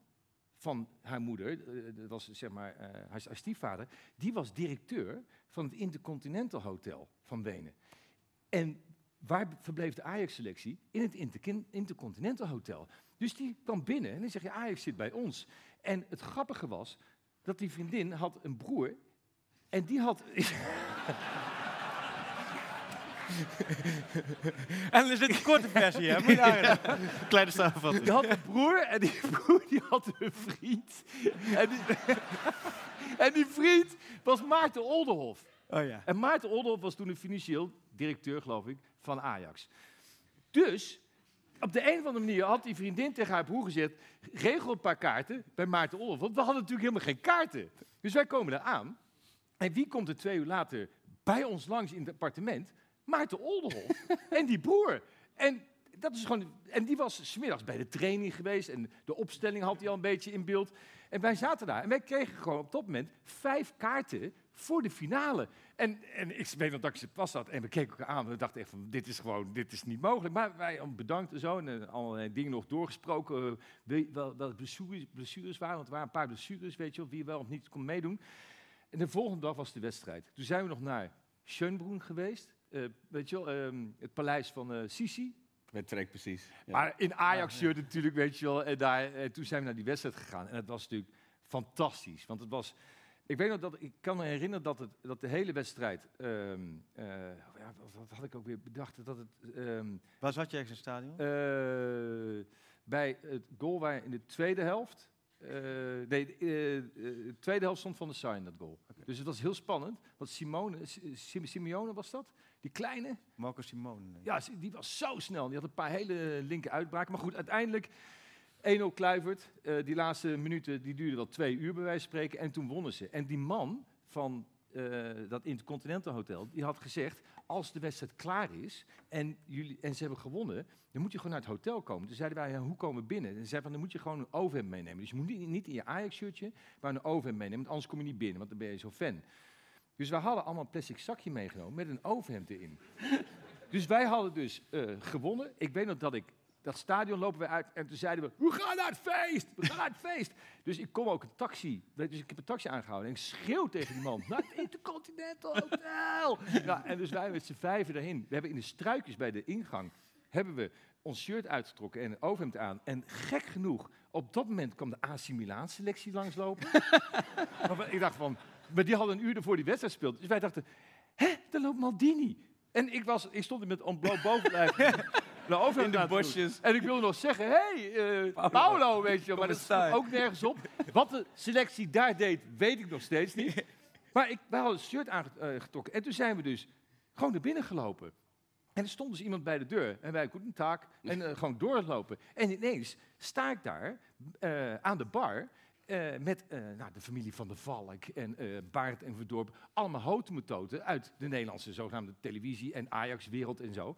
van haar moeder, eh, dat was zeg maar eh, haar, haar stiefvader, die was directeur van het Intercontinental Hotel van Wenen. En waar verbleef de Ajax-selectie? In het Intercontinental Hotel. Dus die kwam binnen en die zegt, ja, Ajax zit bij ons. En het grappige was dat die vriendin had een broer en die had... En er zit een korte versie, hè? Moet je nagaan. *laughs* Kleine samenvatting. Die had een broer en die broer die had een vriend. En die, en die vriend was Maarten Olderhof. Oh ja. En Maarten Olderhof was toen de financieel directeur, geloof ik, van Ajax. Dus op de een of andere manier had die vriendin tegen haar broer gezegd... regel een paar kaarten bij Maarten Olderhof. Want we hadden natuurlijk helemaal geen kaarten. Dus wij komen daar aan. En wie komt er twee uur later bij ons langs in het appartement? Maarten Olderhof *laughs* en die broer. En, dat is gewoon, en die was smiddags bij de training geweest en de opstelling had hij al een beetje in beeld. En wij zaten daar en wij kregen gewoon op dat moment vijf kaarten voor de finale. En, en ik weet nog dat ik ze pas had en we keken elkaar aan en we dachten echt van dit is gewoon, dit is niet mogelijk. Maar wij oh, bedankt en zo en eh, allerlei dingen nog doorgesproken. eh, wie- wel, wel blessures, blessures waren, want er waren een paar blessures, weet je wel, wie wel of niet kon meedoen. En de volgende dag was de wedstrijd. Toen zijn we nog naar Schönbrunn geweest. eh, weet je wel, ehm, het paleis van eh Sisi. Met trek precies. Ja. Maar in Ajax-shirt natuurlijk, weet je wel. En daar, eh, toen zijn we naar die wedstrijd gegaan. En het was natuurlijk fantastisch. Want het was... Ik weet nog dat... Ik kan me herinneren dat, het, dat de hele wedstrijd... ehm, eh, ja, wat, wat had ik ook weer bedacht? Dat het... ehm, Waar zat je ergens in het stadion? eh, bij het goal waar in de tweede helft... eh, nee, de eh, eh, de tweede helft stond van de in dat goal. Dus het was heel spannend. Want Simone, Sim- Simeone was dat? Die kleine? Marco Simone. nee. Ja, die was zo snel. Die had een paar hele linker uitbraken. Maar goed, uiteindelijk... 1-0 Kluivert. Die laatste minuten die duurden wel twee uur bij wijze van spreken. En toen wonnen ze. En die man van eh, dat Intercontinental Hotel, die had gezegd... als de wedstrijd klaar is en, jullie, en ze hebben gewonnen... dan moet je gewoon naar het hotel komen. Toen zeiden wij, hoe komen we binnen? En ze zeiden van, dan moet je gewoon een overhemd meenemen. Dus je moet niet, niet in je Ajax-shirtje, maar een overhemd meenemen. Want anders kom je niet binnen, want dan ben je zo fan. Dus wij hadden allemaal een plastic zakje meegenomen met een overhemd erin. *laughs* dus wij hadden dus eh, gewonnen. Ik weet nog dat ik dat stadion lopen we uit en toen zeiden we, we gaan naar het feest, we gaan naar het feest. Dus ik kom ook een taxi, dus ik heb een taxi aangehouden en ik schreeuw tegen die man, naar het Intercontinental Hotel. en dus wij met z'n vijven daarheen. We hebben in de struikjes bij de ingang, hebben we ons shirt uitgetrokken en een overhemd aan. En gek genoeg, op dat moment kwam de AC Milan selectie langslopen. *laughs* ik dacht van, maar die hadden een uur ervoor die wedstrijd gespeeld. Dus wij dachten, hè, daar loopt Maldini. En ik, was, ik stond er met ontbloot bovenlijf. Overhemd In de bosjes. En ik wilde nog zeggen, hé, hey, eh, Paolo. weet je. Maar dat staat ook nergens op. Wat de selectie daar deed, weet ik nog steeds niet. *laughs* Maar ik, wij hadden het shirt aangetrokken. En toen zijn we dus gewoon naar binnen gelopen. En er stond dus iemand bij de deur. En wij een taak. En eh, gewoon doorlopen. En ineens sta ik daar eh, aan de bar. met nou, de familie van de Valk en eh Baart en Verdorp. Allemaal hotemetoten uit de Nederlandse zogenaamde televisie en Ajax-wereld en zo.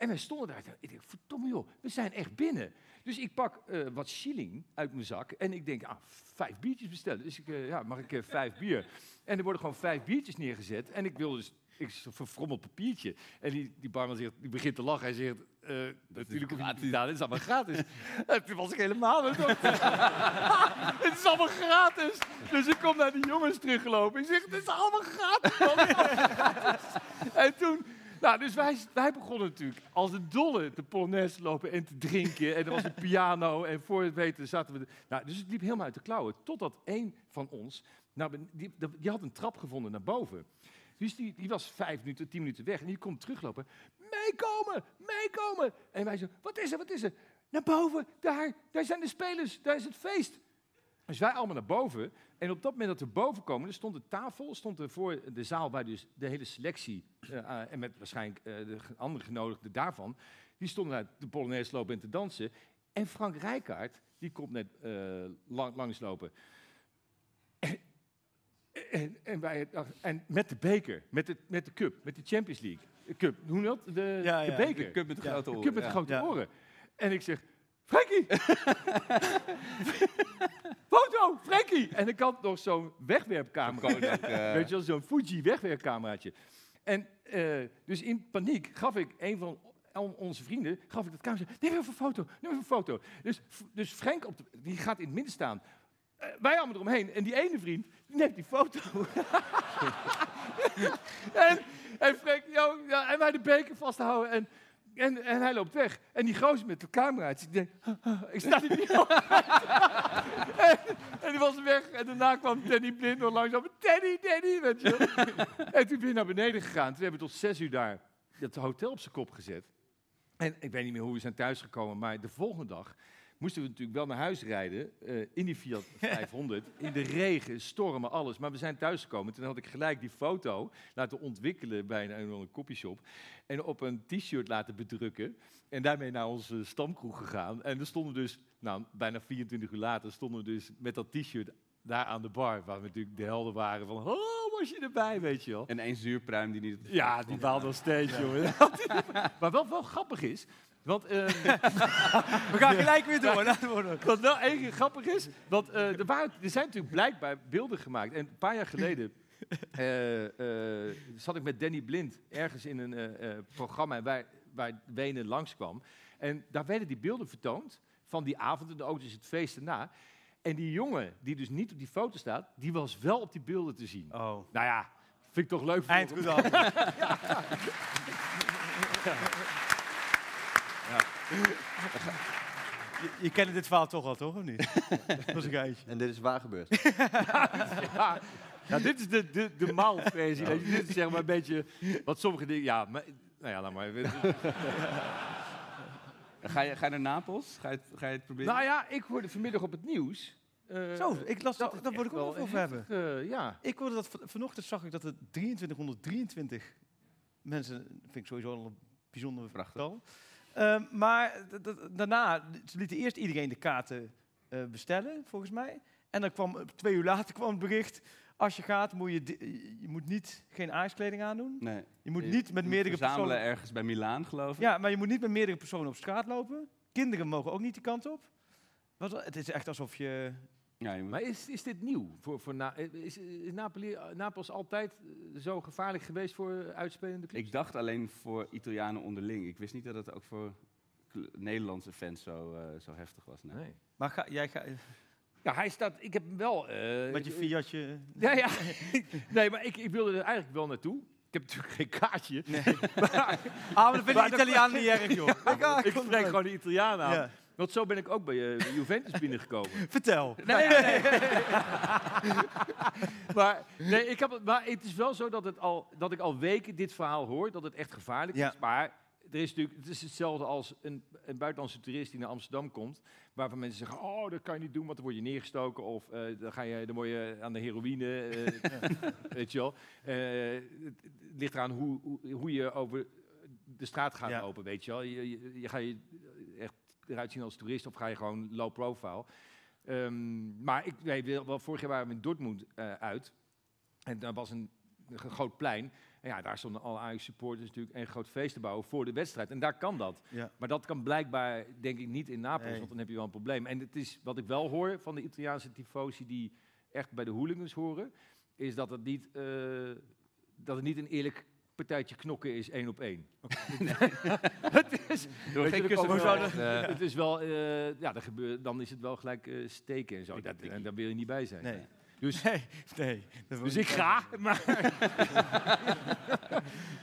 En wij stonden daar. Ik denk, verdomme joh, we zijn echt binnen. Dus ik pak eh, wat shilling uit mijn zak. En ik denk, ah, vijf biertjes bestellen. Dus ik, eh, ja, mag ik eh, vijf bier? En er worden gewoon vijf biertjes neergezet. En ik wil dus, ik zo'n verfrommeld papiertje. En die, die barman zegt, die begint te lachen. Hij zegt, natuurlijk hoef je betalen, het is allemaal gratis. *laughs* En toen was ik helemaal *laughs* Het is allemaal gratis. Dus ik kom naar die jongens teruggelopen. Ik zeg, het is allemaal gratis. man." *laughs* en toen, nou, dus wij, wij begonnen natuurlijk als een dolle te polonaise lopen en te drinken. En er was een piano en voor het weten zaten we... Nou, dus het liep helemaal uit de klauwen. Totdat één van ons, nou, die had een trap gevonden naar boven. Dus die, die was vijf minuten, tien minuten weg en die komt teruglopen. Meekomen, meekomen. En wij zo, wat is er, wat is er? Naar boven, daar, daar zijn de spelers, daar is het feest. Dus wij allemaal naar boven. En op dat moment dat we boven komen, er stond een tafel, stond er voor de zaal waar dus de hele selectie, eh, eh, en met waarschijnlijk eh, de andere genodigden daarvan, die stonden daar de Polonaise lopen en te dansen. En Frank Rijkaard, die komt net eh, lang, langslopen. En, en, en, wij, dachten- en met de beker, met de, met de cup, met de Champions League. De cup, hoe noemt dat? De, Ja, de ja, beker. de cup met de grote De oren, cup met de grote oren. En ik zeg, Frankie! *laughs* *laughs* Foto, Frankie! En ik had nog zo'n wegwerpcamera. *laughs* Eh. Weet je wel, zo'n Fuji wegwerpcameraatje. En eh, dus in paniek gaf ik een van on- onze vrienden, gaf ik dat camera. Neem even een foto, neem even een foto. Dus, dus Frank op de, die gaat in het midden staan. Eh, wij allemaal eromheen. En die ene vriend, die neemt die foto. *laughs* en, en Frank, yo, ja, en wij de beker vasthouden. En, en, en hij loopt weg. En die gozer met de cameraatje, ik denk, ik sta er niet op. *laughs* en, en die was weg. En daarna kwam Danny Blind nog langzaam. Danny, Danny, weet je en toen ben je naar beneden gegaan. Toen hebben we tot zes uur daar het hotel op zijn kop gezet. En ik weet niet meer hoe we zijn thuisgekomen, maar de volgende dag moesten we natuurlijk wel naar huis rijden eh, in die Fiat *laughs* 500. in de regen, stormen, alles. Maar we zijn thuisgekomen. Toen had ik gelijk die foto laten ontwikkelen bij een, een, een copyshop. En op een t-shirt laten bedrukken. En daarmee naar onze stamkroeg gegaan. En er stonden dus, nou, bijna 24 uur later, stonden we dus met dat t-shirt daar aan de bar. Waar we natuurlijk de helden waren van, oh, was je erbij, weet je wel. En één zuurpruim die niet... Ja, die baalt nog steeds, jongen. *laughs* maar wat wel grappig is, want... ehm, *laughs* We gaan gelijk weer door. wat wel één keer grappig is, want eh, er, waren, er zijn natuurlijk blijkbaar beelden gemaakt. En een paar jaar geleden eh, eh, zat ik met Danny Blind ergens in een eh, eh, programma waar, waar Wenen langskwam. En daar werden die beelden vertoond van die avond en de auto's het feest erna. En die jongen, die dus niet op die foto staat, die was wel op die beelden te zien. Oh. Nou ja, vind ik toch leuk voor Eind hem. goed *laughs* af. *laughs* Je, je kende dit verhaal toch al, toch? Of niet? *laughs* Dat was een geitje. En dit is waar gebeurd. *laughs* ja. ja, dit is de, de, de maalversie. Dit is zeg maar een beetje wat sommige dingen... Ja, maar, nou ja, laat maar. *laughs* Ga je, ga je naar Napels? Ga je, het- ga je het proberen? nou ja, ik hoorde vanmiddag op het nieuws... eh, Zo, ik las dat. het Dat wil ik ook nog wel over hebben. eh, ja. Ik hoorde dat van- vanochtend zag ik dat er 2323 mensen, vind ik sowieso al een bijzonder Prachtig. Ehm, maar daarna, ze lieten eerst iedereen de kaarten eh, bestellen, volgens mij. En dan kwam, twee uur later kwam het bericht, als je gaat, moet je, je moet niet geen Ajax-kleding aandoen. Nee. Je moet Je niet met moet meerdere personen... ergens bij Milaan, geloof ik. Ja, maar je moet niet met meerdere personen op straat lopen. Kinderen mogen ook niet die kant op. Wat, het is echt alsof je... Ja, Maar is, is dit nieuw? Voor, voor Na is, is Napoli, Napels altijd eh, zo gevaarlijk geweest voor uitspelende clubs? Ik dacht alleen voor Italianen onderling. Ik wist niet dat het ook voor Nederlandse fans zo, eh, zo heftig was. Nee. Nee. Maar ga, jij gaat Ja, hij staat... Ik heb hem wel... eh, met je Fiatje... *laughs* Ja, ja. *laughs* nee, maar ik, ik wilde er eigenlijk wel naartoe. Ik heb natuurlijk geen kaartje. Nee. *laughs* Ah, maar dat vind Maar ik dat- Italiaan niet erg, joh. ik spreek gewoon de Italiaan aan. Ja. Want zo ben ik ook bij eh, Juventus *laughs* binnengekomen. Vertel. Nee, nee, nee. *laughs* *laughs* maar, nee, ik heb, het- maar het is wel zo dat, het al, dat ik al weken dit verhaal hoor, dat het echt gevaarlijk Ja. is. Maar er is natuurlijk, het is hetzelfde als een, een buitenlandse toerist die naar Amsterdam komt, waarvan mensen zeggen, oh, dat kan je niet doen, want dan word je neergestoken of eh, dan, ga je, dan word je aan de heroïne, eh, weet je wel. Het, ligt eraan hoe, hoe, hoe je over de straat gaat Ja. lopen, weet je wel. Je, je, je ga je echt eruit zien als toerist of ga je gewoon low profile. Ehm, maar ik weet wel, wel, vorig jaar waren we in Dortmund eh, uit. En daar was een, een groot plein. En ja, daar stonden alle Ajax supporters natuurlijk een groot feest te bouwen voor de wedstrijd. En daar kan dat. Ja. Maar dat kan blijkbaar, denk ik, niet in Napels, Nee. want dan heb je wel een probleem. En het is wat ik wel hoor van de Italiaanse tifosi die echt bij de hooligans horen, is dat het niet, eh, dat het niet een eerlijk partijtje knokken is, één op één. *laughs* *laughs* het is, Door geen kussen het is wel, eh, ja, gebeurt, dan is het wel gelijk eh, steken en zo. Dat, en daar wil je niet bij zijn. Nee. Dus, *laughs* Nee, nee. dus ik ga, maar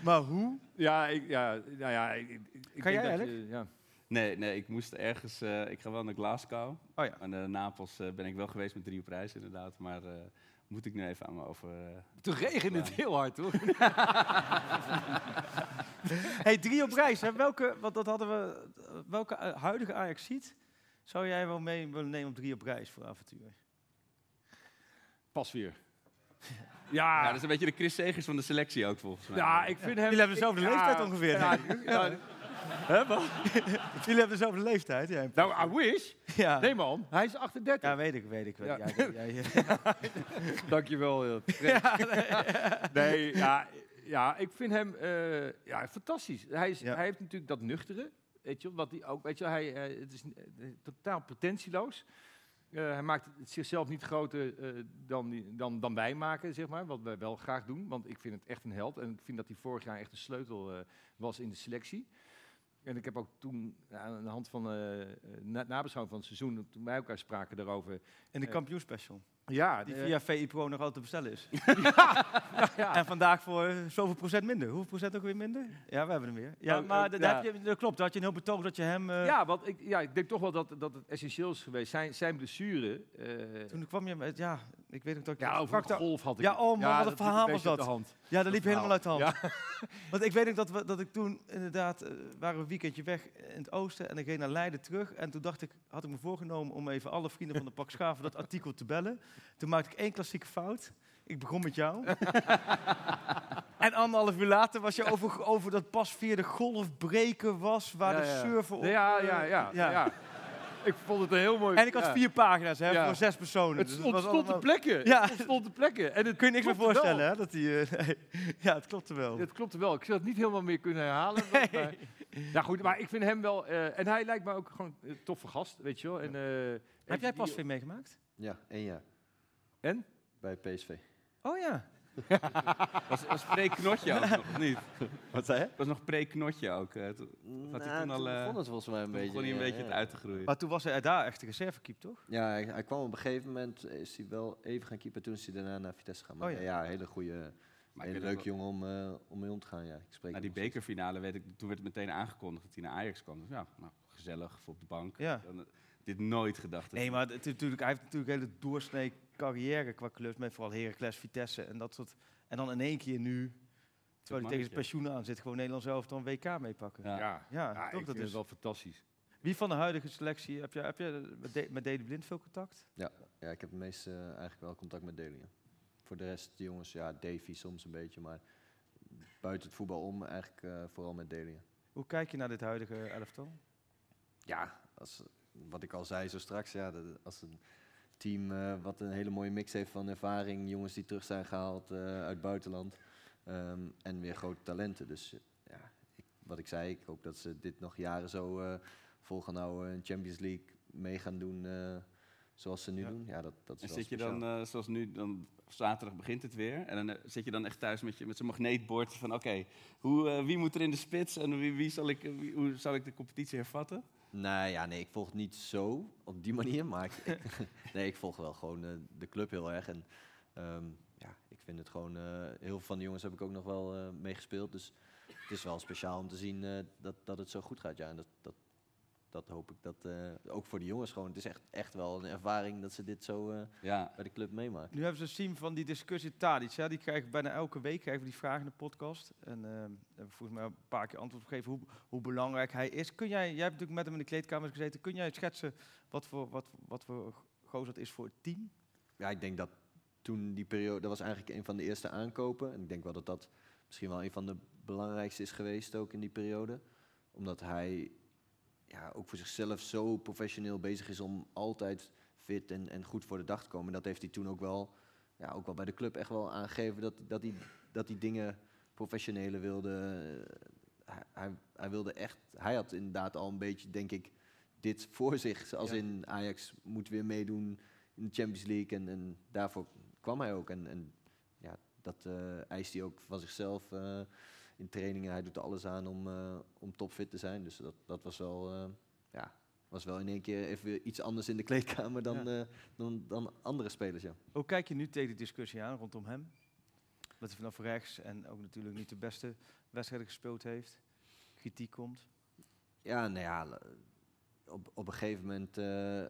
Maar hoe? ja, ik, ja, nou ja, ik, ik- ik Kan denk jij, dat Alec? je- ja. Nee, nee, ik moest ergens... eh, ik ga wel naar Glasgow. Oh ja. En naar Napels eh, ben ik wel geweest met drie op reis, inderdaad. Maar eh, moet ik nu even aan me over... eh, Toen regende het heel hard, hoor. *laughs* hey, drie op reis. Hè? Welke, want dat hadden we, welke eh, huidige ajax ziet, zou jij wel mee willen nemen op drie op reis voor avontuur? Pas weer. *laughs* ja, Ja, dat is een beetje de Chris Segers van de selectie ook, volgens mij. ja, ik vind hem... Jullie hebben dezelfde ik- leeftijd ja, ongeveer, ja, *laughs* Hè? Jullie hebben dezelfde leeftijd, ja. Nou, I wish. ja. Nee, man. Hij is 38. Ja, weet ik, weet ik. Ja. Ja. Jij- jij- *laughs* Dankjewel. eh, *laughs* nee, ja, ja, ik vind hem eh, ja, fantastisch. Hij, is, Ja. hij heeft natuurlijk dat nuchtere, weet je, wat hij ook, weet je, hij, eh, het is totaal pretentieloos. Hij maakt het zichzelf niet groter dan, die- dan, dan wij maken, zeg maar, wat wij wel graag doen. Want ik vind het echt een held en ik vind dat hij vorig jaar echt een sleutel was in de selectie. En ik heb ook toen, aan de hand van na, nabeschouwing van het seizoen, toen wij elkaar spraken daarover. In de Eh, kampioenspecial. Ja, Die via VI Pro nog altijd te bestellen is. *laughs* *laughs* ja. En vandaag voor zoveel procent minder. Hoeveel procent ook weer minder? Ja, we hebben hem weer. Ja, Oh, maar eh, dat, ja. Heb je, dat klopt. Dat had je een heel betoog dat je hem... eh, Ja, want ik, ja, ik denk toch wel dat, dat het essentieel is geweest. Zijn, zijn blessure. eh, Toen kwam je met... Ja, ik weet ook dat ik... ja, over daar- golf had ik. Ja, oh man, wat een verhaal was dat. De. Ja, dat liep Dat helemaal uit de hand. *laughs* Want ik weet ook dat, we, dat ik toen inderdaad... waren we een weekendje weg in het oosten en ik ging naar Leiden terug. En toen dacht ik, had ik me voorgenomen om even alle vrienden van de Pak Schaven dat artikel te bellen. Toen maakte ik één klassieke fout. Ik begon met jou. *laughs* en anderhalf uur later was je over, over dat pas via de golf breken was, waar Ja, de ja. surfer op... Ja, eh, ja, ja, ja. Ik vond het een heel mooi... En ik had ja. vier pagina's hè, Ja. voor zes personen. Het Dus stond, was stond allemaal- te plekken. Ja. Het stond te plekken. En het Kun je niks meer wel. voorstellen, hè? Dat die, eh, nee. *laughs* Ja, het klopte wel. Het klopte wel. Ik zou het niet helemaal meer kunnen herhalen. *laughs* maar- maar, ja, goed, maar ik vind hem wel... eh, en hij lijkt me ook gewoon een toffe gast, weet je wel. En, eh, Heb jij pas weer meegemaakt? Ja, één jaar. En? Bij PSV. Oh ja. *laughs* Was, was pre-knotje ook nog, of niet? *laughs* Wat zei je? Was nog pre-knotje ook. eh, to- of had hij Nou, toen al... toen eh, begon het volgens mij een toen beetje. begon hij een ja, beetje het uit te groeien. Maar toen was hij daar echt de reservekeep, toch? Ja, hij, hij kwam op een gegeven moment, is hij wel even gaan keeper. Toen is hij daarna naar Vitesse gegaan. Maar Oh ja. ja, hele goede, Maar ook leuke jongen om, eh, om mee om te gaan. Ja, ik spreek Na hem die bekerfinale weet ik, toen werd het meteen aangekondigd dat hij naar Ajax kwam. Dus ja, nou, gezellig voor op de bank. Ja. Dan, dit nooit gedacht. Nee, maar het, natuurlijk, hij heeft natuurlijk een hele doorsnee carrière qua clubs. Met vooral Heracles, Vitesse en dat soort... En dan in één keer nu, terwijl hij tegen zijn pensioen aan zit, gewoon Nederland zelf dan WK meepakken. Ja. Ja, Ja, ja, toch? ik Dat vind is wel fantastisch. Wie van de huidige selectie, heb je, heb je met, De- met Dede Blind veel contact? Ja, ik heb het meest eh, eigenlijk wel contact met Delia. Voor de rest, de jongens, ja, Davy soms een beetje, maar buiten het voetbal om eigenlijk eh, vooral met Delia. Hoe kijk je naar dit huidige elftal? Ja, als, wat ik al zei zo straks, ja, dat- als een team eh, wat een hele mooie mix heeft van ervaring, jongens die terug zijn gehaald eh, uit het buitenland ehm, en weer grote talenten. Dus ja, ik, wat ik zei, ik hoop dat ze dit nog jaren zo eh, vol gaan houden en Champions League mee gaan doen zoals ze nu Ja. doen. Ja, dat, dat is En wel zit je dan, zoals nu, dan zaterdag begint het weer. En dan zit je dan echt thuis met, je, met zo'n magneetbord van oké, hoe wie moet er in de spits en wie, wie zal ik, wie- hoe zal ik de competitie hervatten? Nee, ja, nee, ik volg niet zo op die *laughs* manier, maar ik, *laughs* nee, ik volg wel gewoon eh, de club heel erg. En ehm, ja, ik vind het gewoon, eh, heel veel van de jongens heb ik ook nog wel eh, meegespeeld. Dus het is wel speciaal om te zien dat, dat het zo goed gaat. Ja, en dat, dat, dat hoop ik dat eh, ook voor de jongens gewoon. Het is echt, echt wel een ervaring dat ze dit zo eh, Ja, bij de club meemaken. Nu hebben ze zien van die discussie Tadic. Ja, die krijgen bijna elke week krijgen we die vragen in de podcast. En eh, hebben we volgens mij een paar keer antwoord op gegeven hoe, hoe belangrijk hij is. Kun jij, jij hebt natuurlijk met hem in de kleedkamer gezeten. Kun jij schetsen wat voor, wat, wat voor gozer dat is voor het team? Ja, ik denk dat toen die periode, dat was eigenlijk een van de eerste aankopen. En ik denk wel dat dat misschien wel een van de belangrijkste is geweest ook in die periode. Omdat hij ja, ook voor zichzelf zo professioneel bezig is om altijd fit en, en goed voor de dag te komen. Dat heeft hij toen ook wel, ja, ook wel bij de club echt wel aangegeven dat, dat, hij, dat hij dingen professioneler wilde. Eh, Hij, hij, wilde echt, hij had inderdaad al een beetje, denk ik, dit voor zich. Als Ja. in Ajax moet weer meedoen in de Champions League. En, en daarvoor kwam hij ook. En, en ja, dat eh, eist hij ook van zichzelf eh, in trainingen. Hij doet alles aan om, eh, om topfit te zijn. Dus dat, dat was wel, eh, ja, was wel in één keer even iets anders in de kleedkamer dan, Ja. eh, dan, dan andere spelers. Ja. Hoe kijk je nu tegen de discussie aan rondom hem? Dat hij vanaf rechts en ook natuurlijk niet de beste wedstrijden gespeeld heeft. Kritiek komt. Ja, nou ja, op, op een gegeven moment eh,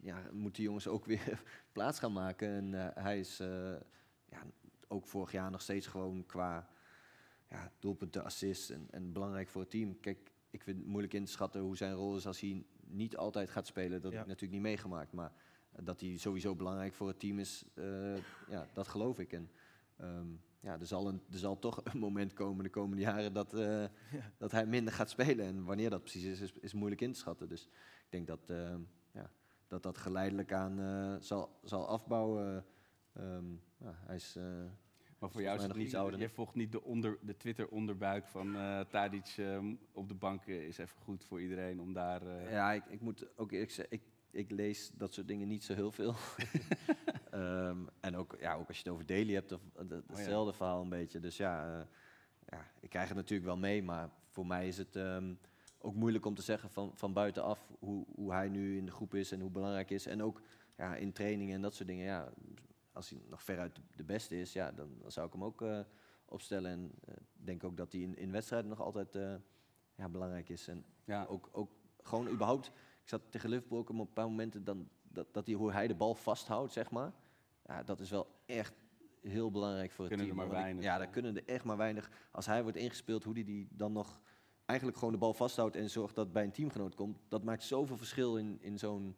ja, moeten jongens ook *laughs* weer plaats gaan maken. En hij is ja, ook vorig jaar nog steeds gewoon qua ja, doelpunten, assists en, en belangrijk voor het team. Kijk, ik vind het moeilijk in te schatten hoe zijn rol is als hij niet altijd gaat spelen. Dat Ja. heb ik natuurlijk niet meegemaakt. Maar dat hij sowieso belangrijk voor het team is, eh, ja, dat geloof ik. En ehm, ja, er, zal een, er zal toch een moment komen de komende jaren dat, eh, *laughs* dat hij minder gaat spelen. En wanneer dat precies is, is, is moeilijk in te schatten. Dus ik denk dat ehm, ja, dat, dat geleidelijk aan eh, zal, zal afbouwen. Ehm, ja, hij is, eh, maar voor jou is het nog iets niet, ouder. jij volgt niet de, onder, de Twitter-onderbuik van eh Tadic eh, op de bank is even goed voor iedereen om daar... eh, Ja, ik, ik moet ook eerlijk zeggen, ik, ik lees dat soort dingen niet zo heel veel. *laughs* Ehm, en ook, ja, ook als je het over daily hebt, of, eh, dat- hetzelfde verhaal een beetje. Dus ja, ja, ik krijg het natuurlijk wel mee, maar voor mij is het ehm, ook moeilijk om te zeggen van, van buitenaf hoe, hoe hij nu in de groep is en hoe belangrijk is. En ook ja, in trainingen en dat soort dingen. Ja, als hij nog veruit de beste is, ja, dan, dan zou ik hem ook eh, opstellen. En ik denk ook dat hij in, in wedstrijden nog altijd eh, ja, belangrijk is. En ja. ook, ook gewoon überhaupt. Ik zat tegen Liverpool ook op een paar momenten dan, dat, dat hij, hoe hij de bal vasthoudt, zeg maar. Ja, dat is wel echt heel belangrijk voor het Kunnen er team. maar weinig. Ja, daar kunnen er echt maar weinig. Als hij wordt ingespeeld, hoe hij die dan nog eigenlijk gewoon de bal vasthoudt en zorgt dat het bij een teamgenoot komt. Dat maakt zoveel verschil in, in zo'n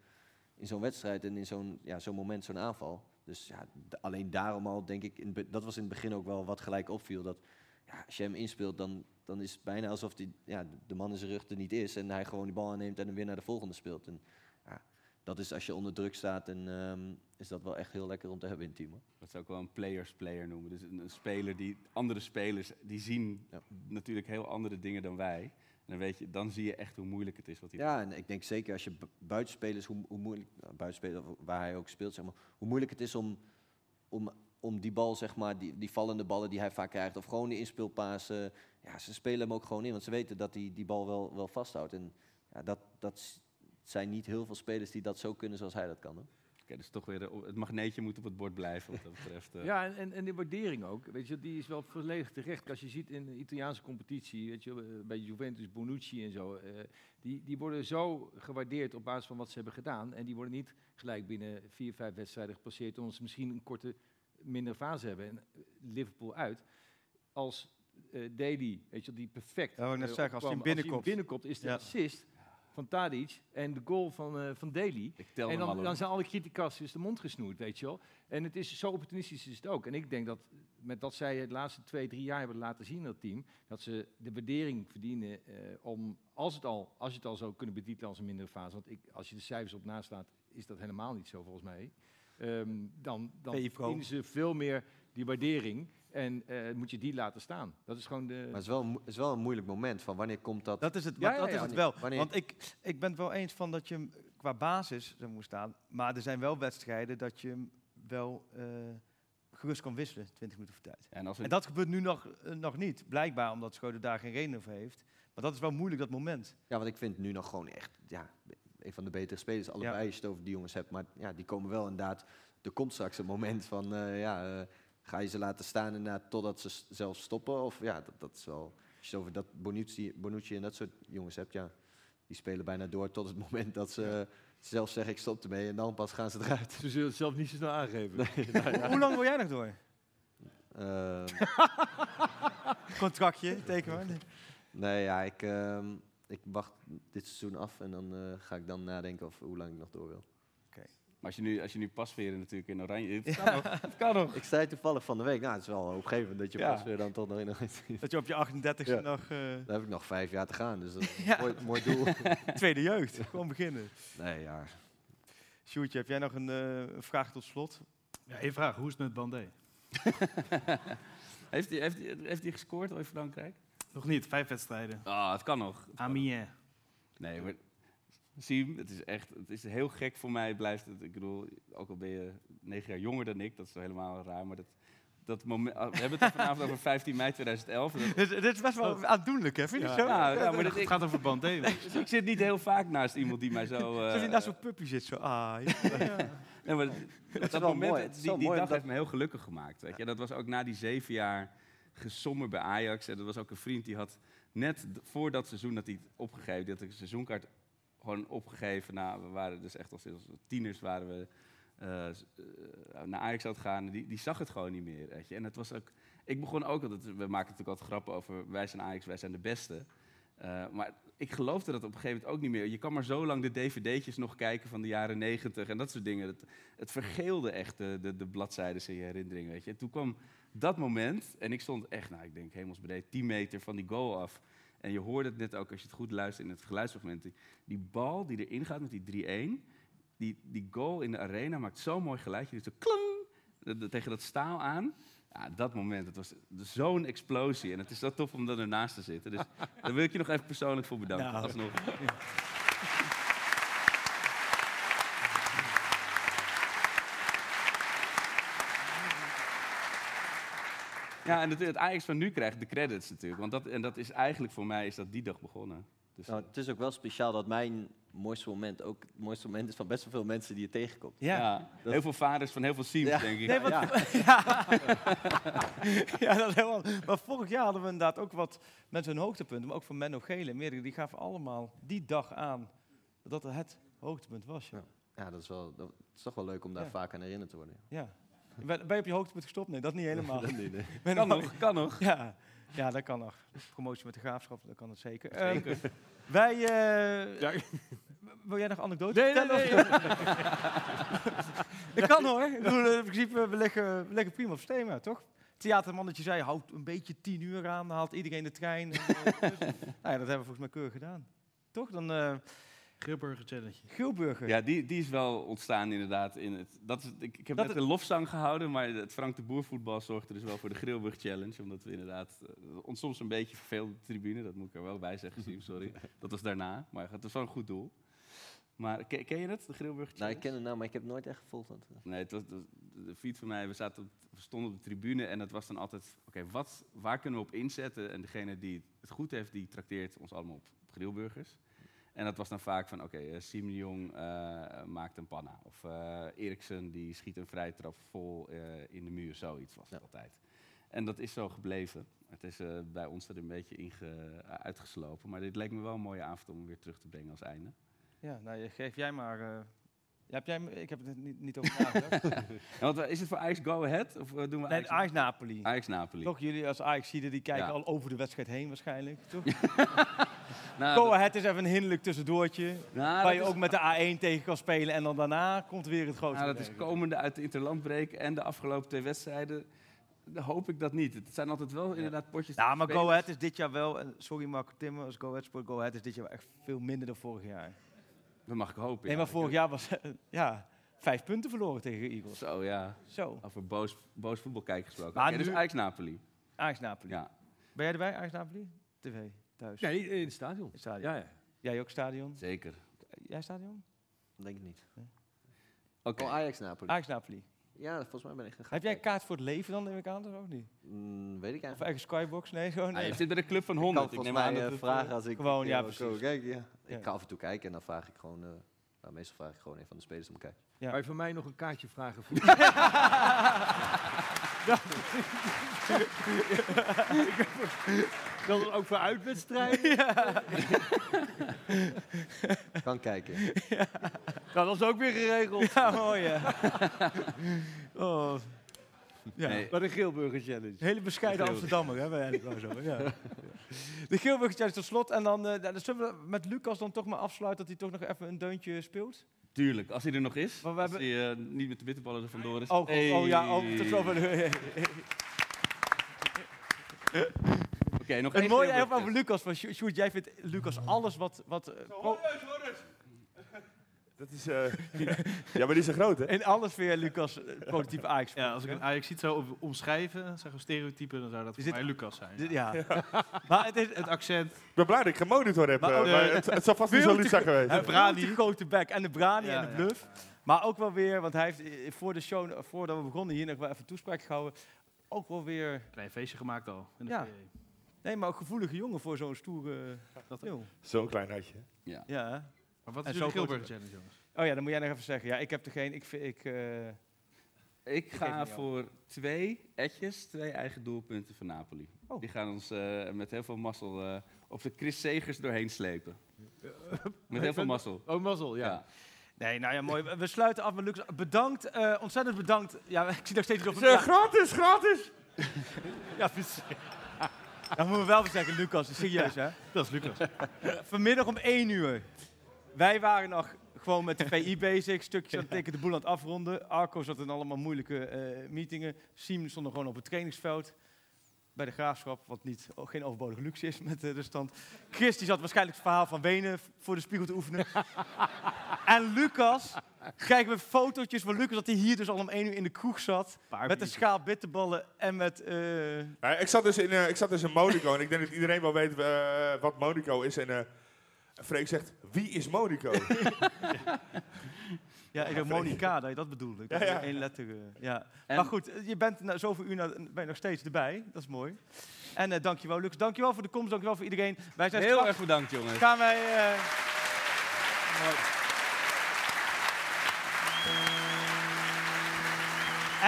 in zo'n wedstrijd en in zo'n ja, zo'n moment, zo'n aanval. Dus ja, alleen daarom al denk ik, in, dat was in het begin ook wel wat gelijk opviel. Dat ja, als je hem inspeelt, dan, dan is het bijna alsof die, ja, de man in zijn rug er niet is. En hij gewoon die bal aanneemt en hem weer naar de volgende speelt. En ja, dat is als je onder druk staat, en ehm, is dat wel echt heel lekker om te hebben in het team. Hoor. Dat zou ik wel een players-player noemen. Dus een, een speler die... Andere spelers, die zien Ja. natuurlijk heel andere dingen dan wij. Dan, weet je, dan zie je echt hoe moeilijk het is wat hij Ja, en ik denk zeker als je bu- buitenspelers, hoe, hoe moeilijk, nou, waar hij ook speelt, zeg maar, hoe moeilijk het is om, om, om die bal, zeg maar, die, die vallende ballen die hij vaak krijgt, of gewoon die inspeelpasen, ja, ze spelen hem ook gewoon in, want ze weten dat hij die bal wel, wel vasthoudt. En ja, dat, dat zijn niet heel veel spelers die dat zo kunnen zoals hij dat kan. Dus toch weer het magneetje moet op het bord blijven wat dat betreft. eh. Ja, en, en, en de waardering ook. Weet je, die is wel volledig terecht. Als je ziet in de Italiaanse competitie, weet je, eh, bij Juventus, Bonucci en zo, eh, die, die worden zo gewaardeerd op basis van wat ze hebben gedaan. En die worden niet gelijk binnen vier, vijf wedstrijden gepasseerd, omdat ze misschien een korte, mindere fase hebben. En Liverpool uit. Als eh Daly, weet je, die perfect. Ik net zeggen, als die hem binnenkomt. binnenkomt, is de Ja. assist van Tadic en de goal van, eh van Daly. Ik tel En hem dan, zijn alle criticasters de mond gesnoerd, weet je wel. En het is zo opportunistisch is het ook. En ik denk dat met dat zij het laatste twee, drie jaar hebben laten zien, dat team, dat ze de waardering verdienen eh, om, als, het al, als het al zou kunnen betitelen als een mindere fase, want ik, als je de cijfers op naast slaat, is dat helemaal niet zo volgens mij. Ehm, dan dan verdienen ze veel meer die waardering en eh, moet je die laten staan. Dat is gewoon de... Maar het is wel, is wel een moeilijk moment van wanneer komt dat... Dat is het, Ja, maar ja, dat is ja. het wel. Wanneer- Want ik, ik ben het wel eens van dat je hem qua basis er moet staan. Maar er zijn wel wedstrijden dat je hem wel eh, gerust kan wisselen, 20 minuten voor tijd. En als we- En dat gebeurt nu nog, eh, nog niet. Blijkbaar omdat Schoten daar geen reden voor heeft. Maar dat is wel moeilijk, dat moment. Ja, want ik vind nu nog gewoon echt ja, een van de betere spelers. Allebei Ja. als je het over die jongens hebt. Maar ja, die komen wel inderdaad... Er komt straks een moment van... eh, ja, eh, ga je ze laten staan inderdaad totdat ze zelf stoppen? Of ja, dat, dat is wel... Als je het over dat Bonucci, Bonucci en dat soort jongens hebt, ja... Die spelen bijna door tot het moment dat ze zelf zeggen ik stop ermee. En dan pas gaan ze eruit. Ze zullen het zelf niet zo snel aangeven. Nee, *laughs* nou ja. Hoe lang wil jij nog door? Ehm, *laughs* Contractje, teken maar. nee, ja, ik, ehm, ik wacht dit seizoen af en dan eh, ga ik dan nadenken over hoe lang ik nog door wil. Maar als je nu, als je nu pasveren natuurlijk in oranje... Het kan nog. Het kan nog. Ik zei toevallig van de week. Nou, het is wel hoopgevend dat je Ja. pas weer dan tot nog in Dat je op je 38e Ja. nog... eh, Dan heb ik nog vijf jaar te gaan, dus dat is *laughs* een mooi, mooi doel. *laughs* Tweede jeugd, gewoon beginnen. Nee, ja. Sjoerdje, heb jij nog een eh, vraag tot slot? Ja, één vraag. Hoe is het met Bandé? *laughs* heeft hij heeft hij- heeft hij gescoord al in Frankrijk? Nog niet. Vijf wedstrijden. Ah, het kan nog. Amiens. Nee, maar Siem, het is echt, het is heel gek voor mij. Blijft het, ik bedoel, ook al ben je negen jaar jonger dan ik, dat is helemaal raar, maar dat, dat moment, we hebben het vanavond over 15 mei 2011. *laughs* Dat, Dit, is best wel aandoenlijk, hè? Vind je ja, zo? ja, ja, maar dat, Het ik, gaat over Bandé. *laughs* dus ik zit niet heel vaak naast iemand die mij zo... eh, Alsof je naast zo'n puppy zit, zo. Ah, ja. *laughs* Nee, maar dat, moment, mooi. Het is die, dag dat- heeft me heel gelukkig gemaakt. Weet je? Dat was ook na die zeven jaar gesommer bij Ajax. En dat was ook een vriend die had net voor dat seizoen dat hij het opgegeven, die had een seizoenkaart gewoon opgegeven. Nou, we waren dus echt als, tieners waren we eh, eh, naar Ajax aan het gaan. Die, die zag het gewoon niet meer. Weet je? En het was ook, ik begon ook altijd, we maken natuurlijk altijd grappen over wij zijn Ajax, wij zijn de beste. Eh, maar ik geloofde dat op een gegeven moment ook niet meer. Je kan maar zo lang de dvd'tjes nog kijken van de jaren negentig en dat soort dingen. Het, het vergeelde echt de, de, de bladzijden in je herinnering, weet je. En toen kwam dat moment en ik stond echt, nou ik denk hemelsbreed, 10 meter van die goal af. En je hoorde het net ook als je het goed luistert in het geluidsfragment. Die, bal die erin gaat met die 3-1, die, die goal in de arena maakt zo'n mooi geluidje. Die zo klang, tegen dat staal aan. Ja, dat moment, het was zo'n explosie. En het is zo tof om dan ernaast te zitten. Dus daar wil ik je nog even persoonlijk voor bedanken. Alsnog. Ja, en het, het Ajax van nu krijgt de credits natuurlijk. Want dat, en dat is eigenlijk voor mij is dat die dag begonnen. Dus, Nou, het is ook wel speciaal dat mijn mooiste moment ook het mooiste moment is van best wel veel mensen die je tegenkomt. ja, heel veel vaders van heel veel teams, Ja. denk ik. Nee, wat, Ja. *laughs* ja. ja, dat is helemaal. Maar vorig jaar hadden we inderdaad ook wat met hun hoogtepunten, maar ook van Menno Gele en meerdere, die gaven allemaal die dag aan dat dat het hoogtepunt was. Ja. Ja, dat is, wel, dat is toch wel leuk om daar Ja. vaak aan herinnerd te worden. ja. Ben, ben je op je hoogtepunt gestopt? Nee, dat niet helemaal. *laughs* Dat niet, nee. *laughs* Ben Kan nog- kan nog. Ja, ja, dat kan nog. Promotie met de graafschap, dat kan het zeker. Ehm, wij, eh, wil jij nog anekdotes Nee, nee, vertellen? dat *laughs* kan hoor. Ik bedoel, in principe, we leggen, we leggen prima op het thema, toch? Het theatermannetje zei, houd een beetje tien uur aan, dan haalt iedereen de trein. En, eh, dus- nou ja, dat hebben we volgens mij keurig gedaan. Toch? Dan eh Grilburger Challenge. Gilburger. Ja, die, die is wel ontstaan inderdaad. In het, dat is, ik, ik heb Dat net een lofzang gehouden, maar het Frank de Boer voetbal zorgde dus wel voor de Grillburg Challenge. Omdat we inderdaad eh, ons soms een beetje verveelden op de tribune. Dat moet ik er wel bij zeggen, sorry. *laughs* Dat was daarna, maar het was wel een goed doel. Maar ken, ken je het, de Grillburg Challenge? Nou, ik ken het nou, maar ik heb het nooit echt gevolgd. want, eh, Nee, het was, de, de vriend van mij, we, zaten op, we stonden op de tribune en het was dan altijd, oké, wat waar kunnen we op inzetten? En degene die het goed heeft, die trakteert ons allemaal op, op grillburgers. En dat was dan vaak van, oké, okay, de Jong eh, maakt een panna. Of eh Eriksen, die schiet een vrije trap vol eh, in de muur, zoiets was het altijd. En dat is zo gebleven. Het is eh, bij ons er een beetje inge, uitgeslopen. Maar dit leek me wel een mooie avond om weer terug te brengen als einde. Ja, nou, geef jij maar eh, Ja, heb jij, ik heb het niet, niet over nagedacht. *laughs* Want, eh, is het voor Ajax Go Ahead? Of eh, doen we nee, Ajax Napoli. Ajax Napoli. Toch, jullie als ajax die kijken Ja. al over de wedstrijd heen waarschijnlijk. Toch? *laughs* *laughs* Nou, Go Ahead is even een hinderlijk tussendoortje. Nou, waar je is- ook met de A1 tegen kan spelen. En dan daarna komt weer het grote Nou, dat is komende uit de interlandbreek en de afgelopen twee wedstrijden. Hoop ik dat niet. Het zijn altijd wel inderdaad potjes. Ja, maar spelers- Go Ahead is dit jaar wel, en sorry Marco Timmer als Go Ahead sport, Go Ahead is dit jaar echt veel minder dan vorig jaar. Dat mag ik hopen. Nee, maar vorig jaar was ja, vijf punten verloren tegen Eagles. Zo, ja. Zo. Over boos, boos voetbalkijken gesproken. Maar dus nu- Ajax Napoli. Ajax Napoli. Ja. Ben jij erbij, Ajax Napoli? TV, thuis? Nee, in het stadion. In het stadion. Ja, ja. Jij ook stadion? Zeker. Jij stadion? Denk ik niet. Oké. Oh, Ajax Napoli. Ajax Napoli. Ja, volgens mij ben ik gegaan. Heb jij een kaart voor het leven dan, neem ik aan, ook niet? Mm, weet ik Of eigenlijk. eigen skybox? Nee, gewoon Ah, nee. je zit bij de club van Ik 100. kan Ik neem aan eh, dat het, vragen eh, als ik gewoon, ja, precies. komen kijken. Ja. Ja. Ik ga af en toe kijken en dan vraag ik gewoon... eh, nou, meestal vraag ik gewoon een van de spelers om te kijken. Ja. Kan je van mij nog een kaartje vragen voor... *laughs* *laughs* *laughs* Dat is ook voor uitwedstrijden. *laughs* *laughs* Kan kijken. Nou, dat is ook weer geregeld. Ja, mooi ja. *laughs* oh. Ja. Nee. Een Geelburger Challenge. Hele bescheiden Amsterdammer, hè, eigenlijk wel zo. Ja. De Geelburger Challenge tot slot. En dan, eh, dan zullen we met Lucas dan toch maar afsluiten dat hij toch nog even een deuntje speelt. Tuurlijk, als hij er nog is. Maar we als hebben- hij eh, niet met de bitterballen er vandoor is. Oh, oh, oh ja, oh, tot zover. Oké, nog Het één mooie even over Lucas, van Sjo- Sjoerd, jij vindt Lucas alles wat... wat eh, pro- *laughs* Dat is, eh, *laughs* ja, maar die is zo groot, hè? in alles vind jij Lucas eh, prototype Ajax. Ja, als ik een Ajax ziet zou om- omschrijven, zeg een stereotype, dan zou dat voor dit- mij Lucas zijn. Dit- Ja. *laughs* maar het is... Het accent, Ik ben blij dat ik geen monitor heb. Maar ook- maar het, het zou vast niet zo zijn geweest. Een brani. grote bek en de brani Ja, en de ja. bluff. Maar ook wel weer, want hij heeft voor de show, voordat we begonnen hier nog wel even toespraak gehouden. Ook wel weer, klein feestje gemaakt al. In de Ja. Nee, maar ook gevoelige jongen voor zo'n stoere Dat film. Zo'n klein hartje. Ja. hè? Maar wat is de het. Challenge, jongens? Oh ja, dan moet jij nog even zeggen. Ja, ik heb er geen. Ik, vind- ik, eh, Ik geef ga voor twee etjes, twee eigen doelpunten van Napoli. Oh. Die gaan ons eh, met heel veel mazzel eh, op de Chris Segers doorheen slepen. *laughs* met heel veel mazzel. Oh, mazzel, ja. Ja. nee, nou ja, mooi. We- sluiten af met Lucas. Bedankt, eh, ontzettend bedankt. Ja, *laughs* ik zie nog steeds of Zeg, gratis, gratis! *laughs* Ja, precies. Dan moeten we wel zeggen, Lucas, serieus hè. Dat is Lucas. Vanmiddag om 1 uur. Wij waren nog gewoon met de VI bezig, stukjes aan het de boel aan het afronden. Arco zat in allemaal moeilijke eh, meetingen. Siem stond nog gewoon op het trainingsveld. Bij de graafschap, wat niet, oh, geen overbodige luxe is met eh, de stand. Chris die zat waarschijnlijk het verhaal van Wenen voor de spiegel te oefenen. *laughs* en Lucas, kijken we fotootjes van Lucas dat hij hier dus al om 1 uur in de kroeg zat. met een schaal bitterballen en met... eh, Nou, ik, zat dus in, eh, ik zat dus in Monaco en ik denk dat iedereen wel weet eh, wat Monaco is. En eh Freek zegt, wie is Monaco? *laughs* Ja, ik Monica, dat je dat bedoelde. Ik Ja, had ja. één letter. ja. En- Maar goed, je bent na zoveel uur na- ben je nog steeds erbij. Dat is mooi. En eh dankjewel, Lucas. Dankjewel voor de komst. Dankjewel voor iedereen. Wij zijn Heel straks- erg bedankt, jongens. Gaan wij... eh,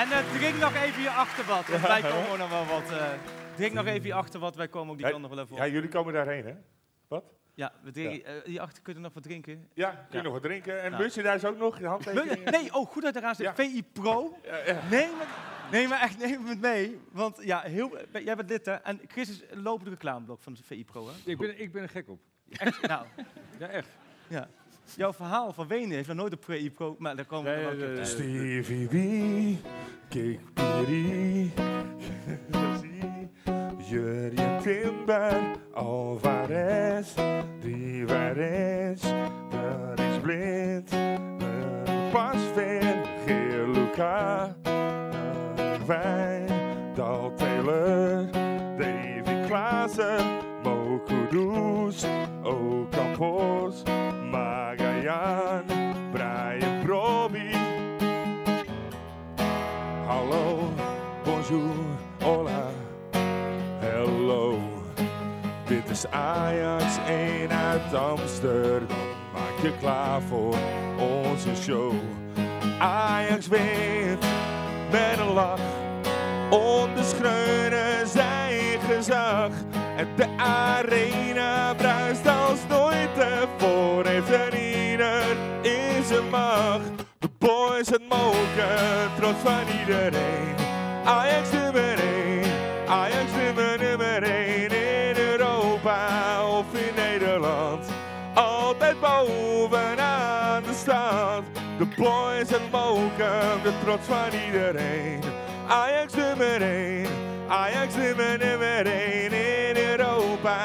En eh, drink nog even je achterwat. Want wij komen ook nog wel wat... eh, drink nog even je achterwat. Wij komen ook die Ja, kant nog wel even op. ja, jullie komen daarheen, hè? Ja, we drinken, eh, die achter kunnen nog wat drinken. Ja, kun je Ja. nog wat drinken? En Ja. merchandise ook nog? De handtekeningen? Nee, oh, goed dat je eraan zit. Ja. VI Pro. Ja, ja. Nee, maar, nee, maar echt neem het mee. Want ja, heel, jij bent lid hè. En Chris is een lopende reclameblok van de VI Pro hè. Ik ben, ik ben er gek op. Echt, nou, Ja, echt. ja. Jouw verhaal van Wenen heeft nog nooit op VI Pro, maar daar komen we Nee, op. Stevie Wee, Kik Piri, Jurjen Timber, Alvarez, Rivares, dat is blind, Pasveer, Geer Luca, Wijn, Dal Taylor, Davy Klaassen, Mo Kudus, Ocampos, Brian Brobby. Hallo, bonjour, hola, hello. Dit is Ajax 1 uit Amsterdam. Maak je klaar voor onze show. Ajax wint met een lach. Onderschreunen zijn gezag. En de arena bruist als nooit tevoren. Heeft ieder in macht. boys het mogen, trots van iedereen. Ajax nummer 1, Ajax nummer, nummer 1 in Europa of in Nederland. Altijd bovenaan de stad. De boys het mogen, de trots van iedereen. Ajax nummer 1, Ajax nummer, nummer 1 in Europa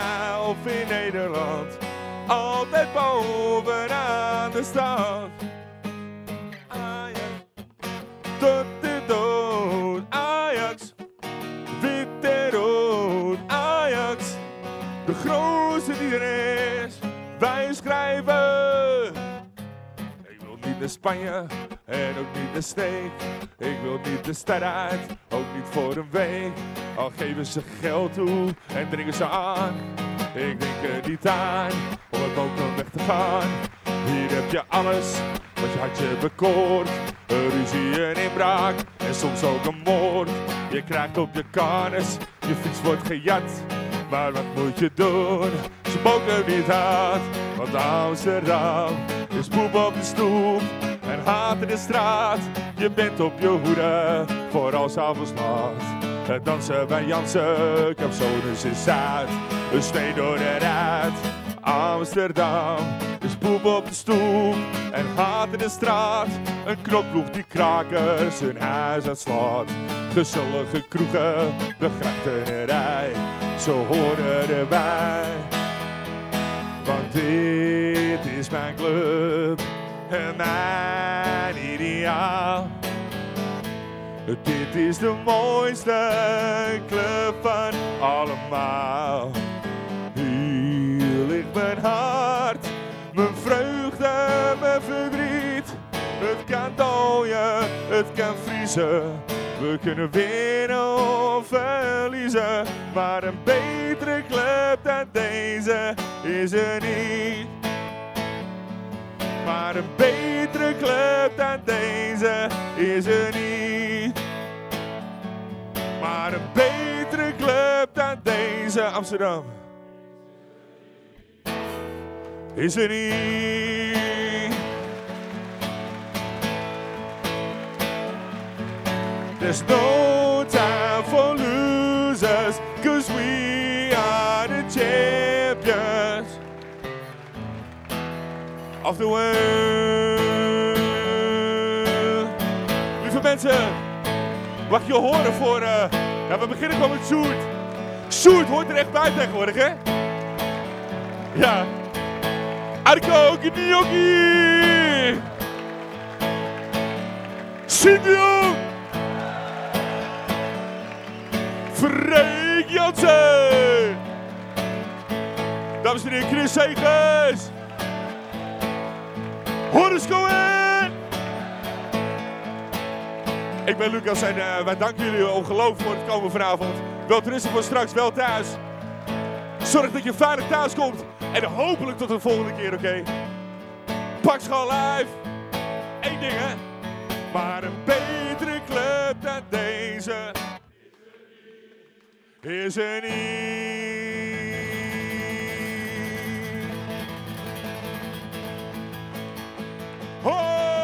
of in Nederland. Altijd bovenaan de stad. Ajax, tot de dood. Ajax, wit rood. Ajax, de grootste die er is. Wij schrijven. Ik wil niet naar Spanje en ook niet naar Sneek. Ik wil niet de stad uit, ook niet voor een week. Al geven ze geld toe en dringen ze aan. Ik denk er niet aan om het ook weg te gaan. Hier heb je alles wat je hartje bekoort. Een ruzie, een inbraak en soms ook een moord. Je krijgt op je karnes, je fiets wordt gejat. Maar wat moet je doen? Ze mogen niet uit, want Amsterdam is poep op de stoep en haat in de straat. Je bent op je hoede voor als avonds laat. Het dansen bij Jansen, Capsonus is uit. Een steen door de ruit. Amsterdam is poep op de stoep en haat in de straat. Een knokploeg die krakers hun huis uitslaat. Gezellige kroegen, de grachtenrij, ze horen erbij. Want dit is mijn club en mijn ideaal. Dit is de mooiste club van allemaal. Mijn hart, mijn vreugde, mijn verdriet. Het kan dooien, het kan vriezen. We kunnen winnen of verliezen. Maar een betere club dan deze is er niet. Maar een betere club dan deze is er niet. Maar een betere club dan deze Amsterdam is er niet. There's no time for losers, cause we are the champions of the world. Lieve mensen, mag je horen voor... eh ja, we beginnen gewoon met Sjoerd. Sjoerd hoort er echt bij tegenwoordig, hè? Ja. Arco Gnocchi! Sidion! Freek Jansen! Dames en heren, Chris Segers! Horace Cohen! Ik ben Lucas en eh, wij danken jullie ongelooflijk voor het komen vanavond. Wel rusten voor straks, wel thuis. Zorg dat je veilig thuis komt. En hopelijk tot de volgende keer, oké? Pak school live. Eén ding, hè? Maar een betere club dan deze is er niet. Oh!